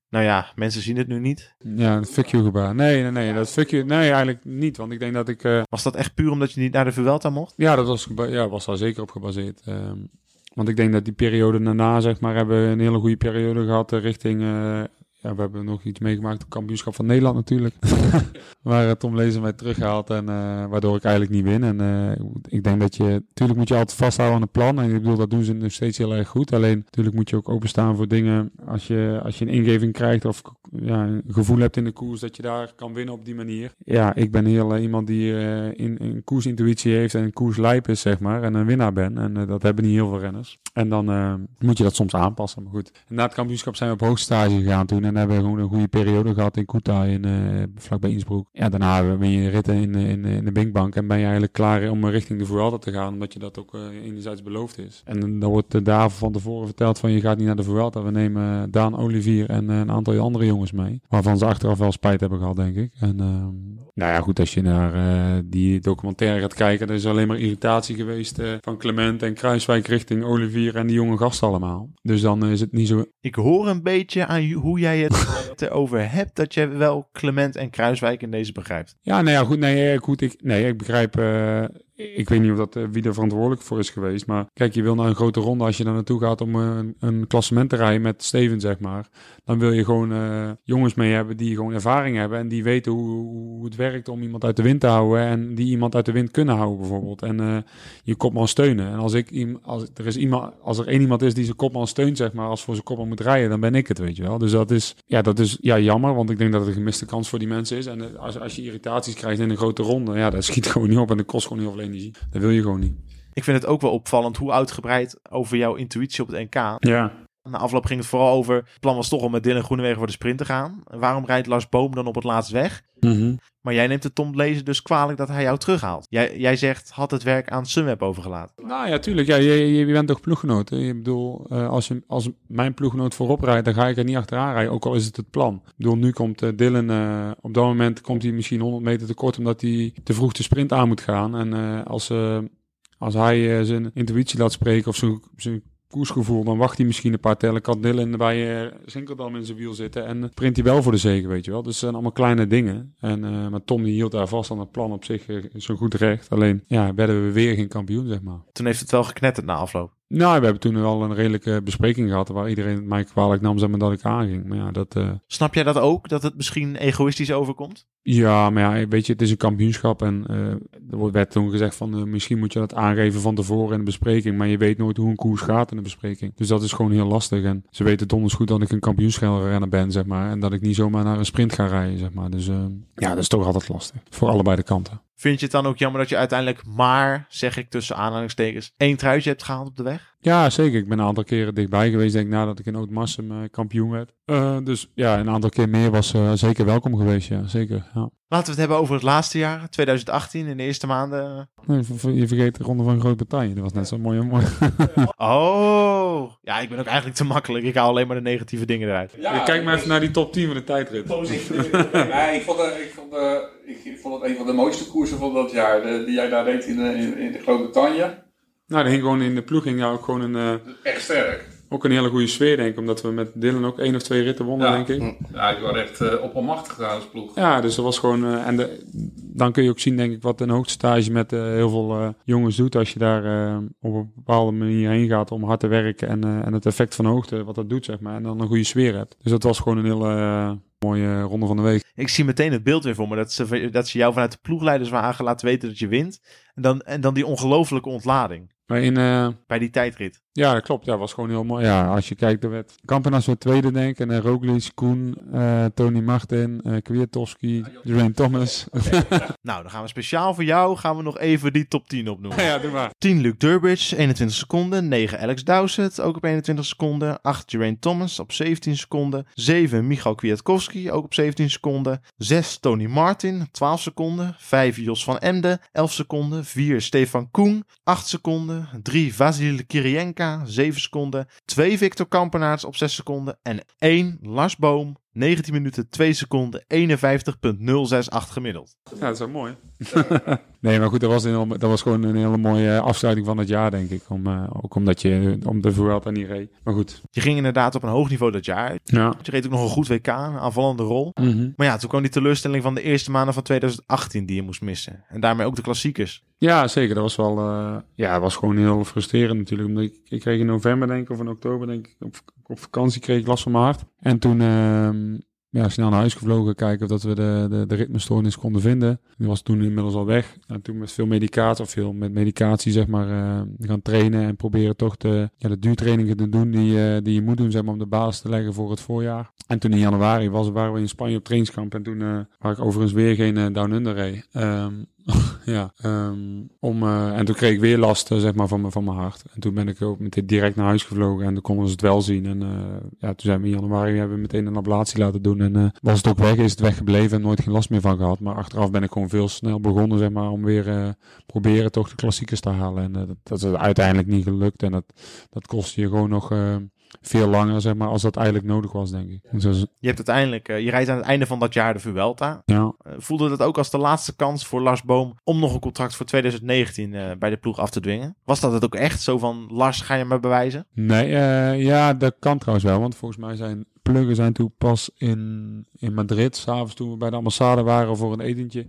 Nou ja, mensen zien het nu niet. Ja, fuck you gebaar. Nee, nee, nee, dat fuck you... Nee, eigenlijk niet, want ik denk dat ik... Uh... Was dat echt puur omdat je niet naar de Vuelta mocht? Ja, dat was, ja, was daar zeker op gebaseerd. Um, want ik denk dat die periode daarna, zeg maar, hebben we een hele goede periode gehad uh, richting... Uh, ja, we hebben nog iets meegemaakt op kampioenschap van Nederland natuurlijk. waar Tom Lezer mij teruggehaald en uh, waardoor ik eigenlijk niet win. En uh, ik denk dat je, natuurlijk moet je altijd vasthouden aan een plan. En ik bedoel, dat doen ze nog steeds heel erg goed. Alleen natuurlijk moet je ook openstaan voor dingen als je, als je een ingeving krijgt of ja, een gevoel hebt in de koers dat je daar kan winnen op die manier. Ja, ik ben heel eh, iemand die eh, in, een koersintuïtie heeft en een koerslijp is, zeg maar. En een winnaar ben. En eh, dat hebben niet heel veel renners. En dan eh, moet je dat soms aanpassen. Maar goed, na het kampioenschap zijn we op hoogstage gegaan toen. En hebben we gewoon een goede periode gehad in Kuta, in, eh vlakbij Innsbruck. Ja, daarna ben je ritten in, in, in de Binkbank. En ben je eigenlijk klaar om richting de Vuelta te gaan. Omdat je dat ook eh, enerzijds beloofd is. En dan wordt de daar van tevoren verteld van je gaat niet naar de Vuelta. We nemen Daan Olivier en eh, een aantal andere jongens mee. Waarvan ze achteraf wel spijt hebben gehad, denk ik. En ehm, nou ja, goed, als je naar eh, die documentaire gaat kijken, er is alleen maar irritatie geweest eh, van Clement en Kruiswijk richting Olivier en die jonge gasten allemaal. Dus dan is het niet zo. Ik hoor een beetje aan hoe jij het erover hebt dat je wel Clement en Kruiswijk in deze begrijpt. Ja, nou ja, goed, nee, eh, goed, ik, nee, ik begrijp. Ik weet niet of dat, eh, wie er verantwoordelijk voor is geweest. Maar kijk, je wil naar een grote ronde. Als je daar naartoe gaat om eh, een, een klassement te rijden met Steven, zeg maar. Dan wil je gewoon eh, jongens mee hebben die gewoon ervaring hebben. En die weten hoe, hoe het werkt om iemand uit de wind te houden. En die iemand uit de wind kunnen houden, bijvoorbeeld. En eh, je kopman steunen. En als, ik, als, er is iemand, als er één iemand is die zijn kopman steunt, zeg maar. Als voor zijn kopman moet rijden, dan ben ik het, weet je wel. Dus dat is, ja, dat is ja, jammer. Want ik denk dat het een gemiste kans voor die mensen is. En als, als je irritaties krijgt in een grote ronde, ja, dat schiet gewoon niet op. En dat kost gewoon heel veel energie. Dat wil je gewoon niet. Ik vind het ook wel opvallend hoe uitgebreid over jouw intuïtie op het NK. Ja. Na afloop ging het vooral over, het plan was toch om met Dylan Groenewegen voor de sprint te gaan. Waarom rijdt Lars Boom dan op het laatst weg? Maar jij neemt het Tom Lezen dus kwalijk dat hij jou terughaalt. Jij, jij zegt, had het werk aan Sunweb overgelaten. Nou ja, tuurlijk. Ja, je, je, je bent toch ploeggenoot. hè? Ik bedoel, eh, als, je, als mijn ploeggenoot voorop rijdt, dan ga ik er niet achteraan rijden. Ook al is het het plan. Ik bedoel, nu komt eh, Dylan, eh, op dat moment komt hij misschien 100 meter tekort omdat hij te vroeg de sprint aan moet gaan. En eh, als, eh, als hij zijn intuïtie laat spreken of zijn, zijn koersgevoel, dan wacht hij misschien een paar tellen. Kan Dylan bij uh, Sinkeldam in zijn wiel zitten en print hij wel voor de zege, weet je wel. Dus zijn allemaal kleine dingen. En, eh, maar Tom die hield daar vast aan het plan op zich eh, zo goed recht. Alleen, ja, werden we weer geen kampioen, zeg maar. Toen heeft het wel geknetterd na afloop. Nou, we hebben toen wel een redelijke bespreking gehad waar iedereen het mij kwalijk nam, zeg maar, dat ik aanging. Maar ja, dat... eh, Snap jij dat ook? Dat het misschien egoïstisch overkomt? ja, maar ja, weet je, het is een kampioenschap en eh, er wordt- werd toen gezegd van eh, misschien moet je dat aangeven van tevoren in de bespreking, maar je weet nooit hoe een koers gaat in de bespreking. Dus dat is gewoon heel lastig en ze weten donders goed dat ik een kampioenschaprenner ben, zeg maar, en dat ik niet zomaar naar een sprint ga rijden, zeg maar. Dus ja, dat is toch altijd lastig. Voor allebei de kanten. Vind je het dan ook jammer dat je uiteindelijk maar, zeg ik tussen aanhalingstekens, één truitje hebt gehaald op de weg? Ja, zeker. Ik ben een aantal keren dichtbij geweest, denk ik, nadat ik in Oud-Marsum eh, kampioen werd. Eh, dus ja, een aantal keer meer was eh, zeker welkom geweest, ja, zeker. Ja. Laten we het hebben over het laatste jaar, 2018, in de eerste maanden. Nee, je vergeet de Ronde van Groot-Brittannië. Dat was net zo mooi. mooi. Oh, ja, ik ben ook eigenlijk te makkelijk. Ik haal alleen maar de negatieve dingen eruit. Kijk maar even naar die top 10 van de tijdrit. nee, ik, vond, ik, vond, ik, vond het een van de mooiste koersen van dat jaar. De, die jij daar deed in, in, in de Groot-Brittannië. Nou, er hing gewoon in de ploeg hing ja, ook gewoon een, eh, Echt sterk. ook een hele goede sfeer, denk ik. Omdat we met Dylan ook één of twee ritten wonnen, Ja. denk ik. Ja, die waren echt uh, oppermachtig als ploeg. Ja, dus dat was gewoon... eh, en de, dan kun je ook zien, denk ik, wat een hoogtestage met eh, heel veel eh, jongens doet. Als je daar op een bepaalde manier heen gaat om hard te werken. En, eh, en het effect van hoogte, wat dat doet, zeg maar. En dan een goede sfeer hebt. Dus dat was gewoon een hele mooie ronde van de week. Ik zie meteen het beeld weer voor me. Dat ze, dat ze jou vanuit de ploegleiderswagen laten weten dat je wint. En dan, en dan die ongelofelijke ontlading Maar eh, bij die tijdrit. Ja, dat klopt. Ja, dat was gewoon heel mooi. Ja, als je kijkt, er werd Kampenas werd tweede, denk ik. En uh, Roglic, Koen, eh, Tony Martin, uh, Kwiatkowski, Geraint Thomas. nou, dan gaan we speciaal voor jou gaan we nog even die top 10 opnoemen. ja, doe maar. 10 Luke Durbridge, 21 seconden. 9 Alex Dowsett, ook op 21 seconden. 8 Geraint Thomas op 17 seconden. 7 Michał Kwiatkowski, ook op 17 seconden. 6 Tony Martin, 12 seconden. 5 Jos van Emden, 11 seconden. 4 Stefan Koen, 8 seconden. 3 Vasil Kirienka, 7 seconden. 2 Victor Kampenaerts op 6 seconden. En 1 Lars Boom, 19 minuten 2 seconden, 51,068 gemiddeld. Ja, dat is wel mooi. nee, maar goed, dat was, een heel, dat was gewoon een hele mooie afsluiting van het jaar, denk ik. Om, uh, ook omdat je om de Vuelta niet reed. Maar goed. Je ging inderdaad op een hoog niveau dat jaar. Ja. Je reed ook nog een goed WK, een aanvallende rol. Mm -hmm. Maar ja, toen kwam die teleurstelling van de eerste maanden van 2018 die je moest missen. En daarmee ook de klassiekers. Ja, zeker. Dat was wel, uh, ja, dat was gewoon heel frustrerend natuurlijk. Omdat ik, ik kreeg in november, denk ik, of in oktober, denk ik, op, op vakantie kreeg ik last van mijn hart. En toen, uh, ja, snel naar huis gevlogen. Kijken of dat we de, de, de ritmestoornis konden vinden. Die was toen inmiddels al weg. En toen met veel medicatie, of veel met medicatie zeg maar, eh, gaan trainen. En proberen toch de, ja, de duurtrainingen te doen die, eh, die je moet doen zeg maar, om de basis te leggen voor het voorjaar. En toen in januari was, waren we in Spanje op trainingskamp. En toen uh, ik overigens weer geen uh, down under ja, um, om, uh, en toen kreeg ik weer last zeg maar, van, van mijn hart. En toen ben ik ook meteen direct naar huis gevlogen. En toen konden ze het wel zien. En ja, toen zijn we in januari hebben we meteen een ablatie laten doen. En was het ook weg, is het weggebleven. En nooit geen last meer van gehad. Maar achteraf ben ik gewoon veel snel begonnen zeg maar, om weer proberen toch de klassiekers te halen. En dat, dat is uiteindelijk niet gelukt. En dat, dat kostte je gewoon nog veel langer, zeg maar, als dat eigenlijk nodig was, denk ik. Dus, je hebt uiteindelijk, uh, je rijdt aan het einde van dat jaar de Vuelta. Ja. Uh, voelde dat ook als de laatste kans voor Lars Boom om nog een contract voor 2019 uh, bij de ploeg af te dwingen? Was dat het ook echt zo van, Lars, ga je me bewijzen? Nee, ja, dat kan trouwens wel, want volgens mij zijn pluggen zijn toen pas in, in Madrid, s'avonds toen we bij de ambassade waren voor een etentje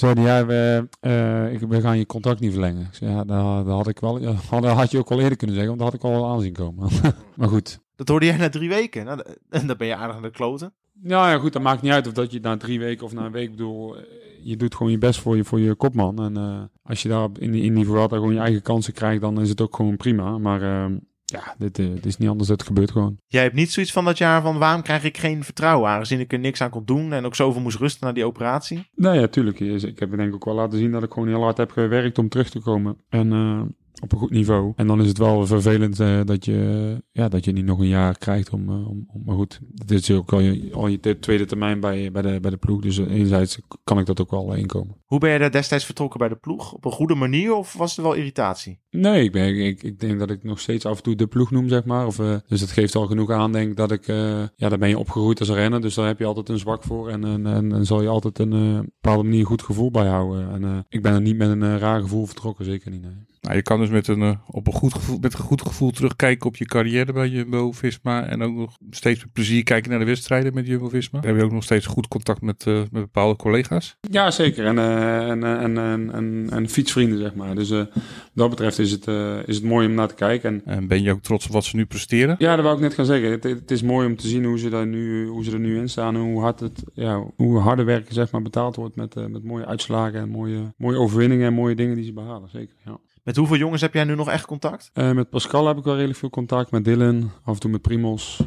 zeiden ja, we, uh, ik, we gaan je contract niet verlengen. Zei, ja, dat, dat had ik wel, dat had je ook al eerder kunnen zeggen, want dat had ik al aanzien komen. maar goed. Dat hoorde jij na drie weken. Nou, en dan ben je aardig aan de kloten. Ja, ja, goed, dat maakt niet uit of dat je na drie weken of na een week bedoel. Je doet gewoon je best voor je, voor je kopman. En uh, als je daar in, in die Vuelta gewoon je eigen kansen krijgt, dan is het ook gewoon prima. Maar uh, ja, dit, uh, dit, is niet anders. Het gebeurt gewoon. Jij hebt niet zoiets van dat jaar van waarom krijg ik geen vertrouwen, aangezien ik er niks aan kon doen en ook zoveel moest rusten na die operatie? Nee, ja, tuurlijk. Ik heb denk ik ook wel laten zien dat ik gewoon heel hard heb gewerkt om terug te komen. En uh, op een goed niveau. En dan is het wel vervelend uh, dat, je, ja, dat je niet nog een jaar krijgt om, uh, om, om maar goed. Dit is ook al je, al je tweede termijn bij, bij, de, bij de ploeg. Dus enerzijds kan ik dat ook wel inkomen. Hoe ben je er destijds vertrokken bij de ploeg? Op een goede manier of was er wel irritatie? Nee, ik, ben, ik, ik denk dat ik nog steeds af en toe de ploeg noem, zeg maar. Of, uh, dus dat geeft al genoeg aan, denk dat ik... ja, daar ben je opgegroeid als renner. Dus daar heb je altijd een zwak voor. En, en, en, en zal je altijd een bepaalde manier een goed gevoel bij houden. En ik ben er niet met een raar gevoel vertrokken, zeker niet, nee. Nou, je kan dus met een, uh, op een goed gevoel, met een goed gevoel terugkijken op je carrière bij Jumbo-Visma. En ook nog steeds met plezier kijken naar de wedstrijden met Jumbo-Visma. Heb je ook nog steeds goed contact met, uh, met bepaalde collega's? Ja, zeker. En, uh, en, en, en, en, en, fietsvrienden, zeg maar. Dus wat dat betreft is het, is het mooi om naar te kijken. En, en, ben je ook trots op wat ze nu presteren? Ja, dat wou ik net gaan zeggen. Het, het, is mooi om te zien hoe ze, daar nu, hoe ze er nu in staan. En hoe hard het, ja, hoe harde werken zeg maar, betaald wordt met, met mooie uitslagen en mooie, mooie overwinningen en mooie dingen die ze behalen. Zeker, ja. Met hoeveel jongens heb jij nu nog echt contact? Uh, met Pascal heb ik wel redelijk veel contact. Met Dylan, af en toe met Primos.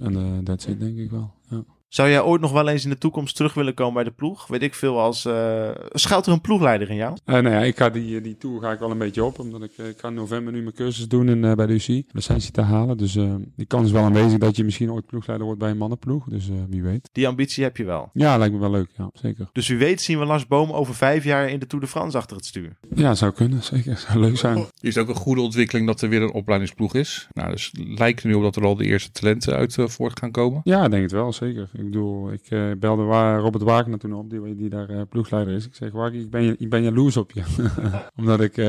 En uh, that's it, denk ik wel. Zou jij ooit nog wel eens in de toekomst terug willen komen bij de ploeg? Weet ik veel als... Uh, schuilt er een ploegleider in jou? Uh, nou ja, ik ga die, die tour ga ik wel een beetje op. Omdat ik, ik ga in november nu mijn cursus doen in, uh, bij de UC. Licentie te halen. Dus die kans is wel aanwezig dat je misschien ooit ploegleider wordt bij een mannenploeg. Dus wie weet. Die ambitie heb je wel? Ja, lijkt me wel leuk. Ja, zeker. Dus wie weet zien we Lars Boom over vijf jaar in de Tour de France achter het stuur? Ja, zou kunnen. Zeker. Zou leuk zijn. Is het ook een goede ontwikkeling dat er weer een opleidingsploeg is? Nou, dus lijkt er nu op dat er al de eerste talenten uit voort gaan komen? Ja, ik denk het wel. Zeker. Ik bedoel, ik uh, belde waar Robert Wagner toen op, die, die daar uh, ploegleider is. Ik zeg, Wagner, ik ben, ik ben jaloers op je. omdat ik, uh,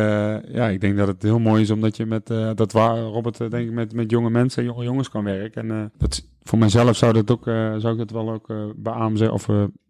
ja, ik denk dat het heel mooi is omdat je met, dat waar Robert, denk ik, met, met jonge mensen en jonge jongens kan werken. En voor mezelf zou, dat ook, zou ik dat wel ook beamen of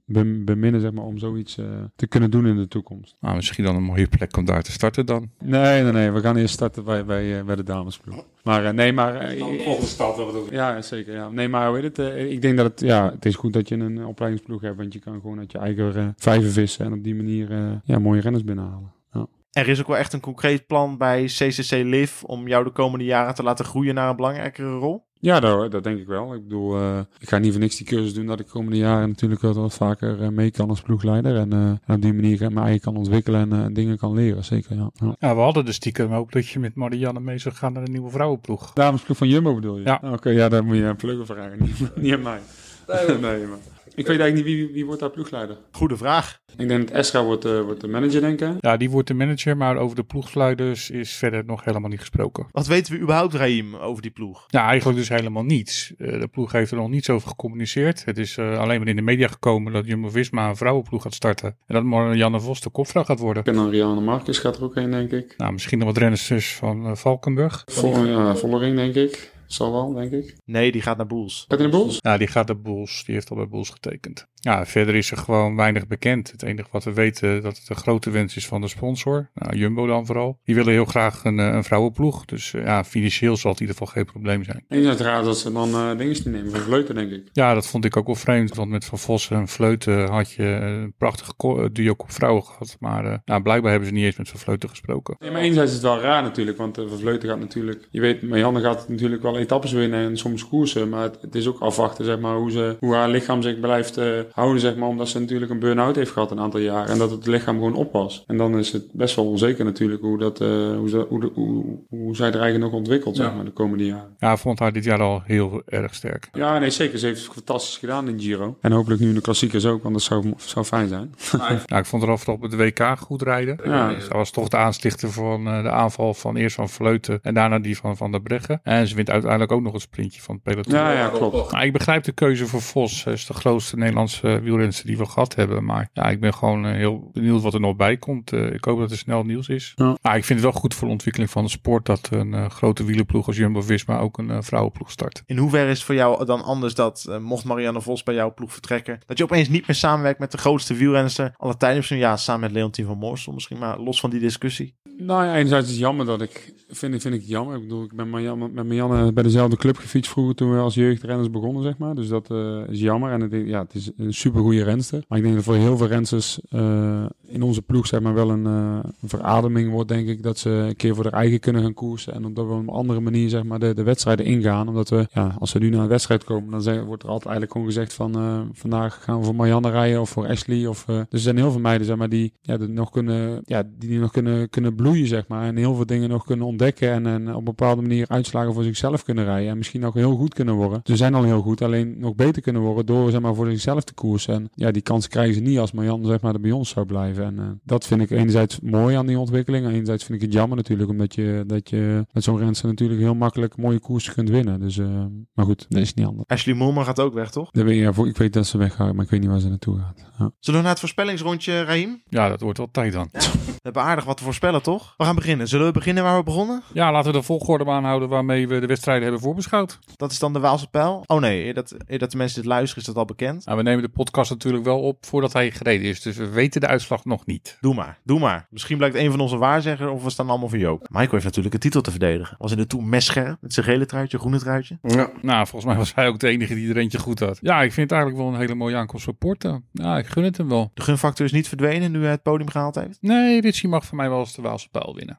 beminnen, zeg maar, om zoiets uh, te kunnen doen in de toekomst. Nou, misschien dan een mooie plek om daar te starten dan. Nee, nee, nee. We gaan eerst starten bij, bij, uh, bij de damesploeg. Maar uh, nee, maar... de volgende stap wel bedoel Ja, zeker. Ja. Nee, maar weet het, ik denk dat het, ja, het is goed dat je een opleidingsploeg hebt, want je kan gewoon uit je eigen vijven vissen en op die manier ja, mooie renners binnenhalen. Ja. Er is ook wel echt een concreet plan bij CCC Liv om jou de komende jaren te laten groeien naar een belangrijkere rol? Ja, dat, dat denk ik wel. Ik bedoel, uh, ik ga niet voor niks die cursus doen dat ik de komende jaren natuurlijk wel wat vaker uh, mee kan als ploegleider. En, uh, en, op die manier mijn eigen kan ontwikkelen en dingen kan leren. Zeker, ja. ja. ja we hadden de stiekem ook dat je met Marianne mee zou gaan naar de nieuwe vrouwenploeg. Damesploeg van Jumbo bedoel je? Ja. Oké, okay, ja, daar moet je een pluggen vragen. Niet, niet aan mij. Nee, nee man. Ik weet eigenlijk niet wie, wie wordt daar ploegleider. Goede vraag. Ik denk dat Esra wordt, uh, wordt de manager, denk ik. Ja, die wordt de manager, maar over de ploegleiders is verder nog helemaal niet gesproken. Wat weten we überhaupt, Raim, over die ploeg? Ja, eigenlijk dus helemaal niets. Uh, de ploeg heeft er nog niets over gecommuniceerd. Het is uh, alleen maar in de media gekomen dat Jumbo-Visma een vrouwenploeg gaat starten. En dat Marianne Vos de kopvrouw gaat worden. En dan Rianne Marcus gaat er ook heen, denk ik. Nou, misschien nog wat renners van Valkenburg. Vol, ja, Vollering, denk ik. Zal wel, denk ik. Nee, die gaat naar Boels. Gaat in de Bulls? Ja, die gaat naar Bulls. Die heeft al bij Bulls getekend. Ja, verder is er gewoon weinig bekend. Het enige wat we weten dat het een grote wens is van de sponsor. Nou, Jumbo dan vooral. Die willen heel graag een, eh, een vrouwenploeg. Dus eh, ja, financieel zal het in ieder geval geen probleem zijn. Enerzijds raar dat ze dan eh dingen niet nemen van Vleuten, denk ik. Ja, dat vond ik ook wel vreemd. Want met Van Vossen en Vleuten had je een prachtige eh, duo op vrouwen gehad. Maar eh, nou, blijkbaar hebben ze niet eens met Van Vleuten gesproken. Nee, maar enerzijds is het wel raar natuurlijk, want uh, Van Vleuten gaat natuurlijk... Je weet, Marianne gaat natuurlijk wel etappes winnen en soms koersen. Maar het, het is ook afwachten, zeg maar, hoe, ze, hoe haar lichaam zich blijft eh, houden, zeg maar. Omdat ze natuurlijk een burn-out heeft gehad een aantal jaar. En dat het lichaam gewoon op was. En dan is het best wel onzeker natuurlijk hoe, dat, eh, hoe, ze, hoe, de- hoe, hoe zij er eigenlijk nog ontwikkelt, zeg maar, de komende jaren. Ja, ik vond haar dit jaar al heel erg sterk. Ja, nee, zeker. Ze heeft het fantastisch gedaan in Giro. En hopelijk nu in de klassiekers ook, want dat zou, zou fijn zijn. Nou, ik vond haar vooral op het WK goed rijden. Ja. Zij was toch de aanstichter van eh, de aanval van eerst van Vleuten en daarna die van Van der Breggen. En ze wint uiteindelijk ook nog een sprintje van het peloton. Ja, ja, klopt. Maar ik begrijp de keuze voor Vos. Hij is de grootste Nederlandse eh, wielrenster die we gehad hebben. Maar ja, ik ben gewoon eh, heel benieuwd wat er nog bij komt. Eh, ik hoop dat er snel nieuws is. Ja. Maar ik vind het wel goed voor de ontwikkeling van de sport dat een eh, grote wielerploeg als Jumbo-Visma ook een eh, vrouwenploeg start. In hoeverre is het voor jou dan anders dat, eh, mocht Marianne Vos bij jouw ploeg vertrekken, dat je opeens niet meer samenwerkt met de grootste wielrenster alle tijden? Misschien ja, samen met Leontien van Moorsel misschien, maar los van die discussie. Nou ja, enerzijds is het jammer dat ik... Vind, ik- vind ik jammer. Ik bedoel, ik ben Marianne, met Marianne bij dezelfde club gefietst vroeger toen we als jeugdrenners begonnen, zeg maar. Dus dat eh, is jammer. En het, ja, het is een supergoeie renster. Maar ik denk dat voor heel veel rensters eh, in onze ploeg, zeg maar, wel een, eh, een verademing wordt, denk ik. Dat ze een keer voor haar eigen kunnen gaan koersen. En dat we op een andere manier, zeg maar, de, de wedstrijden ingaan. Omdat we, ja, als we nu naar een wedstrijd komen, dan wordt er altijd eigenlijk gewoon gezegd van... eh, vandaag gaan we voor Marianne rijden of voor Ashley. Of, dus er zijn heel veel meiden, zeg maar, die, ja, die nog kunnen, ja, die nog kunnen, kunnen bloeien, zeg maar. En heel veel dingen nog kunnen ontdekken. En, en op een bepaalde manier uitslagen voor zichzelf kunnen rijden. En misschien ook heel goed kunnen worden. Ze zijn al heel goed, alleen nog beter kunnen worden door, zeg maar, voor zichzelf te koersen. En ja, die kans krijgen ze niet als Marianne, zeg maar, er bij ons zou blijven. En eh, dat vind ik enerzijds mooi aan die ontwikkeling. En enerzijds vind ik het jammer natuurlijk, omdat je, dat je met zo'n renster natuurlijk heel makkelijk mooie koersen kunt winnen. Dus, eh, maar goed, dat is niet anders. Ashley Moorman gaat ook weg, toch? Ja, voor- ik weet dat ze weggaan, maar ik weet niet waar ze naartoe gaat. Ja. Zullen we naar het voorspellingsrondje, Raim? Ja, dat wordt wel tijd dan. We hebben aardig wat te voorspellen, toch? We gaan beginnen. Zullen we beginnen waar we begonnen? Ja, laten we de volgorde aanhouden waarmee we de wedstrijden hebben voorbeschouwd. Dat is dan de Waalse Pijl. Oh nee, eer dat, dat de mensen dit luisteren is dat al bekend. Nou, we nemen de podcast natuurlijk wel op voordat hij gereden is. Dus we weten de uitslag nog niet. Doe maar, doe maar. Misschien blijkt een van onze waarzegger of we staan allemaal voor Joop. Michael heeft natuurlijk een titel te verdedigen. Was in de Tour messcherp met zijn gele truitje, groene truitje. Ja. Nou, volgens mij was hij ook de enige die er eentje goed had. Ja, ik vind het eigenlijk wel een hele mooie aankomst voor Porto. Ja, ik gun het hem wel. De gunfactor is niet verdwenen nu hij het podium gehaald heeft. Nee, Mag voor mij wel eens de Waalse pijl winnen.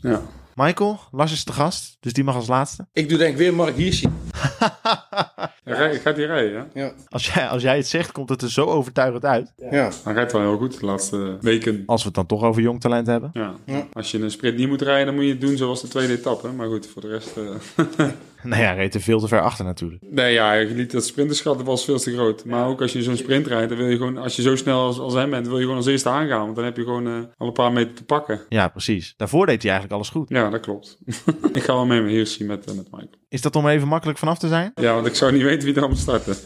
Ja. Michael, Lars is de gast, dus die mag als laatste. Ik doe denk ik weer Mark Hirschi. Hij rijdt- gaat hij rijden, ja? Ja. Als jij, als jij het zegt, komt het er zo overtuigend uit. Ja. Hij rijdt wel heel goed de laatste weken. Als we het dan toch over jong talent hebben. Ja. Ja. Als je een sprint niet moet rijden, dan moet je het doen zoals de tweede etappe. Maar goed, voor de rest... eh, Nou ja, hij reed er veel te ver achter natuurlijk. nee, ja, je liet dat sprinterschat was veel te groot. Maar ook als je zo'n sprint rijdt, dan wil je gewoon... Als je zo snel als, als hem bent, wil je gewoon als eerste aangaan. Want dan heb je gewoon eh, al een paar meter te pakken. Ja, precies. Daarvoor deed hij eigenlijk alles goed. Ja, dat klopt. ik ga wel mee met Hirschi met, eh, met Michael. Is dat om even makkelijk vanaf te zijn? Ja, want ik zou niet weten wie er aan moet starten.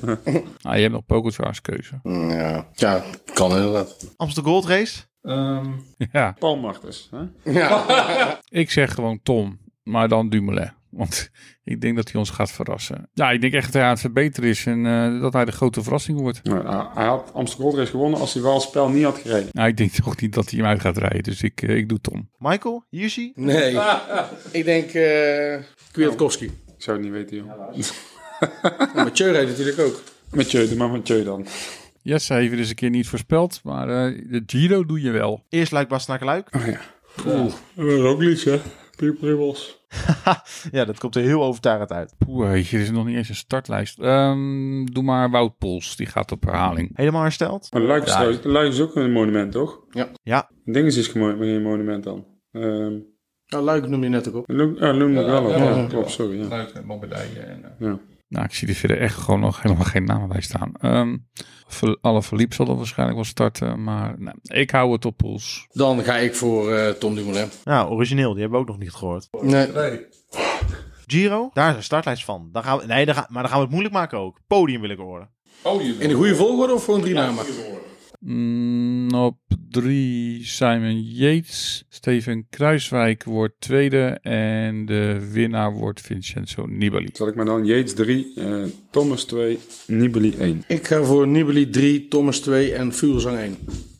Nou, je hebt nog Pogacar als keuze. Ja. Ja, kan inderdaad. Amsterdam Gold Race? Ehm, Ja, Paul Martens. Hè? Ja. ik zeg gewoon Tom, maar dan Dumoulin. Want ik denk dat hij ons gaat verrassen. Ja, ik denk echt dat hij aan het verbeteren is en eh, dat hij de grote verrassing wordt. Nou, hij- had Amsterdam Gold Race gewonnen als hij wel het spel niet had gereden. Nou, ik denk toch niet dat hij hem uit gaat rijden, dus ik, eh, ik doe Tom. Michael? Hirschi? Nee. Ik denk eh Kwiatkowski. Ik zou het niet weten, joh. Ja, Mathieu rijdt natuurlijk ook. Mathieu, doe maar Mathieu dan. Yes, hij heeft het eens een keer niet voorspeld, maar eh, de Giro doe je wel. Eerst Luik Bas naar Luik. Roglic, hè? Pieperibbels. ja, dat komt er heel overtuigend uit. Je, er is nog niet eens een startlijst. Ehm, doe maar Wout Poels, die gaat op herhaling. Helemaal hersteld? Maar Luik is, Ja. Luik is ook een monument, toch? Ja. Dinges is gemo- geen monument dan. Ehm Ja, Luik noem je net ook op. Lu- ja, Loen nog wel. op. ja, Ja, ja. klopt, sorry. Ja. Luik en Lombardije. En, eh, Ja. Nou, ik zie er verder echt gewoon nog helemaal geen namen bij staan. Ehm alle verliep zal er waarschijnlijk wel starten, maar nou, ik hou het op Poels. Dan ga ik voor eh, Tom Dumoulin. Nou, origineel, die hebben we ook nog niet gehoord. Nee. nee. Giro? Daar is een startlijst van. Dan gaan we, nee, dan gaan, maar dan gaan we het moeilijk maken ook. Podium wil ik horen. Oh, je In de goede volgorde of voor een drie namen? Op drie Simon Yates. Steven Kruiswijk wordt tweede. En de winnaar wordt Vincenzo Nibali. Zal ik maar dan Yates 3, Thomas 2, Nibali 1. Ik ga voor Nibali 3, Thomas 2 en Fuglsang 1.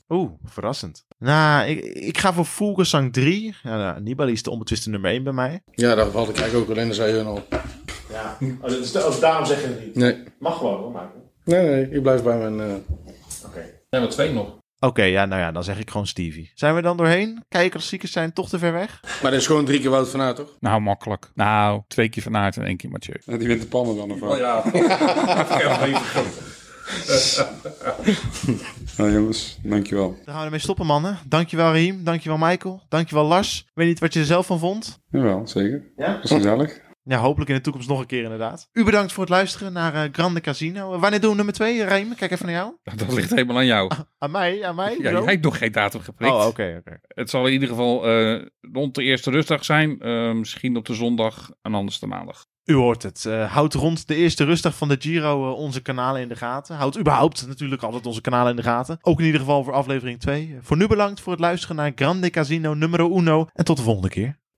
Oeh, verrassend. Nou, ik, ik ga voor Vogelsang 3. Ja, nou, Nibali is de onbetwiste nummer 1 bij mij. Ja, dat had ik eigenlijk ook, alleen dat zei hun al. Ja, oh, daarom zeg je het niet. Nee, Mag gewoon hoor, Michael. nee, nee, ik blijf bij mijn... eh, zijn er twee nog. Oké, ja, nou ja, dan zeg ik gewoon Stevie. Zijn we dan doorheen? Kijkklassiekers zijn toch te ver weg? Maar dat is gewoon drie keer Wout van Aert, toch? Nou, makkelijk. Nou, twee keer Van Aert en één keer Mathieu. Ja, die wint de pannen dan of wat? Oh ja. Nou jongens, dankjewel. Dan gaan we ermee stoppen, mannen. Dankjewel, Riem. Dankjewel, Michael. Dankjewel, Lars. Ik weet niet wat je er zelf van vond. Jawel, zeker. Ja? Dat is gezellig. Ja, hopelijk in de toekomst nog een keer, inderdaad. U bedankt voor het luisteren naar eh, Grande Casino. Wanneer doen we nummer 2, Riem? Kijk even naar jou. Dat ligt helemaal aan jou. Aan mij, aan mij. Ja, jij hebt nog geen datum geprikt. Oh, oké, oké. Het zal in ieder geval eh, rond de eerste rustdag zijn. Eh, misschien op de zondag en anders de maandag. U hoort het. Eh, houd rond de eerste rustdag van de Giro eh, onze kanalen in de gaten. Houd überhaupt natuurlijk altijd onze kanalen in de gaten. Ook in ieder geval voor aflevering 2. Voor nu bedankt voor het luisteren naar Grande Casino numero uno. En tot de volgende keer.